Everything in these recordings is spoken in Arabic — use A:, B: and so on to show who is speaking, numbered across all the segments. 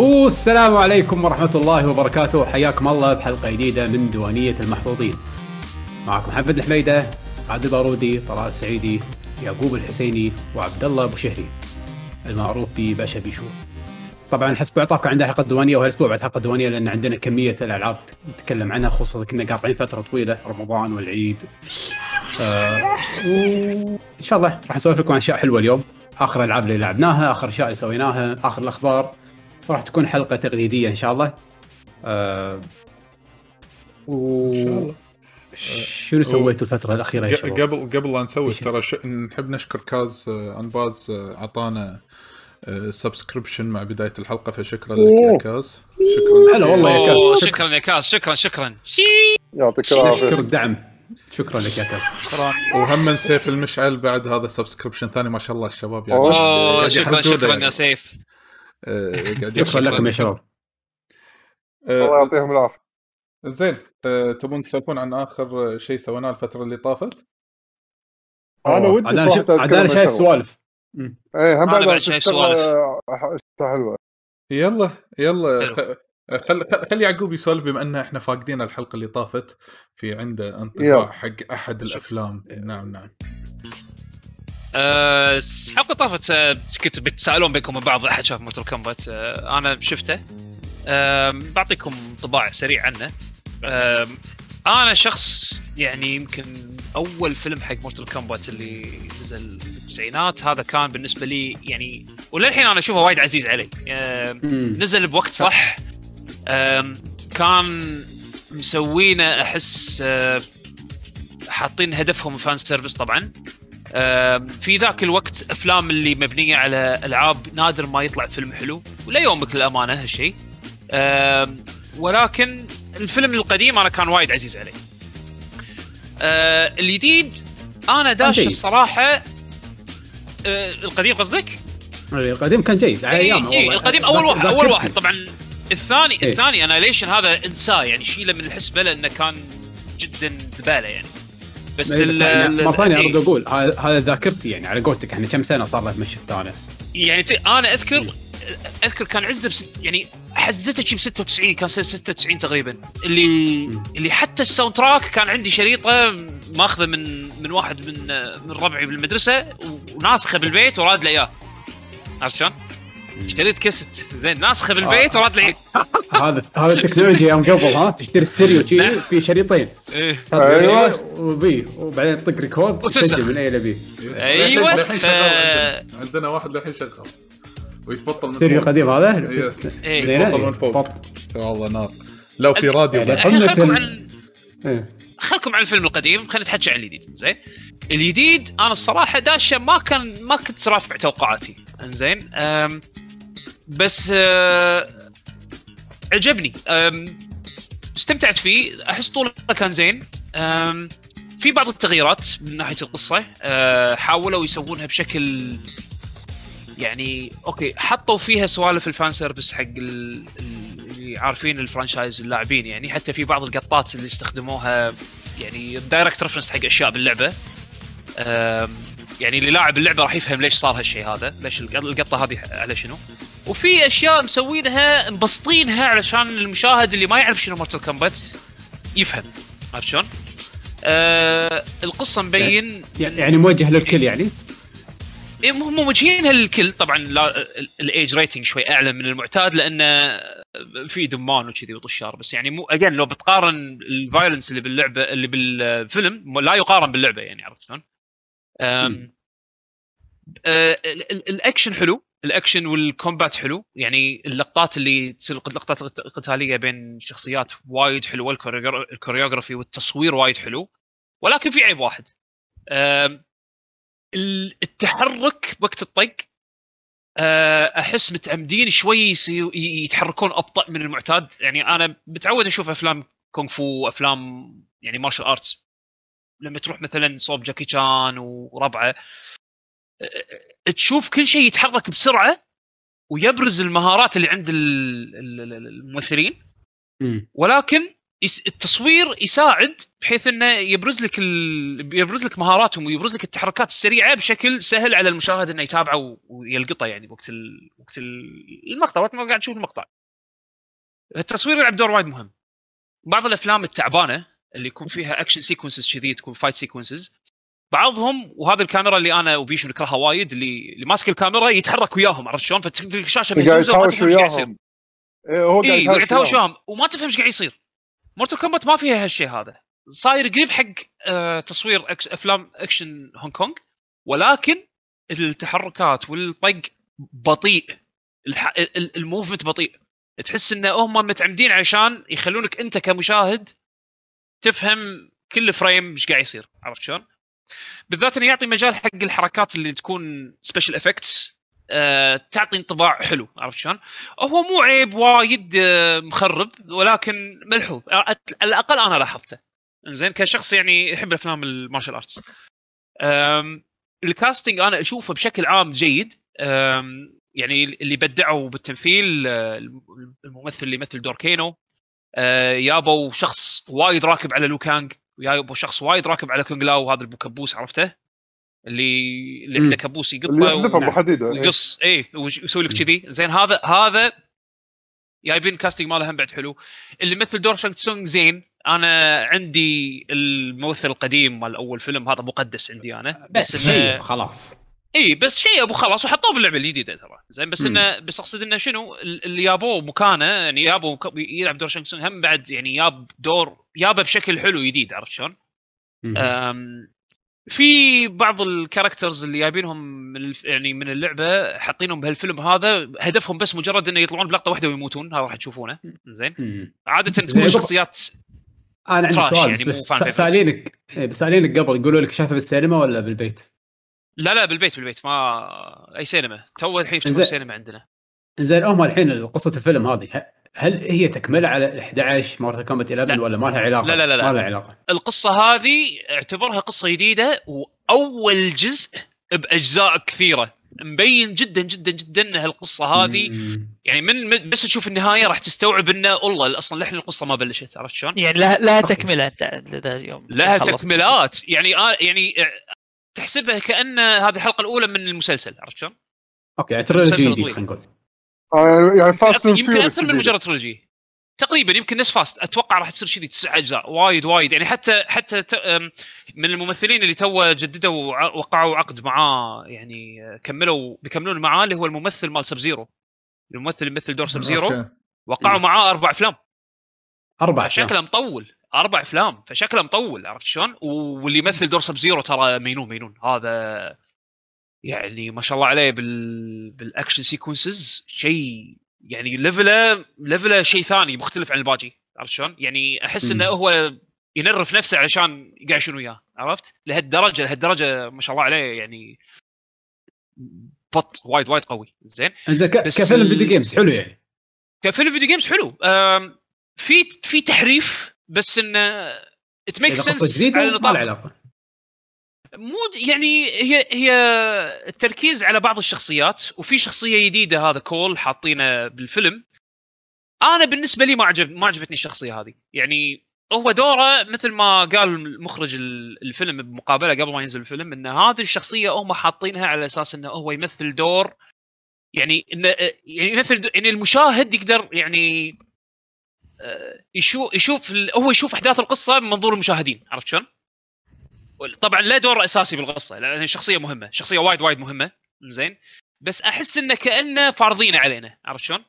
A: والسلام عليكم ورحمة الله وبركاته. حياكم الله بحلقة جديدة من ديوانية المحظوظين معكم محمد الحميدة عبد البارودي طلال السعيدي يعقوب الحسيني وعبد الله أبو شهري. المعروف بباشا بيشو. طبعا حسب اعطاكم عندنا حلقة ديوانيه وهالاسبوع بعد حلقة ديوانيه لأن عندنا كمية الألعاب نتكلم عنها خصوصا كنا قاطعين فترة طويلة رمضان والعيد. آه إن شاء الله راح نسولف لكم عن أشياء حلوة اليوم. آخر الالعاب اللي لعبناها آخر اشياء اللي سويناها آخر الأخبار. راح تكون حلقة تقليدية إن شاء الله. آه و...
B: إن شاء الله.
A: شنو سويتوا الفترة الأخيرة يا شباب؟
B: قبل قبل لا نسوي؟ ترى ش... نحب نشكر كاز آه، أنباز آه، أعطانا subscription مع بداية الحلقة فشكرا لك يا كاز. شكرا
A: هلا والله يا كاز. شكراً.
C: يا كاز شكرا شكرا.
D: يعطيك
A: نشكر
D: العافية.
A: الدعم شكرا لك يا كاز.
C: شكرا.
B: وهم سيف المشعل بعد هذا subscription ثاني ما شاء الله الشباب. يعني
D: أوه.
B: أوه
C: شكرا شكرا. يا سيف.
B: آه، قاعد
A: شكرا. لكم يا شباب
D: الله
B: آه،
D: يعطيهم العافية
B: زين آه، تبون تسولفون عن آخر شيء سويناه الفترة اللي طافت؟
D: أنا ودي
A: عاد
D: أنا أنا
A: شايف. سوالف.
D: إيه هم بعد
C: شايف سوالف.
D: ح- حلوة
B: يلا يلا
C: حلو.
B: خ- خل خلي يعقوب يسولف بما إن إحنا فاقدين الحلقة اللي طافت في عنده انطباع. حق أحد الأفلام نعم نعم
C: آه، الحلقة طافت آه، كنت بتسألون بينكم وبين بعض أحد شاف Mortal Kombat آه، أنا شفته. آم، بعطيكم انطباع سريع عنه. آم، أنا شخص يعني يمكن أول فيلم حق Mortal Kombat اللي نزل بالتسعينات هذا كان بالنسبة لي يعني وللحين أنا أشوفه وايد عزيز علي.
A: مم.
C: نزل بوقت صح. أم، كان مسوينه أحس أه، حاطين هدفهم fan service طبعا. في ذاك الوقت أفلام اللي مبنية على ألعاب نادر ما يطلع فيلم حلو وليومك للأمانة هالشيء ولكن الفيلم القديم أنا كان وايد عزيز علي أه، الجديد أنا داش. الصراحة أه، القديم قصدك؟
A: القديم كان جيد على
C: اي
A: أيامه
C: اي
A: والله.
C: القديم أول واحد
A: أول.
C: واحد طبعا الثاني
A: إيه.
C: الثاني Annihilation هذا أنساه يعني شيله من الحسبة لأنه كان جدا زبالة يعني بس
A: إيه، بس يعني مرة ثانية
C: إيه.
A: أرد أقول هذا ذاكرتي يعني على قولتك إحنا كم سنة صار له ما شفته أنا
C: يعني أنا اذكر أذكر كان at its best يعني حزته شي ب 96 كان سنه 96 تقريبا اللي
A: مم.
C: اللي حتى ال soundtrack كان عندي شريطة ماخذة من من واحد من من ربعي بالمدرسة وناسخة بالبيت وراد لي إياه عرفت شلون؟ اشتريت كاسيت زين ناسخة بالبيت وراد إياه.
A: هذا هذا التكنولوجيا يوم قبل ها تشتري الستيريو شي
C: نعم.
A: في شريطين
C: إيه.
D: أيوة.
A: وبي وبعدين تطق record
C: وتنسخ.
A: تسجل من A
C: إلى
B: B شغال
C: آه.
B: عندنا. واحد للحين شغال ويتبطل من ستيريو.
A: قديم هذا
B: yes
C: إيه.
B: يتبطل من فوق. والله نار لو في راديو
A: يعني
B: بعد.
C: عن
A: إيه.
C: خلكم عن الفيلم القديم خلينا نتحكي عن الجديد زين؟ الجديد أنا الصراحة داشة ما كان ما كنت رافع توقعاتي أم، بس أه، عجبني. استمتعت فيه أحس طوله كان زين. في بعض التغييرات من ناحية القصة أه، حاولوا يسوونها بشكل يعني okay حطوا فيها سوالف ال fan service حق ال- عارفين ال franchise اللاعبين يعني حتى في بعض القطات اللي استخدموها يعني direct reference حق أشياء باللعبة. يعني اللي لاعب اللعبة راح يفهم ليش صار هالشيء هذا ليش الق- القطة هذه على شنو. وفي أشياء مسوينها مبسطينها علشان المشاهد اللي ما يعرف شنو Mortal Kombat يفهم. عرفت شلون؟ آه القصة مبين
A: يعني موجه للكل يعني؟
C: إيه، هم موجهينها للكل طبعا لا ال age rating شوي أعلى من المعتاد لأنه في دمان وكذي وطشار بس يعني مو again لو بتقارن ال violence اللي باللعبه اللي بالفيلم لا يقارن باللعبة يعني عرفت شلون؟ ال- الأكشن حلو. الأكشن وال combat حلو. يعني اللقطات اللي تصير اللقطات القتالية بين شخصيات وايد حلوة. ال choreogra- ال choreography والتصوير وايد حلو. ولكن في عيب واحد. التحرك وقت الطق أه، أحس متعمدين شوي يتحركون أبطأ من المعتاد. يعني أنا متعود أشوف أفلام كونغ فو أفلام يعني martial arts لما تروح مثلا صوب جاكي شان وربعة أه، تشوف كل شيء يتحرك بسرعة ويبرز المهارات اللي عند ال- ال- ال- الممثلين.
A: مم.
C: ولكن التصوير يساعد بحيث إنه يبرز لك ال... يبرز لك مهاراتهم ويبرز لك التحركات السريعة بشكل سهل على المشاهد إنه يتابعه و- ويلقطه يعني وقت ال... وقت ال- المقطع وقت ما قاعد تشوف المقطع. التصوير يلعب دور وايد مهم. بعض الأفلام التعبانة اللي يكون فيها action sequences كذي تكون fight sequences بعضهم وهذه الكاميرا اللي أنا وبيشو نكرهها وايد اللي اللي ماسك الكاميرا يتحرك وياهم عرفت شلون؟ فالشاشه مهزوزه وما تفهم إيش قاعد يصير.
D: إيه، هو قاعد
C: يتهاوش
D: وياهم
C: وما تفهم إيش قاعد يصير Mortal Kombat ما فيها هالشيء هذا. صاير قريب حق آه، تصوير أفلام أكشن هونغ كونغ. ولكن التحركات والطق بطيء. ال movement بطيء. تحس إن هم متعمدين عشان يخلونك أنت كمشاهد تفهم كل frame إيش قاعد يصير. عرفت شلون؟ بالذات إنه يعطي مجال حق الحركات اللي تكون special effects تعطي انطباع حلو عرفت شلون؟ هو مو عيب وايد آه، مخرب ولكن ملحوظ. آه، على الأقل أنا لاحظته. زين كشخص يعني يحب الأفلام ال martial arts. ال casting أنا أشوفه بشكل عام جيد. يعني اللي بدعوا بالتمثيل آه، الممثل اللي يمثل دور Kano. آه، يابوا شخص وايد راكب على Liu Kang ويابوا شخص وايد راكب على Kung Lao هذا البوكبوس عرفته؟ اللي اللي. عنده كبوس يقطه
D: إيه.
C: ويقص إيه ويسوي لك كذي زين هذا هذا جايبين كاستنج ماله هم بعد حلو اللي يمثل دور شانغ تسونغ زين أنا عندي الممثل القديم مال أول فيلم هذا مقدس عندي أنا
A: بس
C: إنه-
A: شيء خلاص
C: إي بس شيء أبو خلاص وحطوه باللعبة الجديدة ترى زين بس. انه بس أقصد إنه شنو اللي جابوه مكانه يعني مك- يلعب دور تسونغ هم بعد يعني جاب دور جابه بشكل حلو جديد عرفت شلون؟ في بعض ال characters اللي جايبينهم من. يعني من اللعبة حاطينهم بهالفيلم هذا هدفهم بس مجرد إنه يطلعون بلقطة واحدة ويموتون هذا راح تشوفون زين.
A: عادة
C: تكون شخصيات
A: أنا عندي سؤال
C: يعني
A: بس. سألينك إيه، سألينك قبل يقولوا لك شافه بالسينما ولا بالبيت؟
C: لا لا بالبيت بالبيت ما أي سينما تو الحين
A: إنزين.
C: السينما عندنا
A: زين هم الحين قصة الفيلم هذه هل هي تكملة على 11 Mortal Kombat 11
C: لا.
A: ولا ما لها علاقة؟
C: لا، لا، لا، لا.
A: ما لها علاقة
C: القصة هذه اعتبرها قصة جديدة وأول جزء بأجزاء كثيرة مبين جدا جدا جدا إن هالقصة هذه
A: مم.
C: يعني من بس تشوف النهاية راح تستوعب إنه والله أصلا للحين القصة ما بلشت عرفت شلون؟
E: يعني لها لها. تكملة أنت لذا يوم
C: لها. تكملات يعني آه يعني تحسبها كأن هذه الحلقة الأولى من المسلسل عرفت شلون؟
A: okay يعني
C: trilogy
A: جديد. خلينا نقول
D: يعني Fast and
C: يمكن أكثر من مجرد trilogy تقريبا يمكن نفس Fast أتوقع راح تصير كذي تسع أجزاء. وايد وايد. يعني حتى حتى من الممثلين اللي تو جددوا وقعوا عقد معاه يعني آه، كملوا بيكملون معاه اللي هو الممثل مال Sub-Zero الممثل اللي يمثل دور
B: Sub-Zero.
C: وقعوا. معاه أربع أفلام.
A: أربع أفلام.
C: شكله مطول. أربع أفلام. فشكله مطول عرفت شلون؟ واللي يمثل دور Sub-Zero ترى مينون مينون. هذا يعني ما شاء الله عليه بال بال action sequences شيء يعني level ه level ه شيء ثاني مختلف عن الباجي عرفت شلون؟ يعني أحس
A: إنه.
C: هو ي nerf نفسه علشان قاعد شنو وياه عرفت؟ لهالدرجة لهالدرجة ما شاء الله عليه يعني بط وايد وايد قوي زين
A: زين ك-
C: بس
A: كفيلم video games حلو يعني
C: كفيلم video games حلو في في تحريف بس
A: إنه it
C: make
A: sense
C: على نطاق مو يعني هي هي التركيز على بعض الشخصيات وفي شخصية جديدة هذا كول حاطينه بالفيلم. أنا بالنسبة لي ما عجب ما عجبتني الشخصية هذه. يعني هو دوره مثل ما قال مخرج ال- الفيلم بمقابلة قبل ما ينزل الفيلم إن هذه الشخصية هم حاطينها على أساس إنه هو يمثل دور. يعني انه يعني يمثل يعني المشاهد يقدر يعني آه، يشوف يشوف هو يشوف أحداث القصة من منظور المشاهدين عرفت شلون؟ طبعا لا دور اساسي بالقصة لأن الشخصيه مهمة شخصية وايد وايد مهمة. زين. بس أحس إنه كأنه فارضينه علينا عرفت شلون؟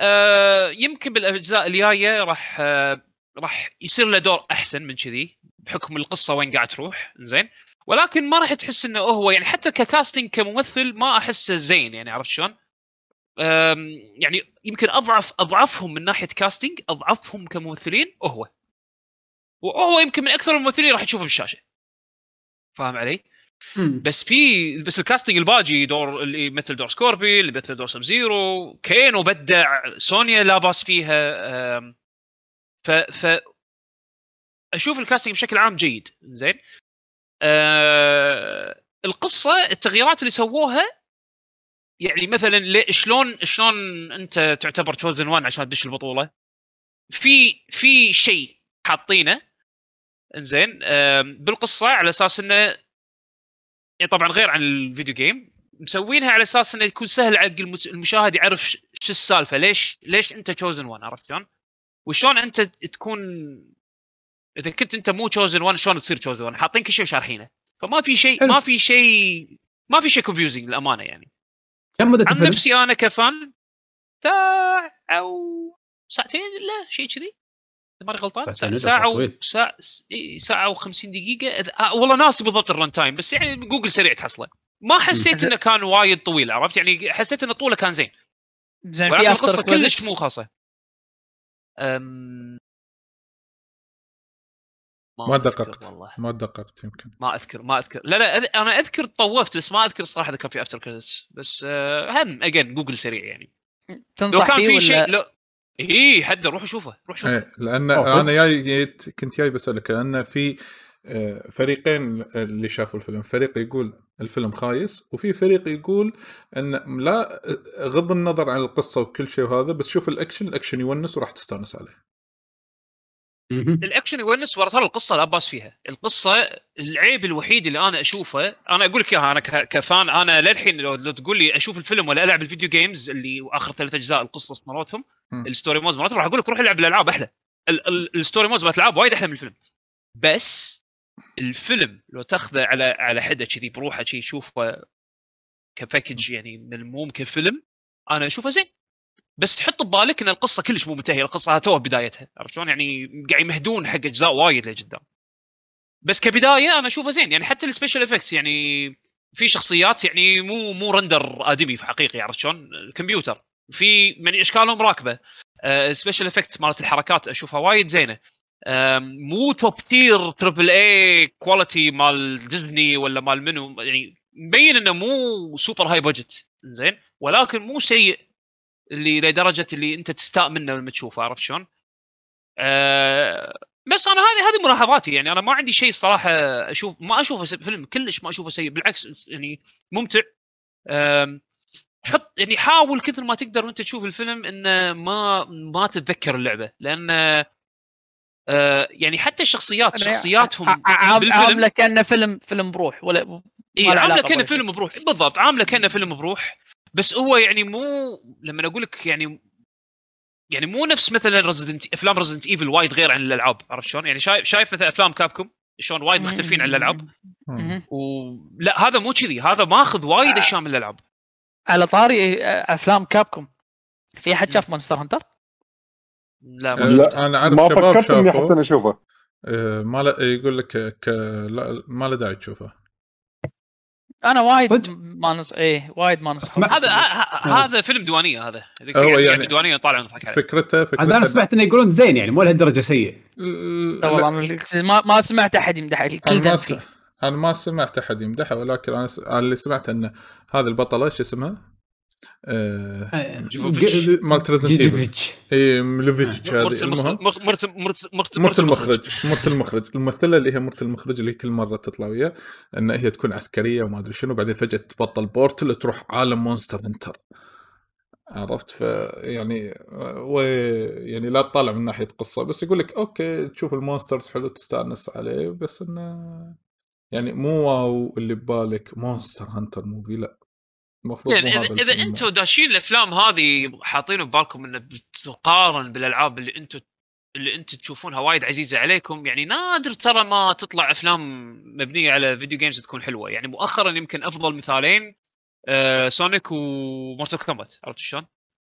C: آه يمكن بالأجزاء الجاية راح آه راح يصير له دور أحسن من كذي بحكم القصة وين قاعد تروح. زين. ولكن ما راح تحس إنه هو يعني حتى ككاستنج كممثل ما أحسه زين يعني عرفت شلون؟ يعني يمكن أضعف أضعفهم من ناحية كاستنج أضعفهم كممثلين هو. وهو يمكن من أكثر الممثلين راح تشوفه بالشاشة فاهم علي؟
A: مم.
C: بس في بس ال casting الباجي دور اللي يمثل دور Scorpion اللي يمثل دور Sub-Zero Kano بدع سونيا لا باس فيها ف ف أشوف ال casting بشكل عام جيد زين آه القصة التغييرات اللي سووها يعني مثلا شلون شلون أنت تعتبر chosen 1 عشان تدش البطولة في في شيء حاطينه إنزين بالقصة على أساس إنه يعني طبعا غير عن ال video game مسوينها على أساس إنه يكون سهل المس- المشاهد يعرف شو السالفة ليش ليش أنت chosen one عرفت شلون؟ وشلون أنت تكون إذا كنت أنت مو chosen one شلون تصير chosen one حاطين كل شيء وشارحينه فما في شيء. ما في شيء ما في شيء confusing للأمانة يعني
A: كم مدة
C: عن
A: الفيلم؟
C: نفسي أنا ك fan ساعة أو ساعتين لا شيء كذي ماني غلطان؟ ساعة,
A: ساعتين
C: ساعة, و... ساعة, ساعة و50 دقيقة. آه والله ناسي بالضبط ال run time بس يعني جوجل سريع تحصله. ما حسيت إنه كان وايد طويل عرفت؟ يعني حسيت إنه طوله كان زين.
E: زين في
C: القصة كلش مو خاصة. أم...
B: ما
C: أذكر
B: دققت.
C: والله.
B: ما دققت يمكن.
C: ما أذكر ما أذكر. لا لا أذ- أنا أذكر طوفت بس ما أذكر الصراحه إذا كان في after credits بس آه، هم again Google سريع يعني. لو
E: تنصح
C: كان
E: فيه
C: في
E: ولا
C: شيء لو اي حد روح شوفه روح شوفه
B: إيه لأن
A: أوه،
B: أنا جاي جيت كنت جاي بسألك لأن في آه، فريقين اللي شافوا الفيلم فريق يقول الفيلم خايس وفي فريق يقول إن لا غض النظر عن القصة وكل شيء وهذا بس شوف ال action ال action يونس وراح تستانس عليه.
C: الاكشن يونس ورا ترى القصة لا بأس فيها. القصة العيب الوحيد اللي أنا أشوفه أنا أقول لك إياها أنا ك fan أنا للحين لو, لو تقول لي أشوف الفيلم ولا ألعب ال video games اللي آخر ثلاث أجزاء القصص مالتهم.
B: ال
C: story modes مالتهم راح أقول لك روح العب الألعاب أحلى. ال- ال- ال story modes مالت الألعاب وايد أحلى من الفيلم. بس الفيلم لو تاخذه على على حدة كذي بروحه شي شوفه ك package يعني ملموم كفيلم أنا أشوفه زين. بس حط ببالك إن القصة كلش مو منتهية القصة توها بدايتها. عرفت شلون؟ يعني قاعد يمهدون حق أجزاء وايد لقدام بس كبداية أنا اشوفه زين يعني حتى ال special effects يعني في شخصيات يعني مو مو render آدمي في حقيقي عرفت شلون؟ كمبيوتر. في من إشكالهم راكبة. ال special effects مالت الحركات أشوفها وايد زينة. مو top tier triple A quality مال ديزني ولا مال منو يعني مبين إنه مو super high budget زين؟ ولكن مو سيء. اللي لدرجة اللي أنت تستاء منه لما تشوفه عرفت شلون؟ أه بس أنا هذه هذه ملاحظاتي يعني. أنا ما عندي شيء صراحة أشوف ما أشوفه فيلم كلش ما أشوفه سيء. بالعكس يعني ممتع. حط يعني حاول كثر ما تقدر وأنت تشوف الفيلم انه ما ما تتذكر اللعبة. لأن أه يعني حتى الشخصيات شخصياتهم
E: عاملة كأنه فيلم فيلم بروح ولا
C: اي
E: له عاملة كأنه.
C: فيلم بروح. بالضبط عاملة كأنه فيلم بروح. بس هو يعني مو لما أقول لك يعني يعني مو نفس مثلا ريزدنت أفلام ريزدنت ايفل وايد غير عن الألعاب عرفت شلون؟ يعني شايف شايف مثلا أفلام كابكوم شلون وايد مختلفين عن
E: الألعاب.
C: ولا هذا مو كذي هذا ماخذ وايد أشياء من الألعاب.
E: على طاري آه، أفلام كابكوم في أحد شاف مونستر هانتر؟
C: لا
B: آه،
C: ما شفته.
B: أنا أعرف
D: ما
B: شباب
D: فكرت إني حتى أشوفه.
B: آه، ما له- يقول لك ك... لا ما له داعي تشوفه.
E: أنا وايد؟ ما نص إيه وايد ما نص
A: أسمع-
C: هذا هذا فيلم ديوانيه هذا.
B: هو
C: قاعد
B: يعني-
C: ديوانيه طالع نضحك عليه
B: فكرته فكرته
A: هذا أنا سمعت إنه يقولون زين يعني مو لهالدرجة سيء.
E: والله ما ما سمعت أحد يمدح الكل
B: أنا ما سمعت أحد يمدحه ولكن أنا, اللي سمعت ان هذه البطلة شو اسمها؟
C: جوفوفيتش.
B: مالت ريزنت ايفل
A: جيجوفيتش
B: اي ملوفيتش
C: مرت
B: هذه المهم
C: المخرج مرت مرت مرت
B: مرت المخرج مرت المخرج الممثله اللي هي مرت المخرج اللي كل مره تطلع وياه ان هي تكون عسكريه وما ادري شنو بعدين فجاه تبطل بورتل تروح عالم مونستر هنتر عرفت ف يعني و يعني لا تطالع من ناحيه قصه بس يقول لك okay تشوف ال monsters حلو تستانس عليه بس انه يعني مو wow اللي ببالك مونستر هانتر movie لا المفروض
C: يعني إذا
B: الفيلم.
C: أنتم داشين الأفلام هذه حاطين ببالكم إنه بتقارن بالألعاب اللي أنتم اللي أنتم تشوفونها وايد عزيزة عليكم يعني نادر ترى ما تطلع أفلام مبنية على video games تكون حلوة يعني مؤخرا يمكن أفضل مثالين آه سونيك ومورتال كومبات عرفت شلون؟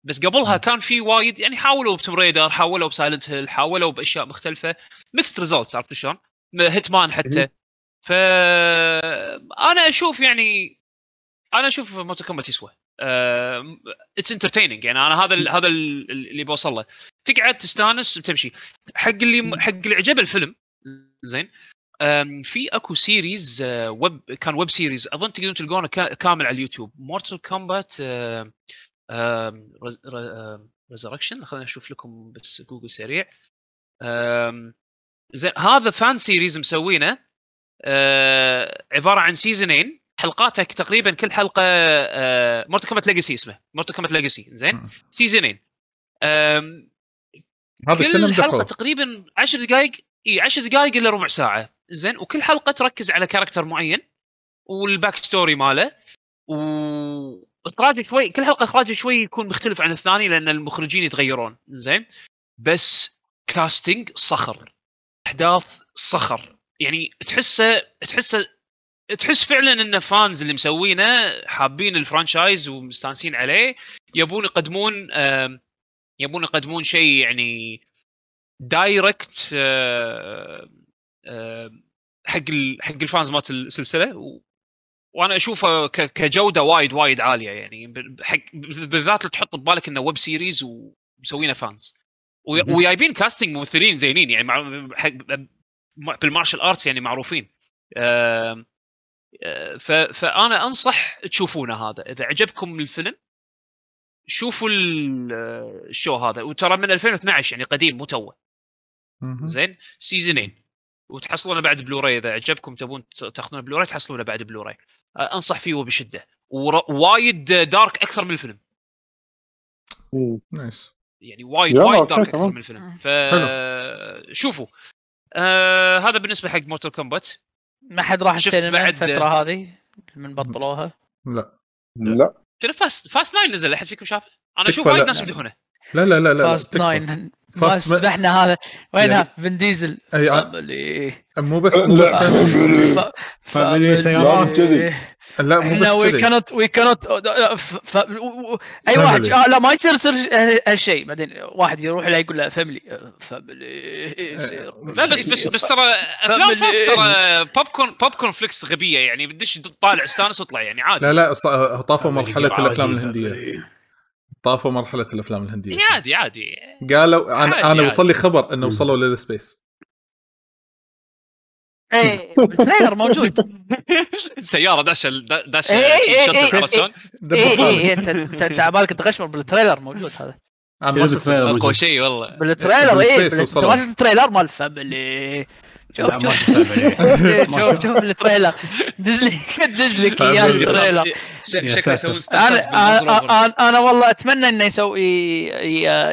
C: بس قبلها كان في وايد يعني حاولوا بتوم ريدر حاولوا بسايلنت هيل حاولوا بأشياء مختلفة mixed results عرفت شلون؟ هيتمان حتى ف أنا أشوف يعني أنا أشوف مورتال كومبات يسوى. it's entertaining يعني أنا هذا ال هذا ال- اللي بوصل له. تقعد تستانس وتمشي. حق اللي حق اللي عجب الفيلم زين. في أكو series آه، ويب كان web series أظن تقدرون تلقونه كا- كامل على اليوتيوب. مورتال كومبات ريزركشن خلينا نشوف لكم بس جوجل سريع. زين هذا fan series مسوينه آه، عبارة عن سيزونين حلقاتك تقريبا كل حلقة مورتال كومبات ليجاسي اسمه. مورتال كومبات ليجاسي زين. سيزونين
B: هذا
C: كل
B: حلقة
C: تقريبا 10 دقائق إي 10 دقائق الا ربع ساعة. زين؟ وكل حلقة تركز على character معين وال back story ماله. و اخراجه شوي كل حلقة إخراجه شوي يكون مختلف عن الثاني لأن المخرجين يتغيرون. زين؟ بس casting صخر. أحداث صخر. يعني تحسه تحسه تحس فعلا إن fans اللي مسوينه حابين ال franchise ومستانسين عليه يبون يقدمون يبون يقدمون شيء يعني direct آه، آه، حق حق ال fans مالت السلسلة. وأنا أشوفه كجودة وايد وايد عالية يعني. حق بالذات اللي تحط ببالك إنه web series ومسوينه
A: fans.
C: وجايبين casting ممثلين زينين يعني مع حق بال martial arts يعني معروفين. فأنا أنصح تشوفونه هذا. إذا عجبكم الفيلم شوفوا ال- آه، ال show هذا. وترى من 2012 يعني قديم مو توه. زين؟ سيزونين وتحصلونه بعد بلوراي إذا عجبكم تبون تاخذونه بلوراي تحصلونه بعد بلوراي آه، أنصح فيه وبشدة. ور- وايد dark أكثر من الفيلم.
D: مم.
B: nice.
C: يعني وايد وايد dark
D: أكثر.
C: من الفيلم. ف شوفوا. آه هذا بالنسبة حق موتور كومبات
E: ما حد راح
C: شفت
E: السينما
C: بعد-
E: الفترة هذه من بطلوها؟
B: لا.
D: لا.
C: شنو فاست فاست ناين نزل أحد فيكم شافه؟
B: أنا
C: أشوف وايد
B: لا.
C: ناس يمدحونه.
B: لا لا لا لا
E: فاست. ناين
B: فاست ما-
E: استبحنا هذا. وينها؟
B: يعني-
E: فين ديزل. أي
B: مو بس مو. بس فاميلي.
A: سيارات.
B: لا مو بس
E: وي كانت وي كانت
B: أي.
E: واحد آه لا ما يصير يصير هالشيء. بعدين واحد يروح له يقول له family يصير
C: لا بس بس بس ترى
E: أفلام.
C: Fast ترى popcorn popcorn flicks غبية يعني بدش طالع استانس واطلع يعني عادي.
B: لا لا ص- طافوا مرحلة الأفلام
A: الهندية.
B: طافوا مرحلة الأفلام
C: الهندية. عادي عادي.
B: قالوا أنا
C: أنا.
B: وصل لي خبر إنه وصلوا لل
E: space إيه بال trailer موجود
C: سيارة داشه داشه
E: إيه، إيه، إيه،
C: عرفت
E: إيه
B: خالد.
E: إيه إنت على بالك تغشمر بالتريلر موجود هذا
C: اقوى
A: موجود؟
C: شيء والله
E: بالتريلر
B: إيه.
E: ترى التريلر مال فاميلي شوف شوف.
A: ما
E: شوف. شوف التريلر دز لي دز لك اياه. التريلر أنا. أنا والله أتمنى إنه يسوي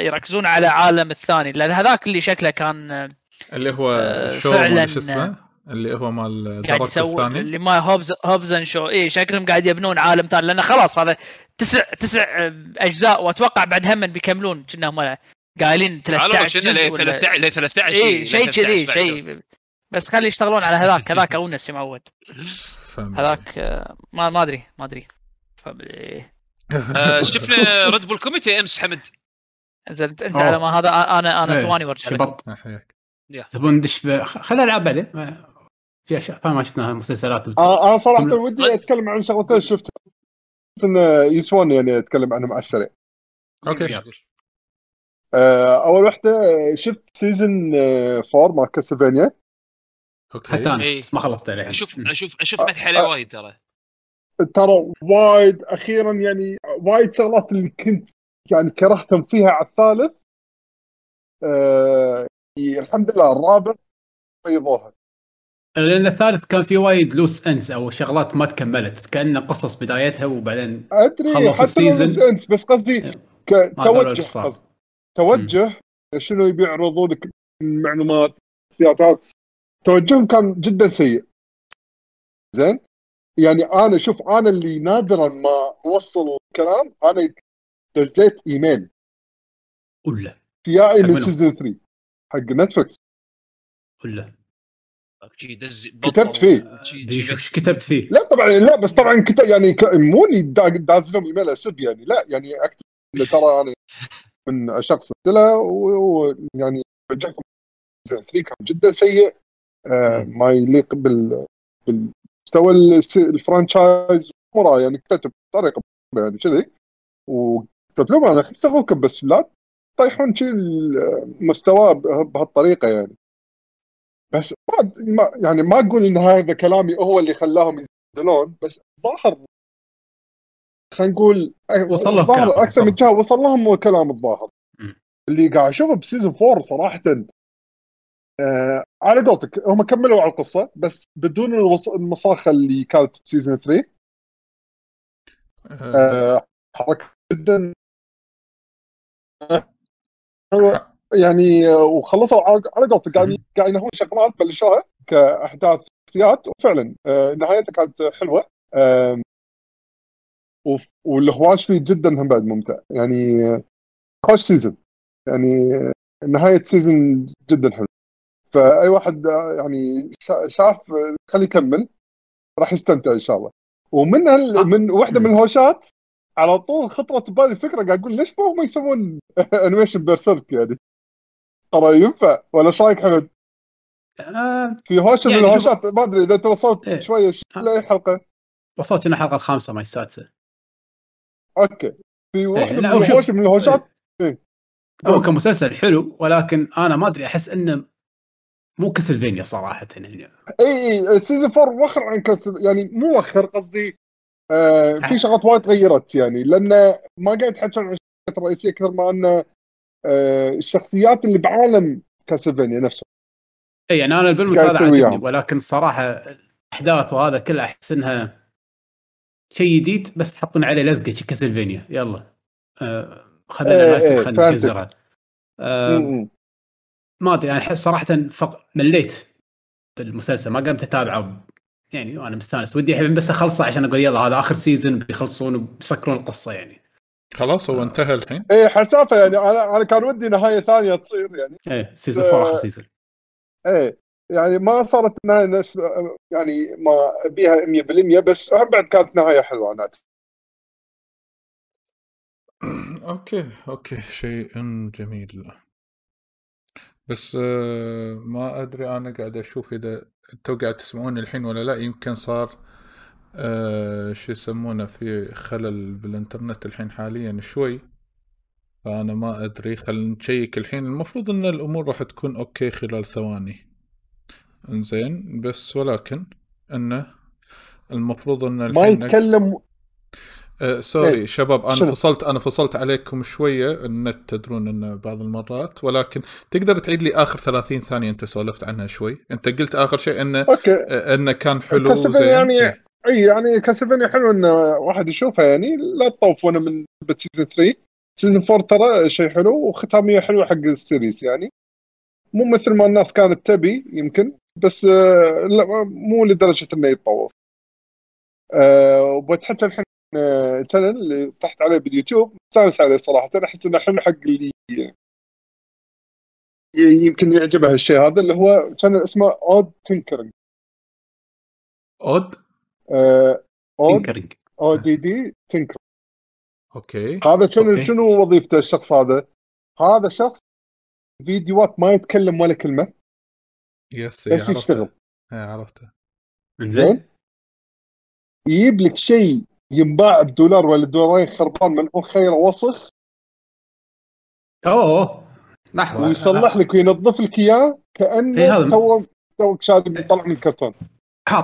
E: يركزون على عالم الثاني لأن هذاك اللي شكله كان
B: اللي هو
E: آه،
B: شو
E: فعلاً.
B: شو اسمه اللي هو مال
E: قاعد يسوي
B: الثاني؟
E: اللي ما هوبز هوبزن شو اي شكلهم قاعد يبنون عالم ثاني لأن خلاص هذا تسع تسع أجزاء وأتوقع بعد هم بيكملون كأنهم قايلين
C: على
E: 13
C: كنا
E: جزء
C: ل
E: ولا
C: 13 ل 13
E: اي شيء
C: 13
E: كذي. شيء بس خلي يشتغلون على هذاك هذاك أونس يا معود. هذاك آه، ما ما أدري ما أدري.
C: آه، شفنا ريد بول كوميتي أمس حمد.
E: زين انت. على ما هذا أنا أنا
A: إيه،
E: ثواني وارجع لك
A: تبون ندش خلينا نلعب بعدين. في أشياء ثانية ما شفناها مسلسلات
D: أنا أنا صراحة
A: كم-
D: ودي أتكلم عن شغلتين شفتها بس انه يسوون يعني أتكلم عنهم على السريع.
C: okay.
D: آه، أول واحدة آه، شفت season 4 مال Castlevania
B: okay.
A: حتى أنا
C: إيه.
A: بس ما خلصت عليه
C: أشوف أشوف أشوف مدح عليه
D: آه.
C: وايد ترى.
D: ترى وايد أخيرا يعني وايد شغلات اللي كنت يعني كرهتهم فيها على الثالث. آه الحمد لله الرابع بيضوها
A: لأن الثالث كان في وايد loose ends أو شغلات ما تكملت كأن قصص بدايتها وبعدين
D: أدري
A: خلص
D: حتى لو ال season. بس قصدي. ك-
A: ما أدري
D: توجه شنو يبي يعرضوا لك من معلومات توجههم كان جدا سيء. زين؟ يعني أنا شوف أنا اللي نادرا ما أوصل كلام أنا دزيت إيميل.
A: ولا
D: سيائي من
A: منو؟
D: season 3 حق Netflix
A: ولا
C: شي دز
D: كتبت فيه.
A: إيش كتبت فيه.
D: لا طبعا لا بس طبعا كنت يعني مو اللي دا- داز لهم إيميل أسب يعني لا يعني أكتب ترى أنا من شخص له ويعني وجهكم season 3 كان جدا سيء. آه ما يليق بال بالمستوى الس- ال franchise. مرة يعني كتبت بطريقة يعني كذي. وكتبت لهم أنا اشتغلكم بس لا تطيحون شي المستوى به- بهالطريقة يعني. بس ما يعني ما أقول إن هذا كلامي هو اللي خلاهم ينزلون بس ظاهر خلينا نقول
A: وصل لهم
D: الظاهر
A: أكثر.
D: من جهه وصل لهم كلام الظاهر. اللي قاعد أشوفه بسيزون 4 صراحة آه على قولتك هم كملوا على القصة بس بدون المصاخه اللي كانت ب season 3
B: آه،
D: آه حركة جدا يعني وخلصوا قولتك قاعدين
A: مم.
D: قاعدين ينهون شغلات بلشوها كأحداث شخصيات وفعلا آه، نهايتها كانت حلوة والهواش فيه جدا هم بعد ممتع يعني آه، خوش season يعني آه، نهاية season جدا حلو فأي واحد يعني شا- شاف خليه يكمل راح يستمتع إن شاء الله ومن هال. من واحدة من. الهوشات على طول خطرت ببالي فكرة قاعد أقول ليش ما هم يسوون animation Berserk يعني ترى ينفع ولا إيش رأيك حمد؟
A: آه
D: في هوشة من
A: يعني شوف-
D: الهوشات ما أدري إذا أنت وصلت
A: إيه.
D: شوية
A: آه.
D: لأي حلقة
A: وصلت إن الحلقة الخامسة ما السادسة
D: okay في واحدة
A: لا،
D: من الهوشه من الهوشات
A: هو كمسلسل حلو ولكن أنا ما أدري أحس إنه مو Castlevania صراحة يعني
D: اي اي season 4 وخر عن Castle يعني مو وخر قصدي آه في
A: ها.
D: شغلات وايد تغيرت يعني لأن ما قاعد يتحكون عن الشخصيات الرئيسية أكثر ما إنه آه الشخصيات اللي بعالم Castlevania نفسه
A: اي يعني أنا
D: يسوي
A: عجبني. ولكن الصراحه الأحداث وهذا كله أحس إنها شيء جديد بس تحطون عليه لزقة Castlevania. يلا. آه خذنا
D: إيه،
A: ناس
D: إيه،
A: خلينا. نكزرها. آه ما أدري أنا احس صراحة فق... مليت بالمسلسل ما قمت أتابعه. يعني وأنا مستانس. ودي الحين بس أخلصه عشان أقول يلا هذا آخر season بيخلصون وبيسكرون القصة يعني.
B: خلاص هو انتهى الحين.
D: إيه حسافة يعني. أنا أنا كان ودي نهاية ثانية تصير يعني.
A: إيه season
D: آه،
A: 4 اخر season
D: إيه يعني ما صارت نهاية نفس يعني ما بيها 100% بس بعد كانت نهاية حلوة أنا.
B: okay okay شيء جميل. بس آه، ما أدري أنا قاعد أشوف إذا أنتوا قاعد تسمعوني الحين ولا لا. يمكن صار آه، شو يسمونه في خلل بالإنترنت الحين حاليا شوي فأنا ما أدري خلينا نشيك الحين المفروض إن الأمور راح تكون okay خلال ثواني إنزين بس ولكن انه المفروض إن
D: ما
B: الحين
D: يتكلم
B: آه sorry
D: إيه.
B: شباب أنا
D: شنو؟
B: فصلت أنا فصلت عليكم شوية النت تدرون إنه بعض المرات ولكن تقدر تعيد لي آخر 30 ثانية أنت سولفت عنها شوي أنت قلت آخر شيء انه okay انه كان حلو زين
D: يعني
B: إيه.
D: إي يعني Castlevania حلو إن واحد يشوفها يعني لا تطوفونه من season 3 season 4 ترى شيء حلو وختامية حلوة حق ال series يعني. مو مثل ما الناس كانت تبي يمكن بس آه، لا مو لدرجة إنه يتطوف. أه وبتحكي الحين آه، تنن اللي طحت عليه باليوتيوب مستانس عليه صراحة أحس إنه حلو حق اللي يمكن يعجبه هالشيء هذا اللي هو كان اسمه Odd Tinkering
B: Odd
D: Odd
A: Tinkering
D: O D D Tinker
B: okay.
D: هذا شنو
A: okay.
D: شنو وظيفته الشخص هذا؟ هذا شخص فيديوهات ما يتكلم ولا كلمة
B: yes إيه،
D: بس يشتغل.
B: عرفته إيه، عرفته.
D: زين. يجيب لك شيء ينباع بدولار ولا دولارين خربان منحوس خيره وسخ
A: أوه. لحظه
D: ويصلح لك وينظف لك إياه
A: إيه،
D: كانه تو توك شاد طلع من الكرتون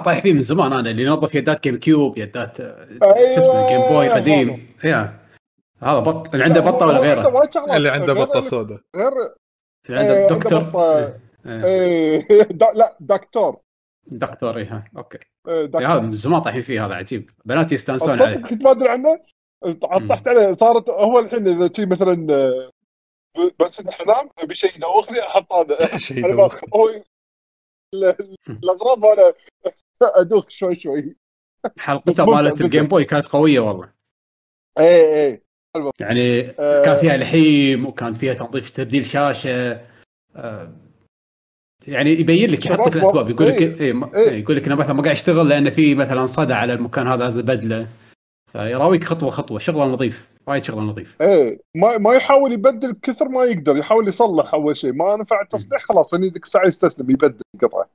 A: طايح فيه من زمان أنا اللي ينظف يدات GameCube يدات آه،
D: أيوة،
A: شو اسمه Game
D: Boy.
A: قديم. يا هذا بط اللي عنده بطة ولا غيره؟
B: اللي عنده بطة سوداء.
D: غير
A: اللي
D: إيه،
A: عنده
D: عنده
A: دكتور. إيه،
D: إيه، دا- لا دكتور.
A: دكتور اي ها أوكي.
D: إيه،
A: إيه،
D: دكتور.
A: هذا من زمان طايحين فيه هذا عجيب. بناتي يستانسون عليه.
D: كنت ما أدري عنه. طحت عليه. صارت هو الحين إذا شي مثلا آه، بس الحمام أبي شيء يدوخني أحط هذا. هو الأغراض أنا أدوخ شوي شوي
A: حلقته مالت.
D: ال
A: Game Boy كانت قوية والله
D: اي اي
A: يعني
D: آه.
A: كان فيها لحيم وكان فيها تنظيف تبديل شاشة آه، يعني يبين لك يحط لك الاسباب يقول لك
D: إيه.
A: إيه
D: إيه.
A: إيه، يقول لك إنه مثلا ما قاعد يشتغل لأن في مثلا صدى على المكان هذا لازم يبدله فيراويك خطوة خطوة شغلة نظيف وايد شغلة نظيف
D: اي ما ما يحاول يبدل بكثر ما يقدر يحاول يصلح أول شيء. ما نفع التصليح خلاص يعني ذيك الساعة يستسلم يبدل القطعه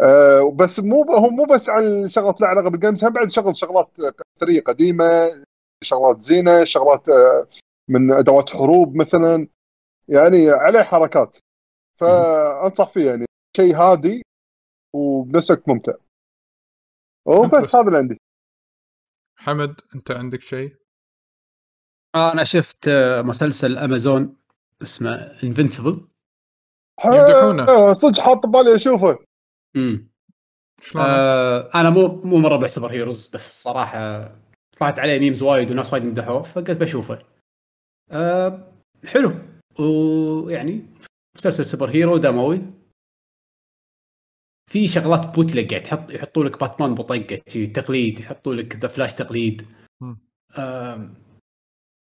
D: أه بس مو هو مو بس عن شغلات لها علاقة بالجيمز هم بعد شغل شغلات اثريه قديمة شغلات زينة شغلات آه، من أدوات حروب مثلا. يعني عليه حركات. فأنصح فيه يعني. شيء هادي وبنفس الوقت ممتع وبس هذا اللي عندي.
B: حمد أنت عندك شيء؟
A: أنا شفت آه، مسلسل أمازون اسمه Invincible
B: يمدحونه.
D: آه، صدق حاط ببالي أشوفه.
A: امم
B: شلون؟
A: آه أنا مو مو مرة ب super heroes بس الصراحة طلعت عليه memes وايد وناس وايد مدحوه فقلت بشوفه. آه حلو. ويعني مسلسل super hero دموي. في شغلات bootleg يعني تحط يحطوا لك باتمان بطقة تقليد يحطوا لك the Flash تقليد.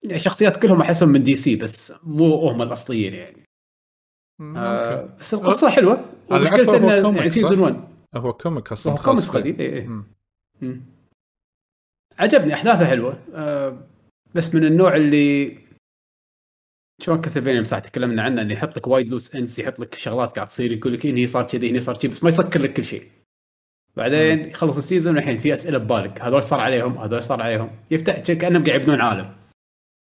A: يعني شخصيات كلهم أحسهم من DC بس مو هم الأصليين يعني. آه بس القصة حلوة.
B: أنا
A: ومشكلته
B: عارفه هو
A: انه
B: comic،
A: يعني؟ season 1
B: هو comic أصلا
A: هو
B: فيه.
A: قديم اي اي.
B: مم.
A: عجبني أحداثه حلوة. آه بس من النوع اللي شلون Castlevania مساع تكلمنا عنه انه يحط لك وايد loose ends يحط لك شغلات قاعد تصير يقول لك هني صار كذي هني صار كذي بس ما يسكر لك كل شيء. بعدين يخلص ال season الحين في أسئلة ببالك. هذول صار عليهم هذول صار عليهم. يفتح كأنهم قاعد يبنون عالم.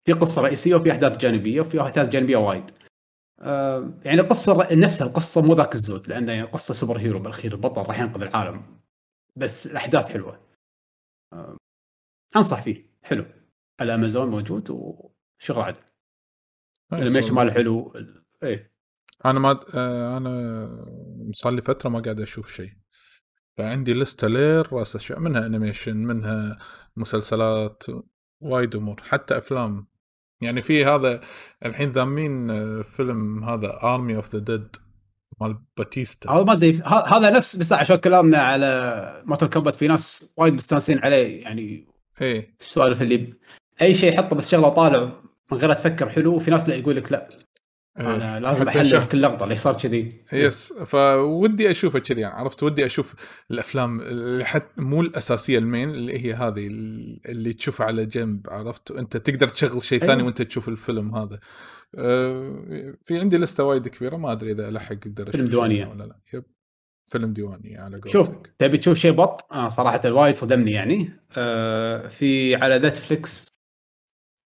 A: في قصة رئيسية وفي أحداث جانبية وفي أحداث جانبية وايد. آه يعني القصة نفسها القصة مو ذاك الزود لأنه يعني قصة super hero بالأخير البطل راح ينقذ العالم. بس الأحداث حلوة. آه أنصح فيه. حلو. على أمازون موجود وشغل عدل.
B: nice
A: ال
B: animation.
A: ماله حلو. إيه.
B: أنا ما آه، أنا صار لي فترة ما قاعد أشوف شيء. فعندي لستة لي الراس أشياء منها animation منها مسلسلات وايد أمور. حتى أفلام. يعني في هذا الحين ذامين آه، فيلم هذا Army of the Dead مال Batista
A: هذا ما أدري هذا نفس بس عشان كلامنا على Mortal Kombat في ناس وايد مستانسين عليه يعني
B: إيه
A: السوالف اللي. أي شيء يحطه بس شغلة طالع من غير تفكر حلو وفي ناس لا يقول لك لا. أنا لازم
B: حتى
A: احلل. كل لقطة ليش صار كذي.
B: yes. فودي أشوفه كذي يعني. عرفت؟ ودي أشوف الأفلام اللي حت مو الأساسية ال main اللي هي هذه اللي تشوفها على جنب. عرفت؟ أنت تقدر تشغل شيء. ثاني وأنت تشوف الفيلم هذا. أه، في عندي لستة وايد كبيرة. ما أدري إذا الحق أقدر أشوف
A: فيلم.
B: منها ولا لا. yep. فيلم ديواني على
A: شوف
B: قولتك.
A: تبي تشوف شيء بط؟ آه صراحة وايد صدمني يعني. آه في على نتفلكس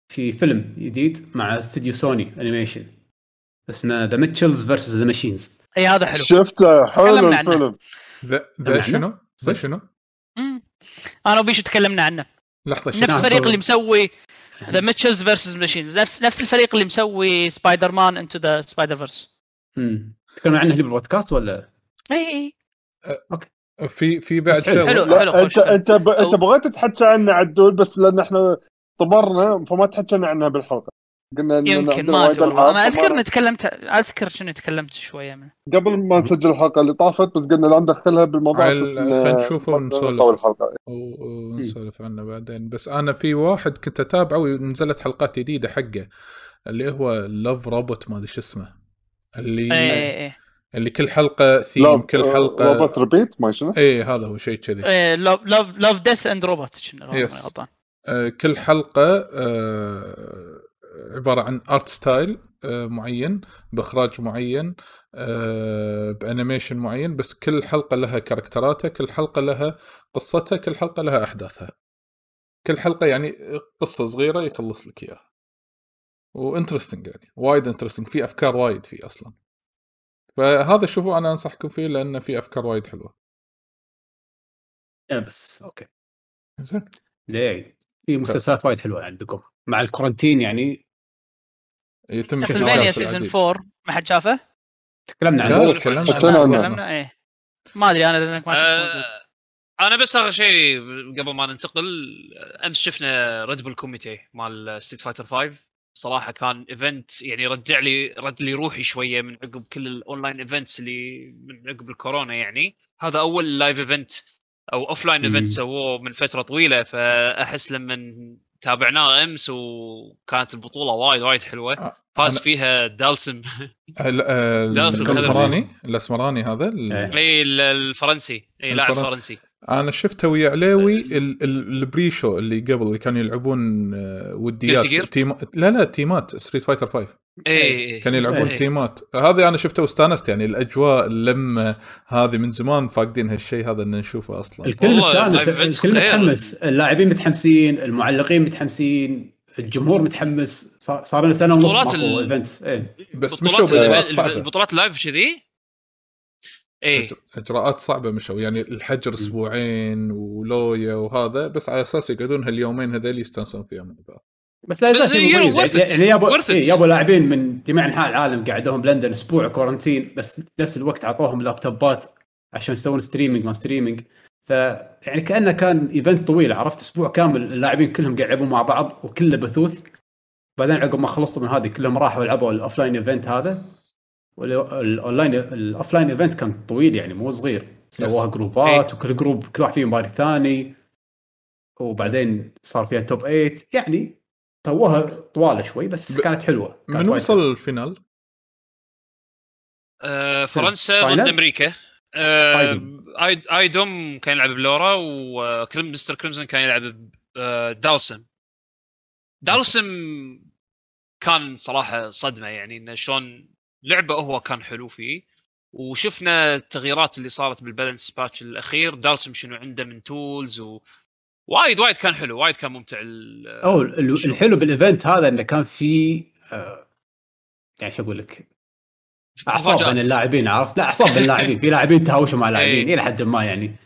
A: في فيلم جديد مع استوديو Sony Animation اسمه The Mitchells versus the Machines
E: إي هذا حلو
D: شفته حلو
E: تكلمنا عنه.
D: الفيلم
B: the
A: the؟
B: شنو؟
A: the؟
B: شنو؟
E: مم. أنا وبيشو تكلمنا عنه
B: لحظة شنو؟
E: نفس. الفريق اللي مسوي The Mitchells versus Machines نفس نفس الفريق اللي مسوي Spider-Man Into the Spider-Verse
A: امم تكلمنا عنه اللي بالبودكاست ولا
E: إي إي
B: في في بعد. شغله
E: حلو حلو
D: انت. أنت.
E: أنت
D: بغيت تحكي عنه عدول بس لأن إحنا طمرنا فما تحكينا عنها بالحلقة قلنا
E: يمكن ما أدري
D: أنا
E: أذكر إني تكلمت أذكر شنو تكلمت شوية منه.
D: قبل ما نسجل الحلقة اللي طافت بس قلنا لا ندخلها بالموضوع
B: خلينا نشوفه ونسولف. ونسولف عنه بعدين. بس أنا في واحد كنت أتابعه ونزلت حلقات جديدة حقه اللي هو Love Robot ما أدري شو اسمه. اللي
E: اي اي اي
B: اللي كل حلقة ثيم كل
D: آه،
B: حلقه
D: robot repeat ما شنو.
B: اي هذا هو شيء كذي.
E: اي Love Love
B: Love
E: Death and
B: Robot كل حلقة آه، عبارة عن art style آه، معين بإخراج معين آه، ب animation معين بس كل حلقة لها character اتها كل حلقة لها قصتها كل حلقة لها أحداثها. كل حلقة يعني قصة صغيرة يخلص لك إياها. و interesting يعني وايد interesting في أفكار وايد فيه أصلا. فهذا شوفوا أنا أنصحكم فيه لأنه في أفكار وايد
A: حلوة. بس okay.
B: زين.
A: ليه؟ في مسلسلات وايد حلوة عندكم. مع ال quarantine يعني
B: يتم Castlevania
E: season
B: اليديد.
E: 4 ما حد شافه؟
A: تكلمنا عنه
B: تكلمنا عنه.
E: إيه ما أدري أنا لانك ما.
C: آه، أنا بس آخر شيء قبل ما ننتقل أمس شفنا Red Bull Kumite مال Street Fighter 5 صراحة كان event يعني رجع لي رد لي روحي شوية من عقب كل ال online events اللي من عقب الكورونا يعني هذا أول live event أو
A: offline.
C: event سووه من فترة طويلة فأحس لما تابعناه امس وكانت البطولة وايد وايد حلوة.
B: آه،
C: فاز
B: أنا-
C: فيها Dhalsim
B: ال- آه، الأسمراني؟ الأسمراني. هذا؟ ال-
A: إيه.
C: اي ال- الفرنسي. اي لاعب
B: الفرن-
C: فرنسي.
B: أنا شفته ويا عليوي ال- ال- ال pre-show اللي قبل اللي كانوا يلعبون آه، وديات؟ team... لا لا تيمات Street Fighter 5
C: اي
B: كانوا يلعبون
C: إيه.
B: تيمات. هذه أنا شفته واستانست يعني الأجواء اللمة هذه من زمان فاقدين هالشيء هذا إن نشوفه أصلا.
A: الكل
C: events
A: الكل. متحمس. اللاعبين متحمسين المعلقين متحمسين الجمهور متحمس. صار لنا سنة ونص
C: بطولات
A: ماكو
C: ال-
A: events إيه.
B: بس مشوا
C: بإجراءات
B: صعبة.
C: البطولات live كذي
B: إيه. إجراءات صعبة مشوا. يعني الحجر أسبوعين ولويا وهذا بس على أساس يقعدون هاليومين هذول يستانسون فيها مع بعض.
A: بس لا يزال شيء مميز. يعني يابوا. إيه يابوا لاعبين من جميع أنحاء العالم قعدوهم بلندن أسبوع quarantine بس نفس الوقت أعطوهم لابتوبات عشان يسوون streaming ما streaming ف يعني كأنه كان event طويل عرفت؟ أسبوع كامل اللاعبين كلهم قاعد يلعبون مع بعض وكله بثوث. بعدين عقب ما خلصوا من هذه كلهم راحوا لعبوا ال offline event هذا. وال online ال offline event كان طويل يعني مو صغير. سووها جروبات وكل group كل واحد فيهم باري ثاني. وبعدين صار فيها top 8 يعني سووها طوالة شوي بس
B: ب-
A: كانت حلوة كانت
B: من وصل ال final؟
C: آه، فرنسا
A: final؟
C: ضد أمريكا آه،
A: final.
C: اي iDom كان يلعب ب Laura وكان Mister Crimson كان يلعب ب Dhalsim Dhalsim كان صراحة صدمة يعني إنه شلون لعبه هو كان حلو فيه وشفنا التغييرات اللي صارت بال balance patch الأخير Dhalsim شنو عنده من tools و وايد وايد كان حلو وايد كان ممتع ال- أو
A: الحلو بال event هذا إنه كان في آه، يعني شو أقول لك؟
C: أعصاب.
A: بين اللاعبين عرفت؟ لا أعصاب بين اللاعبين. في لاعبين تهاوشوا مع لاعبين
C: إيه.
A: إلى حد ما يعني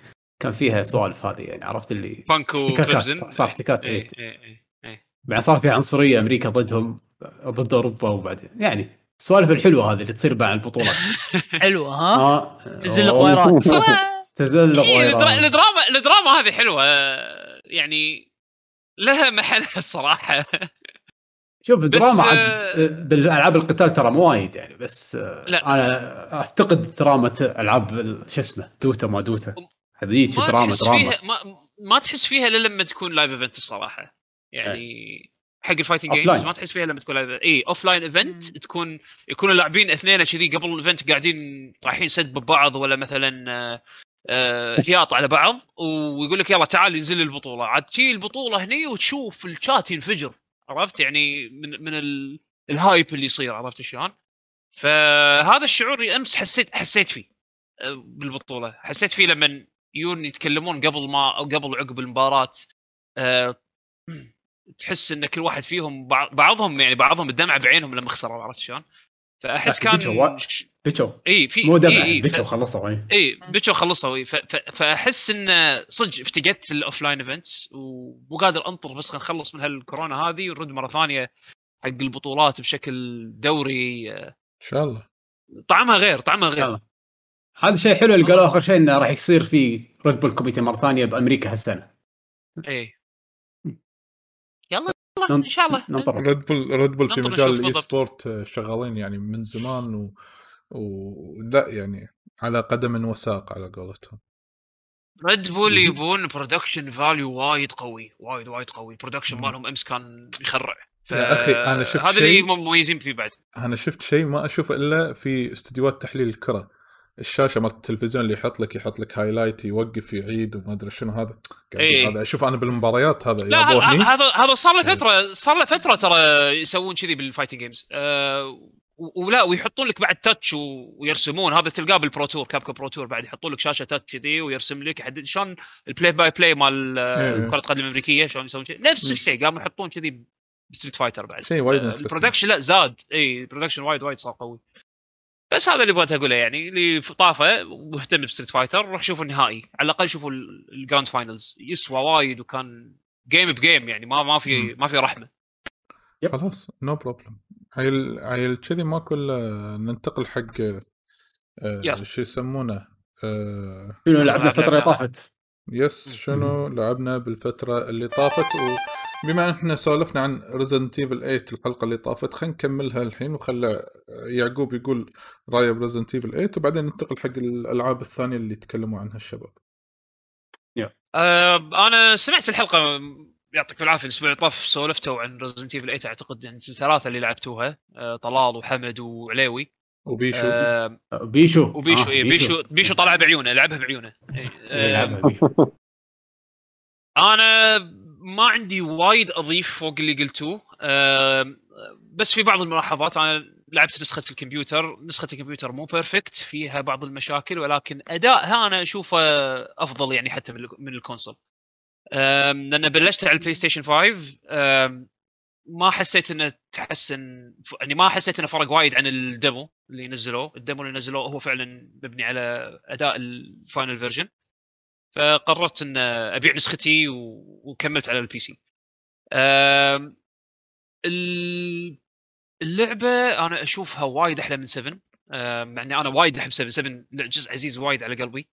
A: كان فيها سوالف هذه يعني عرفت؟ اللي
C: بانكو
A: احتكاكات صار احتكاكات
C: اي. اي اي
A: صار في عنصرية أمريكا ضدهم ضد أوروبا وبعدين يعني السوالف الحلوة هذه اللي تصير مع البطولات.
E: حلوة ها؟ آه لك
C: إيه، الدرا-
A: غويرات.
C: الدراما الدراما هذه حلوة. يعني لها محلها الصراحه
A: شوف دراما عاد
C: آه،
A: بالألعاب القتال ترى مو وايد يعني بس آه،
C: لا.
A: أنا افتقد دراما ألعاب ال- شو اسمه Dota ما Dota هذيك
C: ما
A: دراما
C: تحس
A: دراما
C: فيها ما, ما تحس فيها إلا لما تكون live event الصراحة. يعني حق ال
A: fighting.
C: games ما تحس فيها لما تكون live اي offline event تكون يكونوا لاعبين اثنين كذي قبل ال event قاعدين رايحين سد ببعض ولا مثلا آه، آه، هياط على بعض ويقول لك يلا تعال ينزل البطولة عاد تجي البطولة هني وتشوف الشات ينفجر عرفت يعني من من ال- ال hype اللي يصير عرفت شلون؟ فهذا الشعور أمس حسيت حسيت فيه آه، بالبطولة حسيت فيه لما يجون يتكلمون قبل ما أو قبل وعقب المباراة أه تحس إن كل واحد فيهم بع- بعضهم يعني بعضهم الدمعة بعينهم لما خسروا عرفت شلون؟
A: فأحس
C: كان
A: بيتشو بيتشو.
C: إي في
A: مو دمع
C: إي إي
A: بيتشو خلصوا إيه.
C: إي بيتشو خلصوا ف- فأحس إن صدق افتقدت ال offline events ومو قادر أنطر بس خلينا نخلص من هالكورونا هذه ونرد مرة ثانية حق البطولات بشكل دوري
B: إن شاء الله.
C: طعمها غير طعمها غير.
A: هذا الشيء حلو اللي قالوا آخر شيء انه راح يصير في Red Bull Kumite مرة ثانية بأمريكا
C: هالسنة. إي.
A: نن-
C: إن شاء الله.
A: ننطر.
B: Red Bull Red Bull في مجال ال
C: e.
B: sport آه، شغالين يعني من زمان و... ولا يعني على قدم وساق على قولتهم.
C: Red Bull يبون production value وايد قوي وايد وايد قوي. ال
B: production.
C: مالهم أمس كان يخرع. ف...
B: يا أخي، أنا شفت
C: هذا اللي مميزين فيه بعد.
B: أنا شفت شيء ما أشوفه إلا في استديوهات تحليل الكرة. الشاشة مالت التلفزيون اللي يحط لك يحط لك highlight يوقف يعيد وما أدري شنو هذا
C: إيه.
B: هذا أشوف أنا بالمباريات هذا
C: لا هذا هذا صار له
B: إيه.
C: فترة صار له فترة ترى يسوون كذي بال fighting games أه ولا ويحطون لك بعد touch ويرسمون هذا تلقاه بال Pro Tour Capcom Pro Tour بعد يحطون لك شاشة touch كذي ويرسم لك يحدد شلون ال play by play مال آه،
B: إيه.
C: كرة القدم الامريكيه شلون يسوون كذي نفس
B: مم.
C: الشيء قاموا يحطون كذي ب Street Fighter بعد
B: شيء وايد
C: آه،.
B: ال
C: production لا زاد اي ال production وايد وايد صار قوي بس هذا اللي بغيت أقوله يعني اللي طافه مهتم ب Street Fighter روح شوفوا النهائي على الأقل شوفوا ال- ال grand finals يسوى وايد وكان game ب game يعني ما ما في. ما في
A: رحمة.
B: خلاص no problem عيل عيل كذي ماكو الا ننتقل حق آه،
C: يلا.
B: شو يسمونه آه،
A: شنو لعبنا الفترة اللي. طافت
B: yes شنو لعبنا بالفترة اللي طافت وبما أن إحنا سولفنا عن Resident Evil 8 الحلقة اللي طافت خلينا نكملها الحين وخلى يعقوب يقول رأيه ب Resident Evil 8 وبعدين ننتقل حق الألعاب الثانية اللي تكلموا عنها الشباب.
C: آه أنا سمعت الحلقة يعطيك العافية الأسبوع اللي طاف سولفتوا عن Resident Evil 8 أعتقد يعني ثلاثة اللي لعبتوها آه طلال وحمد وعليوي.
B: وبيشو.
C: آه
A: بيشو
C: وبيشو
A: آه،
C: إيه بيشو. بيشو طلع بعيونه لعبها بعيونه. إيه.
A: إيه،
C: آه
A: لعبها بيشو
C: أنا ما عندي وايد أضيف فوق اللي قلتوه بس في بعض الملاحظات أنا لعبت نسخة الكمبيوتر. نسخة الكمبيوتر مو perfect فيها بعض المشاكل ولكن أدائها أنا أشوفه أفضل يعني حتى من ال console. لأن بلشت على ال PlayStation 5 أم، ما حسيت إنه تحسن يعني ما حسيت إنه فرق وايد عن ال demo اللي نزلوه. ال demo اللي نزلوه هو فعلا مبني على أداء ال final version فقررت إن أبيع نسختي وكملت على ال PC. اللعبة أنا أشوفها وايد أحلى من 7 أم، مع اني أنا وايد أحب 7 7 جزء عزيز وايد على قلبي.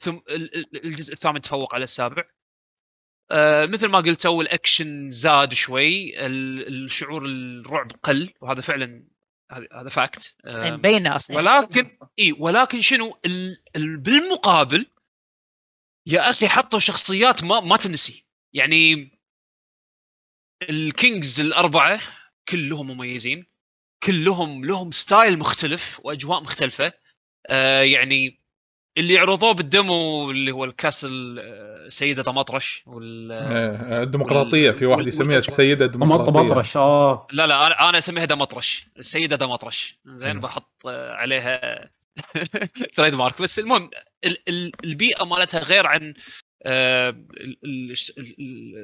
C: ثم ال- ال- الجزء الثامن تفوق على السابع. آه مثل ما قلتوا الاكشن زاد شوي ال- الشعور الرعب قل وهذا فعلا هذا هذا
E: fact مبينه أصلا
C: ولكن إي ولكن شنو؟ ال... ال... بالمقابل يا أخي حطوا شخصيات ما ما تنسي. يعني ال kings الأربعة كلهم مميزين. كلهم لهم style مختلف وأجواء مختلفة. آه يعني اللي عرضوه بالدمو اللي هو الكاسل آه، سيدة دمطرش وال
B: آه، الديمقراطية. في واحد يسميها
C: وال-
B: السيدة الديمقراطية.
A: مطرش آه.
C: لا لا أنا أسميها دمطرش السيدة دمطرش زين. بحط آه، عليها تريد مارك بس المهم ال- ال- البيئة مالتها غير عن آه، ال- ال- ال-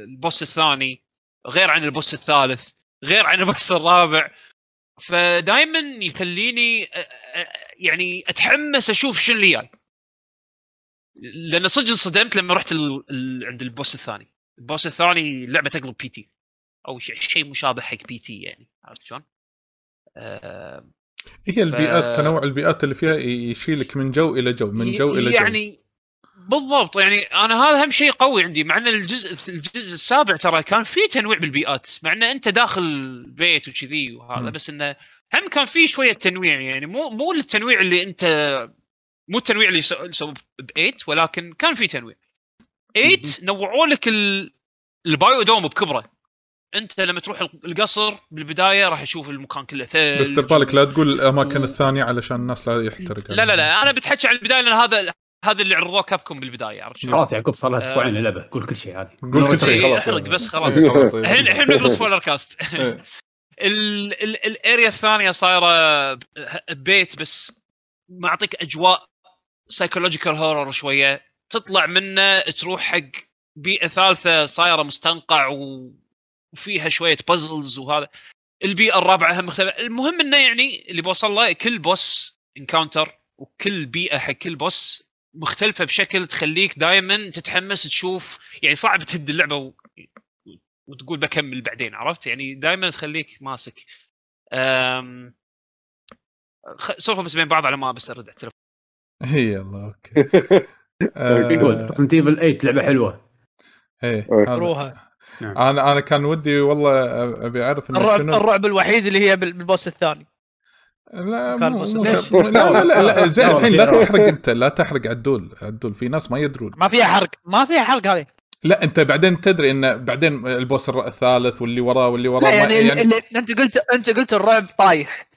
C: البوس الثاني غير عن البوس الثالث غير عن البوس الرابع. فدائما يخليني آه، آه، يعني أتحمس أشوف شو اللي جاي. لأن صدق انصدمت لما رحت ال... ال... عند ال boss الثاني. ال boss الثاني لعبة تقلب PT. أو شيء مشابه حق PT يعني. عرفت شلون؟ آه
B: هي البيئات
C: ف-
B: تنوع البيئات اللي فيها يشيلك من جو إلى جو من جو إلى جو.
C: يعني بالضبط. يعني أنا هذا أهم شيء قوي عندي مع أن الجزء الجزء السابع ترى كان في تنويع بالبيئات مع أن أنت داخل بيت وكذي وهذا
B: مم.
C: بس إنه هم كان في شوية تنويع يعني. مو مو التنويع اللي أنت مو التنويع اللي يسوي ب 8 ولكن كان في تنويع. 8 نوعوا لك ال- البايو دوم بكبره. انت لما تروح القصر بالبداية راح تشوف المكان كله ثلج
B: بس دير بالك لا تقول الاماكن
C: و-
B: الثانية علشان الناس لا يحترق
C: لا لا لا أنا بتحكي عن البداية لأن هذا هذا اللي عرضوه كابكم بالبداية عرفت شلون؟
A: خلاص يعقوب صار لها
C: آه.
A: أسبوعين اللعبه قول كل شيء عادي.
B: قول كل شيء. خلاص
C: احرق بس خلاص. الحين الحين بنقول سبويلر كاست. ال- ال- ال area الثانية صايرة بيت بس معطيك أجواء psychological horror شوية تطلع منه تروح حق بيئة ثالثة صايرة مستنقع وفيها شوية puzzles وهذا. البيئة الرابعة هم مختلفة. المهم إنه يعني اللي بوصل له كل boss encounter وكل بيئة حق كل boss مختلفة بشكل تخليك دائما تتحمس تشوف يعني صعب تهد اللعبة و... وتقول بكمل بعدين عرفت؟ يعني دائما تخليك ماسك. أم... خ... سولفوا بس بين بعض على ما بس أرد على
B: اي الله okay.
A: يقول Resident Evil 8
B: لعبة
D: حلوة.
B: إيه
E: روها
A: نعم.
B: أنا أنا كان ودي والله أبي أعرف
E: الرعب
B: شنو.
E: الرعب الوحيد اللي هي بال- بال boss الثاني.
B: لا
E: كان
B: مو. لا لا لا, لا زين
A: لا،
B: الحين لا. تحرق أنت لا تحرق عدول عدول. في ناس ما يدرون.
E: ما فيها حرق ما فيها حرق هذه.
B: لا أنت بعدين تدري انه بعدين البوس الثالث واللي وراه واللي وراه
E: لا يعني,
B: يعني
E: اللي أنت قلت أنت قلت الرعب طايح.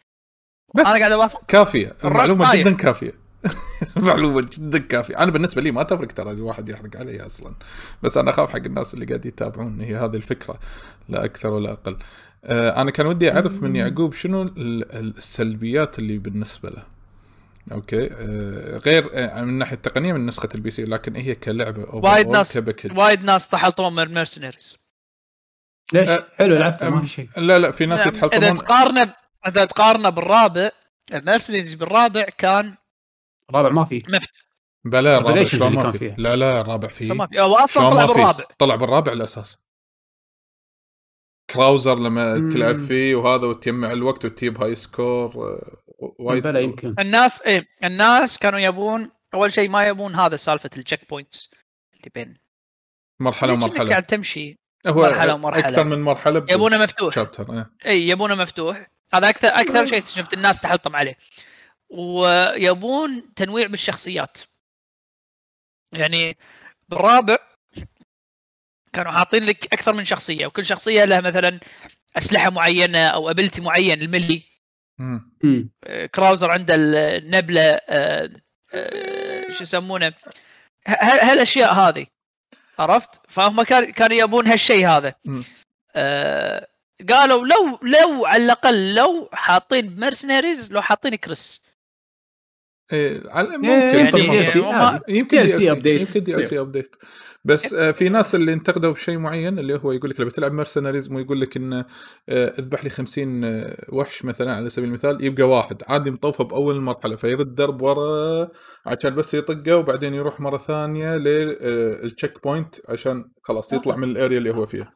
B: بس
E: أنا قاعد
B: أوافق.
E: كافية.
B: المعلومة
E: طايح.
B: جدا كافية. معلومة جدا كافية. أنا بالنسبة لي ما تفرق ترى الواحد يحرق علي أصلا. بس أنا أخاف حق الناس اللي قاعد يتابعون. هي هذه الفكرة لا أكثر ولا أقل. آه، أنا كان ودي أعرف من يعقوب شنو ال- ال- السلبيات اللي بالنسبة له. okay؟ آه، غير آه، من الناحيه التقنية من نسخة ال PC لكن هي كلعبة
E: وايد ناس- وايد ناس تحلطموا من ال mercenaries
A: ليش؟
B: أه،
A: حلو لعبته ما في شيء.
B: لا لا في ناس
E: إذا
B: يتحلطمون.
E: تقارنه إذا تقارنه بالرابع ال mercenaries بالرابع كان
A: رابع ما في.
E: مفتوح
B: بلا الرابع شلون ما
A: كان
B: في.
A: فيها.
B: لا لا الرابع فيه
E: ما في. هو
B: أصلا
E: طلع
B: ما
E: بالرابع.
B: طلع بالرابع الاساس Krauser لما
A: مم.
B: تلعب فيه وهذا وتجمع الوقت وتجيب high score آه، وايد
A: بلا يمكن.
E: الناس إيه الناس كانوا يبون أول شيء ما يبون هذا سالفة ال checkpoints اللي بين. مرحلة إنك
B: ومرحلة.
E: قاعد تمشي.
B: هو
E: مرحلة ومرحلة.
B: أكثر من مرحلة
E: يبونه مفتوح.
B: chapter إيه.
E: اي يبونه مفتوح. هذا أكثر أكثر شيء شفت الناس تحلطم عليه. ويبون تنويع بالشخصيات. يعني بالرابع كانوا حاطين لك أكثر من شخصية وكل شخصية لها مثلا أسلحة معينة أو ability معين ال
B: melee.
A: مم.
E: آه، Krauser عنده النبلة آه، آه، شو يسمونه؟ هالأشياء هذه. عرفت؟ فهم كان كانوا يبون هالشيء هذا. آه، قالوا لو لو على الأقل لو حاطين mercenaries لو حاطين كريس
B: إيه، على- ممكن
A: يعني
E: يعني
A: عادي.
B: يمكن
A: DLC
B: DLC
A: update
B: يمكن
A: D.
B: C update بس آه، في ناس اللي انتقدوا بشيء معين اللي هو يقول لك لما تلعب mercenaries ويقول لك انه آه، اذبح لي 50 آه، وحش مثلا على سبيل المثال يبقى واحد عادي مطوفه بأول مرحلة فيرد درب ورا عشان بس يطقه وبعدين يروح مرة ثانية لل checkpoint عشان خلاص يطلع من ال area اللي هو فيها.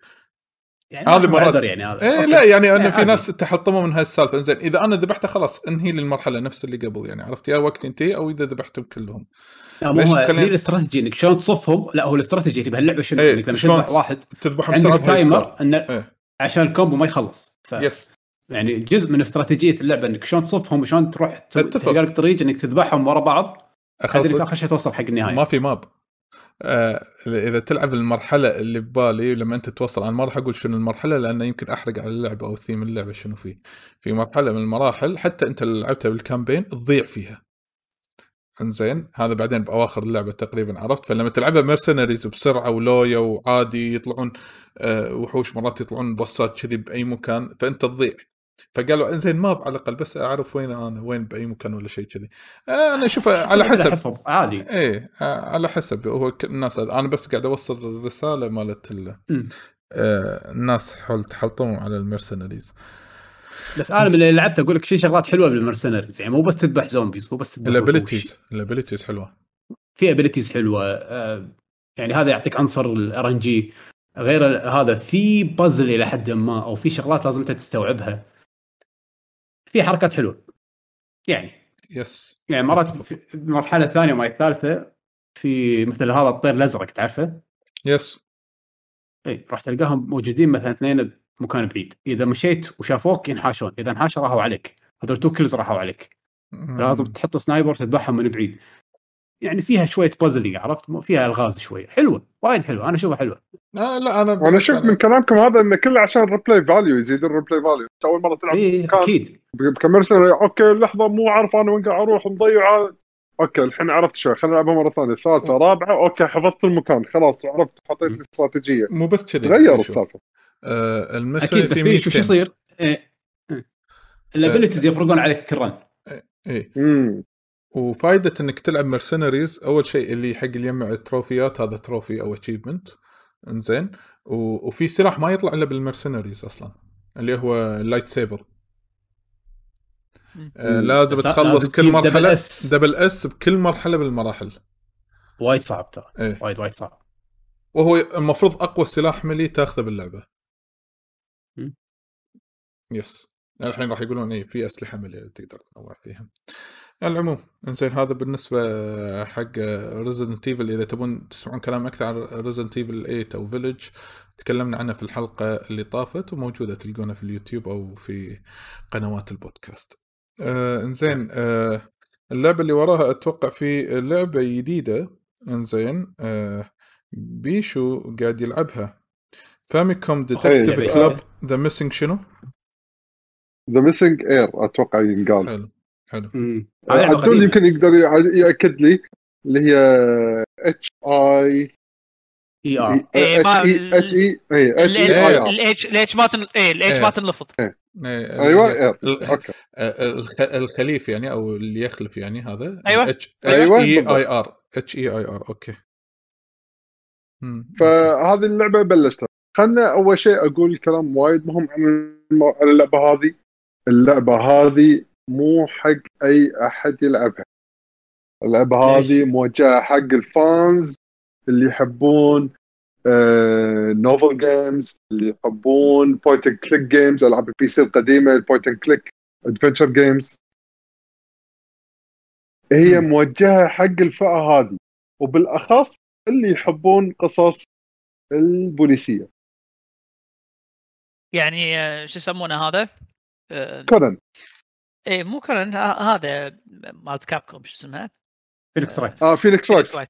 A: يعني
B: هذه مرات-
A: يعني هذا.
B: إيه
A: okay.
B: لا يعني انه
A: إيه،
B: في. ناس تحلطموا من هالسالفة. إنزين إذا أنا ذبحته خلاص انهي لي المرحلة نفس اللي قبل يعني عرفت؟ يا وقت ينتهي أو إذا ذبحتهم كلهم.
A: لا مو
B: تخلين-
A: هي الاستراتيجي إنك شلون تصفهم؟ لا هو الاستراتيجي اللي بهاللعبة شنو؟
B: إيه،
A: إنك لما تذبح واحد
B: تذبحهم بسرعة.
A: timer إن
B: إيه.
A: عشان ال combo ما يخلص. ف...
B: yes
A: يعني جزء من استراتيجية اللعبة إنك شلون تصفهم وشلون تروح. تلقى لك طريق إنك تذبحهم ورا بعض آخر شيء توصل حق النهاية.
B: ما في map. آه اذا تلعب المرحلة اللي ببالي لما أنت توصل ما راح أقول شنو المرحلة لأنه يمكن أحرق على اللعبة أو ثيم اللعبة شنو فيه. في مرحلة من المراحل حتى أنت لعبتها بال campaign تضيع فيها. إنزين؟ هذا بعدين بأواخر اللعبة تقريبا عرفت. فلما تلعبها mercenaries بسرعة ولويا وعادي يطلعون آه وحوش مرات يطلعون بوسات كذي بأي مكان فأنت تضيع. فقالوا إنزين map على الاقل بس أعرف وين أنا وين باي مكان ولا شيء كذي. آه أنا أشوف على
A: كذا
B: حسب.
A: عادي.
B: إيه آه، على حسب. هو الناس أنا بس قاعد أوصل الرسالة مالت. آه، الناس حول تحلطموا على ال mercenaries.
A: بس أنا من اللي لعبته أقول لك في شغلات حلوة بال mercenaries يعني مو بس تذبح zombies مو بس تذبح. ال
B: abilities ال abilities حلوة.
A: في abilities حلوة آه، يعني هذا يعطيك عنصر ال RNG غير هذا في بازل إلى حد ما أو في شغلات لازم أنت تستوعبها. في حركات حلوة يعني.
B: yes.
A: يعني مرات في المرحلة الثانية وما الثالثة في مثل هذا الطير الأزرق تعرفه؟
B: yes.
A: إي راح تلقاهم موجودين مثلا اثنين بمكان بعيد. إذا مشيت وشافوك ينحاشون. إذا انحاشوا راحوا عليك. هذول two kills راحوا عليك. لازم تحط sniper تذبحهم من بعيد. يعني فيها شوية puzzling عرفت؟ مو- فيها ألغاز شوية. حلوة وايد حلوة. أنا أشوفها حلوة.
B: آه لا أنا
D: وأنا أشوف من كلامكم هذا انه كله عشان ال replay value يزيد ال replay value أنت أول مرة تلعب
A: اي
D: مكان
A: أكيد.
D: ك mercenary okay لحظة مو عارف أنا وين قاعد أروح مضيع okay الحين عرفت شوي خلينا نلعبها مرة ثانية. ثالثة رابعة okay حفظت المكان. خلاص عرفت حطيت الاستراتيجية.
B: مو بس كذي
D: تغير. السالفة.
B: آه
A: أكيد بس في شو شو يصير؟ إيه. إيه. ال abilities يفرقون عليك كل run
B: اي
D: امم
B: وفائده إنك تلعب mercenaries أول شيء اللي حق اللي يجمع ال trophyات هذا trophy أو achievement إنزين. وفي سلاح ما يطلع إلا بال mercenaries أصلا اللي هو ال lightsaber آه. لازم تخلص
A: لازم
B: كل مرحله
A: double S.
B: double S بكل مرحلة بالمراحل.
A: وايد صعب ترى.
B: إيه.
A: وايد وايد صعب.
B: وهو المفروض أقوى سلاح ملي تاخذه باللعبة.
A: مم.
B: yes الحين راح يقولون إيه في أسلحة ملي تقدر تنوع فيها. على العموم إنزين هذا بالنسبة حق Resident Evil إذا تبون تسمعون كلام أكثر عن Resident Evil 8 أو Village تكلمنا عنه في الحلقة اللي طافت وموجودة تلقونها في اليوتيوب أو في قنوات البودكاست. آه إنزين آه اللعبة اللي وراها أتوقع في لعبة جديدة. إنزين آه بيشو قاعد يلعبها. Famicom
D: Detective
B: Club The Missing شنو؟
D: The Missing Heir أتوقع ينقال.
B: حلو حلو.
A: لعبة
D: عدول. يمكن يقدر يأكد لي اللي هي اتش اي
A: اي ار
E: إيه، ما-
D: اتش اي اي اتش اي اي
E: الاتش الاتش ما تن... إيه ال H
B: إيه.
E: ما تنلفظ.
B: إيه، أيوه
D: اير
B: ال-
D: okay.
B: آه، الخ- الخليف يعني أو اللي يخلف يعني هذا.
E: أيوة.
B: اتش اي. اي ار اتش اي اي ار أوكي.
D: فهذه اللعبة بلشتها. خلنا أول شيء أقول كلام وايد مهم عن الم- عن اللعبة هذه. اللعبة هذه مو حق أي أحد يلعبها
A: اللعبة؟
D: هذه موجهة حق ال fans اللي يحبون novel games اللي يحبون point and click games ألعاب ال PC القديمة ال point and click adventure games
A: هي.
D: موجهة حق الفئة هذه وبالأخص اللي يحبون قصص البوليسية
E: يعني آه، شو يسمونه هذا؟ آه،
D: كونان.
E: إيه مو كان هذا مالت Capcom شو اسمها؟
A: Phoenix
D: Wright. آه Phoenix
E: Wright.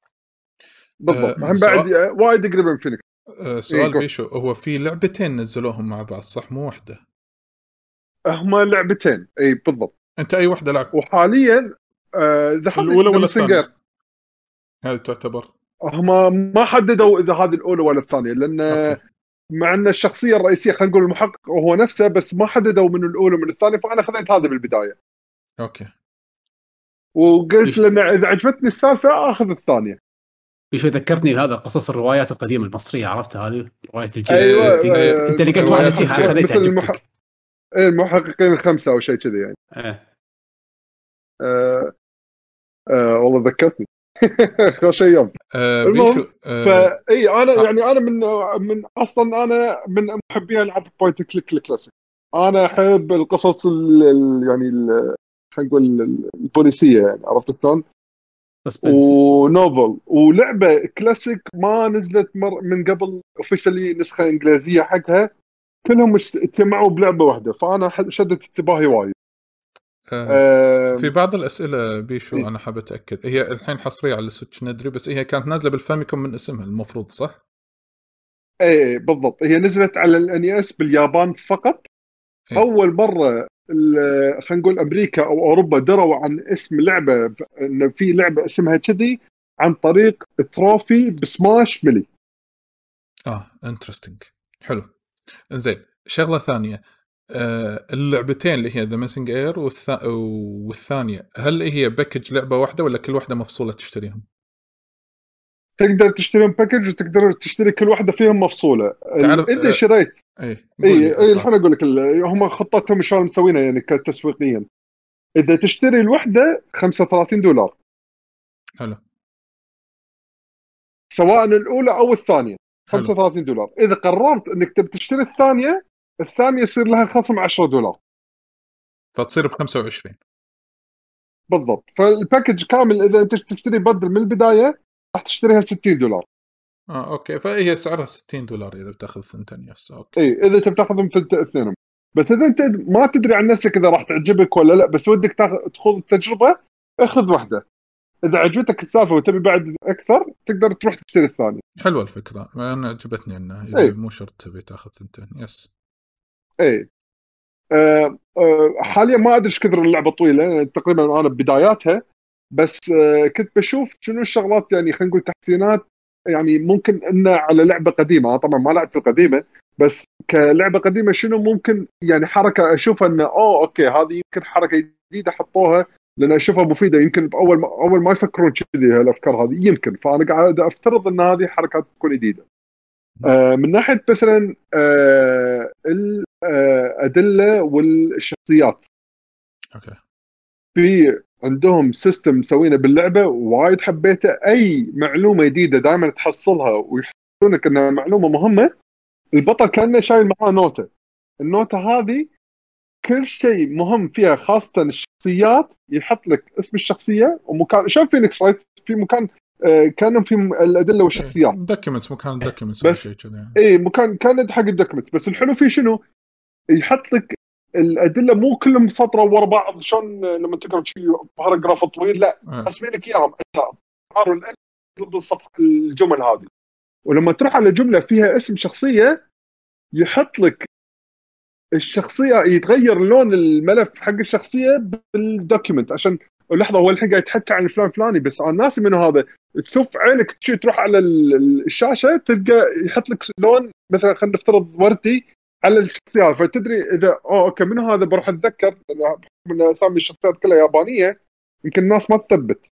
D: بالضبط.
B: آه،
D: هم بعد آه، وايد قريب من فينيكس
B: آه، سؤال
D: إيه،
B: بيشو هو في لعبتين نزلوهم مع بعض صح؟ مو واحدة
D: هما لعبتين. إي بالضبط.
B: أنت أي واحدة لعب؟
D: وحاليا آه، الأولى
B: ولا. الثانية؟ هذه تعتبر.
D: هما ما حددوا إذا هذه الأولى ولا الثانية لأن
B: okay.
D: مع أن الشخصية الرئيسية خلينا نقول المحقق هو نفسه بس ما حددوا من الأولى ومن الثانية فأنا خذيت هذا بالبداية.
B: okay.
D: وقلت؟ لأن إذا عجبتني الثالثة آخذ الثانية.
A: شوي ذكرتني بهذا قصص الروايات القديمة المصرية عرفتها هذه؟ رواية الجيل
D: أيوه
B: آه،
A: انت لقيت واحدة
B: مثل
A: خذيتها
D: المح-
A: عجبتك
D: إيه، المحققين الخمسة أو شيء كذي يعني.
A: إيه.
D: آه آه والله ذكرتني. خوش أيام
B: آه
D: المهم،
B: بيشو آه
D: فاي أنا
B: آه.
D: يعني أنا من من أصلا أنا من محبي العاب point click ال classic. أنا أحب القصص ال ال- يعني ال- خلينا نقول ال- البوليسية يعني عرفت شلون؟
A: suspense
D: و novel. ولعبة كلاسيك ما نزلت مر من قبل officially نسخة إنجليزية حقها. كلهم اجت- اجتمعوا بلعبة واحدة فأنا شدت انتباهي وايد.
B: آه في بعض الأسئلة بيشو
D: إيه.
B: أنا حاب أتأكد. هي الحين حصرية على ال Switch ندري بس هي كانت نازلة بال Famicom من اسمها المفروض صح؟
D: إيه إيه، بالضبط. هي نزلت على ال NES باليابان فقط.
B: إيه.
D: أول مرة خلينا نقول أمريكا أو أوروبا دروا عن اسم لعبة ب- إن في لعبة اسمها كذي عن طريق trophy ب Smash
B: Melee آه interesting حلو. إنزين شغلة ثانية. اللعبتين اللي هي The Missing Heir والث... والثانية. هل هي package لعبة واحدة ولا كل واحدة مفصولة تشتريهم؟
D: تقدر تشتري package وتقدر تشتري كل واحدة فيهم مفصولة.
B: تعرف-
D: اذا
B: آه،
D: شريت.
B: اي
D: اي اي الحين أقول لك هم خطتهم شلون مسوينها يعني كتسويقيا. إذا تشتري الوحدة 35 دولار.
B: حلو.
D: سواء الأولى أو الثانية
B: حلو.
D: 35 دولار. إذا قررت إنك تبي تشتري الثانية الثانية يصير لها خصم 10 دولار.
B: فتصير ب 25
D: بالضبط. فال package كامل إذا أنت تشتري بدل من البداية راح تشتريها 60 دولار.
B: آه okay. فهي سعرها 60 دولار إذا بتأخذ ثنتين yes. okay.
D: إي إذا تبي تاخذهم في الت- اثنينهم. بس إذا أنت ما تدري عن نفسك إذا راح تعجبك ولا لا بس ودك تخوض التجربة اخذ واحدة. إذا عجبتك السالفة وتبي بعد أكثر تقدر تروح تشتري الثانية.
B: حلوة الفكرة. أنا عجبتني إنه إذا
D: إيه.
B: مو شرط تبي تأخذ ثنتين. yes.
D: اي آه آه حاليا ما أدري إيش كثر اللعبة طويلة تقريبا أنا بداياتها بس آه كنت بشوف شنو الشغلات يعني خلينا نقول تحسينات يعني ممكن إنه على لعبة قديمة أنا طبعا ما لعبت القديمة بس كلعبة قديمة شنو ممكن يعني حركة أشوفها إنه أوه okay هذه يمكن حركة جديدة حطوها لأن أشوفها مفيدة يمكن بأول ما أول ما يفكرون كذي هالأفكار هذه يمكن. فأنا قاعد أفترض إن هذه حركات تكون جديدة. آه من ناحية مثلا آه الادله والشخصيات.
B: okay.
D: في عندهم system مسوينه باللعبة وايد حبيته. أي معلومة جديدة دائما تحصلها ويحسونك إنها معلومة مهمة البطل كأنه شايل معاه نوتة. النوتة هذه كل شيء مهم فيها خاصة الشخصيات يحط لك اسم الشخصية ومكان شوف Phoenix Wright في مكان آه، كانهم في الأدلة والشخصيات.
B: documents مكان documents
D: بس-. اي مكان كان حق ال document بس الحلو فيه شنو؟ يحط لك الأدلة مو كلهم سطرة ورا بعض شلون لما تقرأ شيء paragraph طويل لا
B: آه.
D: قسمين لك إياهم. اجزاء ضد الصفحه الجمل هذه. ولما تروح على جملة فيها اسم شخصية يحط لك الشخصية يتغير لون الملف حق الشخصية بال document عشان لحظة هو الحين قاعد يتحكى عن فلان فلاني بس أنا ناسي منه هذا. تشوف عينك تروح على ال- ال- الشاشة تلقى يحط لك لون مثلا خلينا نفترض وردي على الشخصيات فتدري اذا اوه okay منو هذا؟ بروح أتذكر ان أسامي الشخصيات كلها يابانية يمكن الناس ما تثبت.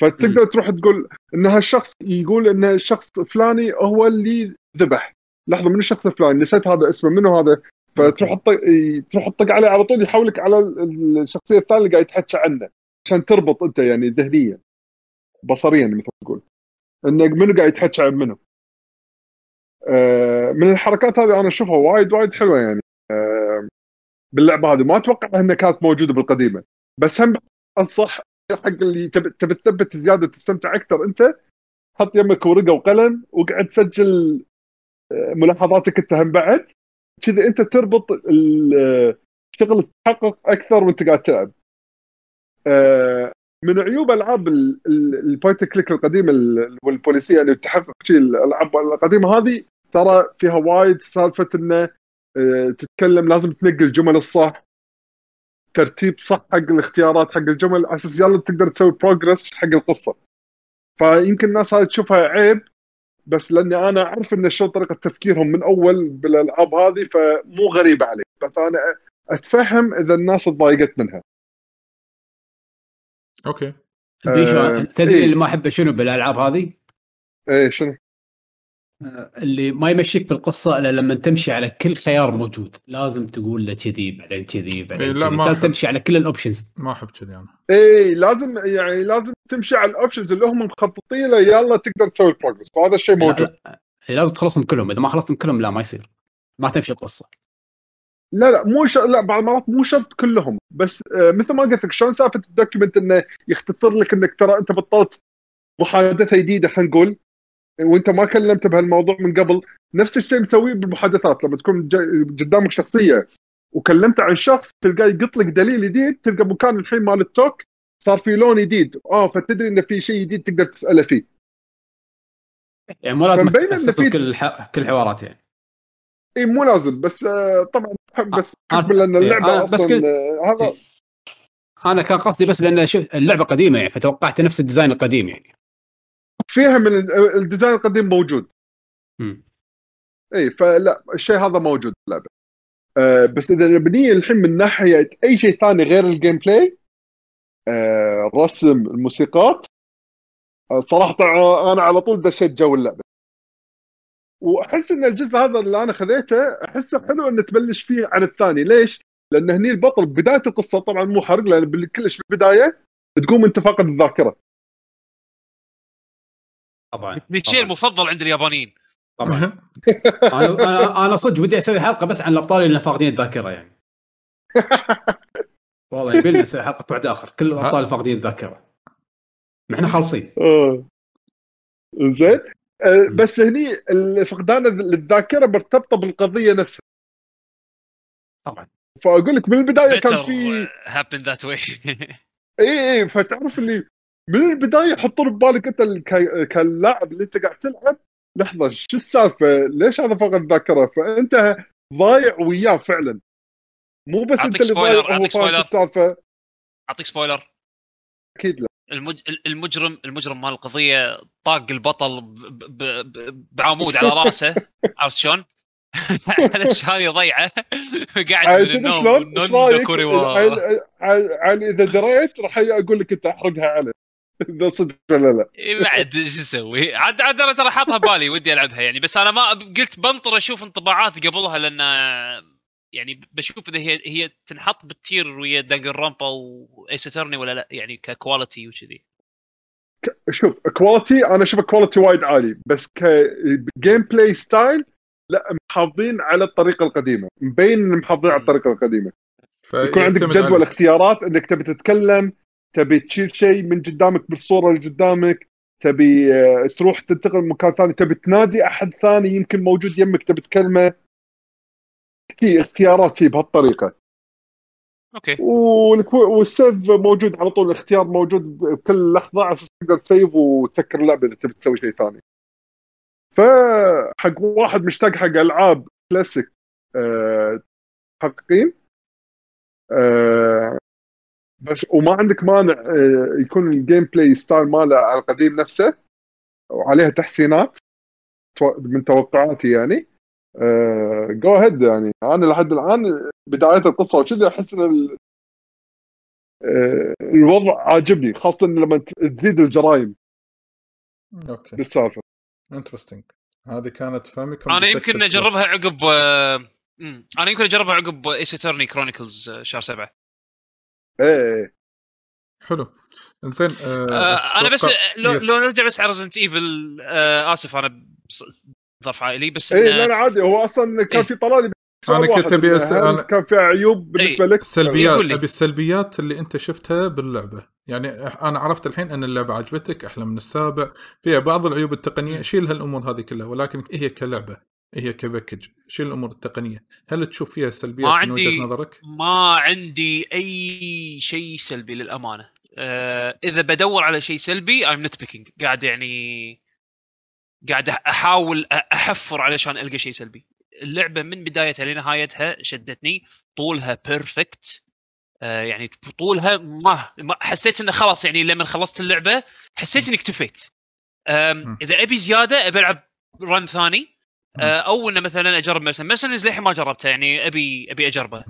D: فتقدر تروح تقول إن هالشخص يقول إن الشخص الفلاني هو اللي ذبح. لحظة من الشخص الفلاني؟ نسيت هذا اسمه منو هذا؟ فتروح تطق تروح تطق عليه على طول يحولك على ال- الشخصية الثانية اللي قاعد يتحكى عنه عشان تربط أنت يعني ذهنيا بصريا مثل ما تقول. إنك منو قاعد يتحكى عن منو؟ من الحركات هذه أنا أشوفها وايد وايد حلوة يعني. آه، باللعبة هذه ما أتوقع إنها كانت موجودة بالقديمة. بس هم أنصح حق اللي تبي تثبت زيادة تستمتع أكثر أنت. حط يمك ورقة وقلم وقعد تسجل آه، ملاحظاتك أنت هم بعد. كذا أنت تربط ال- الشغل تحقق أكثر وأنت قاعد تلعب. آه، من عيوب ألعاب ال point click القديمة ال- والبوليسية اللي تحقق شيء الألعاب القديمة هذه ترى فيها وايد سالفة إنه آه، تتكلم لازم تنقي الجمل الصح ترتيب صح حق الاختيارات حق الجمل على أساس يلا تقدر تسوي progress حق القصة فيمكن الناس هذه تشوفها عيب بس لأني أنا أعرف إن شلون طريقة تفكيرهم من أول بالألعاب هذه فمو غريبه علي بس أنا أتفهم إذا الناس تضايقت منها
B: okay
A: بيشو
D: آه،
A: تدري
D: إيه.
A: اللي ما أحبه شنو بالألعاب هذه؟
D: إيه شنو؟
A: آه، اللي ما يمشيك بالقصة إلا لما تمشي على كل خيار موجود. لازم تقول له كذي بعدين كذي بعدين
B: إيه، لا،
A: كذي. لازم
B: أحب.
A: تمشي على كل ال options
B: ما أحب كذي أنا.
D: اي لازم يعني لازم تمشي على ال options اللي هم مخططين له يلا تقدر تسوي ال progress فهذا الشيء موجود.
A: لازم تخلصهم كلهم. إذا ما خلصتهم كلهم لا ما يصير. ما تمشي القصة.
D: لا لا مو ش... لا بعض المرات مو شرط كلهم. بس آه مثل ما قلت لك شلون سالفة ال document إنه يختصر لك إنك ترى أنت بطلت محادثة جديدة خلينا نقول. وانت ما كلمت بهالموضوع من قبل نفس الشيء مسويه بالمحادثات لما تكون قدامك شخصية وكلمت عن شخص تلقاه يقط لك دليل جديد تلقى مكان الحين مال التوك صار في لون جديد. آه فتدري انه في شيء جديد تقدر تسأله فيه.
A: يعني مو لازم
D: في-
A: كل الح... كل الحوارات يعني.
D: اي مو لازم بس آه طبعا بس
A: آه،
D: لأن
A: إيه، اللعبة بس
D: أصلا
A: قلت-
D: آه هذا
A: أنا كان قصدي بس لأن شوف اللعبة قديمة يعني فتوقعت نفس ال design القديم يعني.
D: فيها من ال- ال design القديم موجود. إي فلا الشيء هذا موجود باللعبه آه بس إذا نبنيه الحين من ناحية أي شيء ثاني غير ال gameplay آه الرسم الموسيقات آه صراحة أنا على طول دشيت جو اللعبة. وأحس إن الجزء هذا اللي أنا خذيته أحسه حلو إن تبلش فيه عن الثاني. ليش؟ لأن هني البطل بداية القصة طبعا مو حرق لأن كلش في البدايه تقوم أنت فاقد الذاكرة.
A: طبعا
C: الشيء
A: طبعا,
C: المفضل عند اليابانيين.
A: طبعا. أنا أنا صدق ودي أسوي حلقة بس عن الأبطال اللي فاقدين الذاكرة يعني. والله يبي لنا نسوي حلقة بعد آخر. كل الأبطال اللي فاقدين الذاكرة. ما إحنا خالصين.
D: زين. آه، بس هني فقدان الذاكرة مرتبطة بالقضية نفسها.
A: طبعا.
D: فأقول لك من البداية كان في
C: happen that way.
D: اي اي فتعرف اللي من البداية يحطون ببالك أنت كلاعب اللي أنت قاعد تلعب لحظة شو السالفة؟ ليش هذا فقد الذاكرة؟ فأنت ضايع وياه فعلا مو بس أنت اللي
C: سبويلر،
D: ضايع
C: أعطيك
D: فاهم
C: سبويلر.
D: السالفة
C: أعطيك سبويلر
D: أكيد لا
C: المج... المجرم المجرم مال القضية طاق البطل ب... ب... ب... بعمود على رأسه عرفت شلون؟ معلش هذه ضيعه قاعد من النوم
D: شلون؟ عن إذا دريت راح أقول لك أنت أحرقها عليه اذا صدق ولا لا؟
C: إيه، بعد شو أسوي؟ عاد عاد أنا ترى حاطها ببالي ودي ألعبها يعني. بس أنا ما قلت بنطر أشوف انطباعات قبلها لأن يعني بشوف إذا هي هي تنحط بال tier ويا Danganronpa و Ace Attorney ولا لا يعني ك quality وكذي.
D: شوف quality أنا أشوف quality وايد عالي. بس ك gameplay style لا محافظين على الطريقة القديمة. مبين ان محافظين على الطريقة القديمة. يكون عندك جدول اختيارات إنك تبي تتكلم تبي تشيل شيء من قدامك بالصورة اللي قدامك تبي آه، تروح تنتقل مكان ثاني تبي تنادي أحد ثاني يمكن موجود يمك تبي تكلمه. في اختيارات شيء بهالطريقة.
C: okay.
D: وال save موجود على طول الاختيار موجود بكل لحظة على أساس تقدر تسيف وتسكر اللعبة إذا تبي تسوي شيء ثاني. فحق واحد مشتاق حق ألعاب كلاسيك أه أه بس وما عندك مانع أه يكون ال gameplay style ماله على القديم نفسه وعليها تحسينات من توقعاتي يعني. go ahead يعني. أنا لحد الآن بداية القصة وكذا أحس إن ال- آه، الوضع عاجبني خاصة لما تزيد الجرائم.
B: أوكي.
D: بالسالفة.
B: interesting هذه كانت فاميكوم أنا
C: يمكن. أجربها عقب آه،. أنا يمكن أجربها عقب Ace Attorney Chronicles شهر سبعة.
D: إيه
B: حلو. انزين آه
C: آه أنا بس
B: أتوقع-
C: لو,
B: yes.
C: لو نرجع بس على Resident Evil آه آسف أنا ظرف عائلي بس إيه
D: لا لا عادي. هو أصلا كان
C: إيه.
D: في طلال لي سؤال
B: أنا كنت
D: هل
B: أنا-
D: كان في عيوب بالنسبة
C: إيه.
D: لك
C: لي.
B: أبي السلبيات اللي أنت شفتها باللعبة. يعني أنا عرفت الحين أن اللعبة عجبتك أحلى من السابع. فيها بعض العيوب التقنية. شيل هالأمور هذه كلها ولكن هي كلعبة. هي كباكج شيل الأمور التقنية؟ هل تشوف فيها سلبيات
C: ما
B: من
C: عندي-
B: وجهه نظرك؟
C: ما عندي أي شيء سلبي للأمانة. آه إذا بدور على شيء سلبي I'm نت بيكينج قاعد يعني قاعد أحاول أحفر علشان ألقى شيء سلبي. اللعبة من بدايتها لنهايتها شدتني. طولها perfect آه يعني طولها ما ما- حسيت إنه خلاص يعني لما خلصت اللعبة حسيت اني اكتفيت. إذا أبي زيادة أبي ألعب run ثاني. أو إنه مثلا أجرب مثلا مثلا للحين ما جربته يعني ابي أبي أجربه.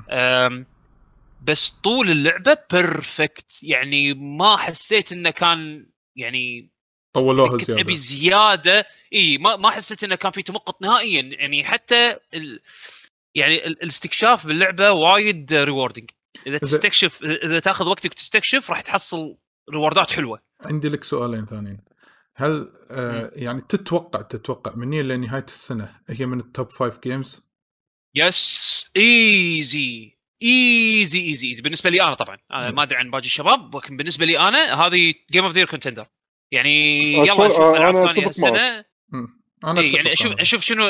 C: بس طول اللعبة perfect يعني ما حسيت إنه كان يعني
B: طولوها زيادة.
C: أبي زيادة. إي ما ما حسيت إنه كان في تمغط نهائيا. يعني حتى ال... يعني ال- الاستكشاف باللعبة وايد rewarding
B: إذا.
C: تستكشف إذا تاخذ وقتك وتستكشف راح تحصل reward ات حلوة.
B: عندي لك سؤالين ثانيين. هل آه يعني تتوقع تتوقع من هنا لنهاية السنة هي من ال top five
C: games yes easy easy easy easy بالنسبة لي أنا طبعا. أنا ما. أدري عن باقي الشباب لكن بالنسبة لي أنا هذه game of the كونتندر يعني يلا نشوف
D: آه، ألعاب
C: ثانية
D: أتفق
C: هالسنه
B: أنا
C: إيه يعني أشوف
B: أنا.
C: أشوف شنو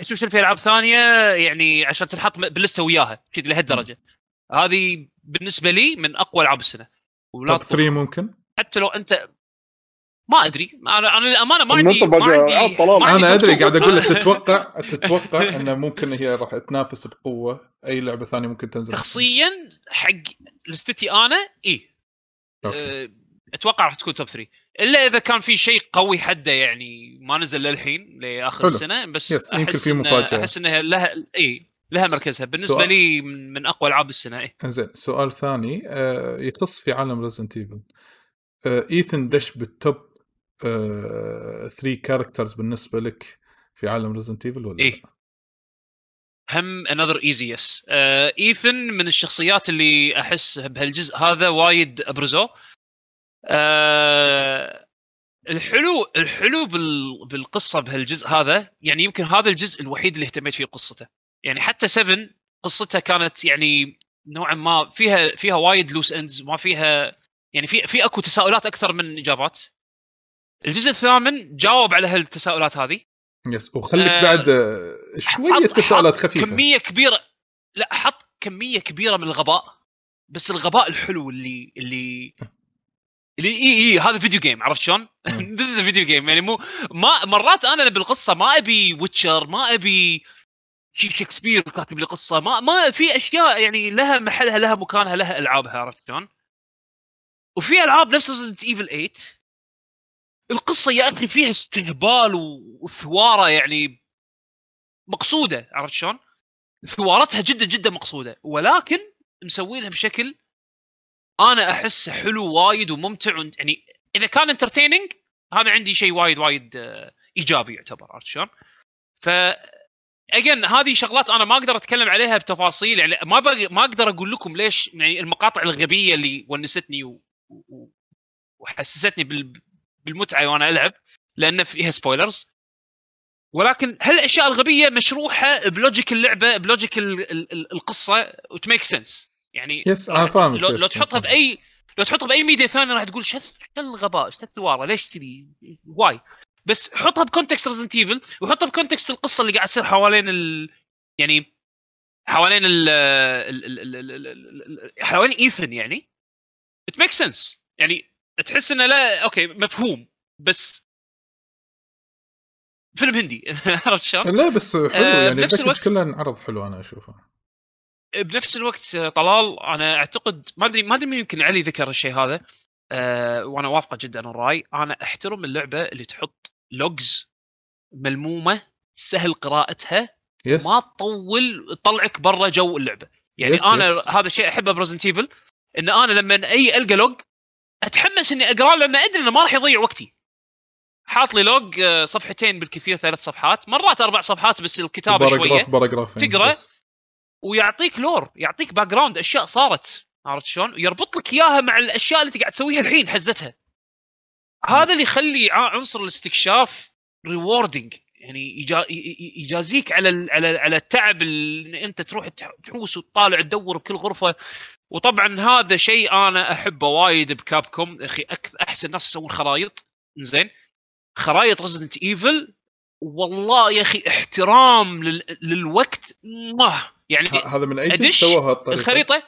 C: أشوف شنو في ألعاب ثانية يعني عشان تنحط باللسته وياها كذا لهالدرجة. هذه بالنسبة لي من أقوى ألعاب السنة. ولا
B: توب
C: تطوف.
B: 3 ممكن؟
C: حتى لو أنت ما أدري. أنا أنا للأمانة ما عندي
D: ننطر
C: ما عندي
B: أنا
C: أدري
B: قاعد. أقول لك تتوقع تتوقع إنه ممكن هي راح تنافس بقوة. أي لعبة ثانية ممكن تنزل؟
C: شخصيا حق لستي أنا
B: إي.
C: أه، أتوقع راح تكون top 3 إلا إذا كان في شيء قوي حده يعني ما نزل للحين لآخر
B: حلو.
C: السنة بس
B: yes، يمكن
C: أحس
B: في مفاجأة.
C: أحس إنها لها إي لها مركزها. بالنسبة
B: سؤال.
C: لي من, من أقوى ألعاب السنة إي.
B: إنزين سؤال ثاني آه يخص في عالم Resident Evil آه إيثن دش بال top 3 characters بالنسبة لك في عالم Resident Evil ولا
C: إيه.
B: لا؟
C: هم another easy yes ايثن من الشخصيات اللي أحس بهالجزء هذا وايد ابرزوه أه الحلو الحلو بال بالقصة بهالجزء هذا يعني يمكن هذا الجزء الوحيد اللي اهتميت فيه قصته يعني حتى 7 قصتها كانت يعني نوعا ما فيها فيها وايد loose ends ما فيها يعني في في أكو تساؤلات أكثر من إجابات الجزء الثامن جاوب على هالتساؤلات هذه.
B: yes وخليك
C: آه،
B: بعد آه
C: شوية
B: تساؤلات
C: حط
B: خفيفة.
C: كمية كبيره لا حط كمية كبيرة من الغباء. بس الغباء الحلو اللي اللي اللي اي إي هذا video game عرفت شلون؟ this video game يعني مو ما مرات أنا بالقصة ما أبي Witcher ما أبي شكسبير كاتب لي قصة. ما ما في أشياء يعني لها محلها لها مكانها لها ألعابها عرفت شلون؟ وفي ألعاب نفس Resident Evil 8 القصة يا أخي فيها استهبال وثوارة يعني مقصودة عرفت شلون؟ ثوارتها جدا جدا مقصودة ولكن مسوينها بشكل أنا احسه حلو وايد وممتع يعني إذا كان انترتيننج هذا عندي شيء وايد وايد آه، إيجابي يعتبر عرفت شلون؟ ف اجين هذه شغلات أنا ما أقدر أتكلم عليها بتفاصيل يعني ما بق... ما أقدر أقول لكم ليش يعني المقاطع الغبية اللي ونستني و... و... وحسستني بال... بالمتعة وأنا ألعب لأن فيها spoilers ولكن هالأشياء الغبية مشروحة ب logic اللعبه ب logic ال... ال... ال- القصة و it make sense يعني
B: yes أنا فاهم
C: لو, لو تحطها باي لو تحطها بأي ميديا ثانية راح تقول شو الغباء شو الثوارة ليش كذي؟ why بس حطها ب context Resident Evil وحطها ب context القصة اللي قاعد تصير حوالين ال يعني حوالين ال ال- ال- ال- ال- ال- ال- ال- حوالين ايثن يعني. it make sense يعني تحس إنه لا okay مفهوم بس فيلم هندي عرفت شلون؟
B: لا بس حلو
C: آه،
B: يعني
C: بنفس الوقت-
B: كله انعرض حلو أنا أشوفه
C: بنفس الوقت طلال أنا أعتقد ما أدري ما أدري يمكن علي ذكر الشيء هذا أه وأنا وافقه جدا الراي أنا أحترم اللعبة اللي تحط logs ملمومة سهل قراءتها
B: yes
C: ما تطول تطلعك برا جو اللعبة يعني
B: yes،
C: أنا
B: yes.
C: هذا الشيء أحبه ب Resident Evil إن أنا لما أي ألقى log أتحمس إني اقراه لأن أدري إنه ما راح يضيع وقتي حاط لي log آه، صفحتين بالكثير ثلاث صفحات مرات أربع صفحات بس الكتابة شوية
B: باراجراف
C: تقرأ؟
B: بس.
C: ويعطيك lore يعطيك background أشياء صارت عرفت شلون؟ يربط لك إياها مع الأشياء اللي انت قاعد تسويها الحين حزتها. هذا اللي يخلي عنصر الاستكشاف rewarding يعني يجازيك على على على التعب اللي أنت تروح تح- تحوس وتطالع تدور بكل غرفة وطبعا هذا شيء أنا أحبه وايد ب Capcom أخي أك- أحسن ناس يسوون خرايط زين خرايط Resident Evil والله يا أخي احترام لل... للوقت. موه. يعني
B: هذا من اي جزء
C: أدش
B: سووها الطريقة
C: الخريطة.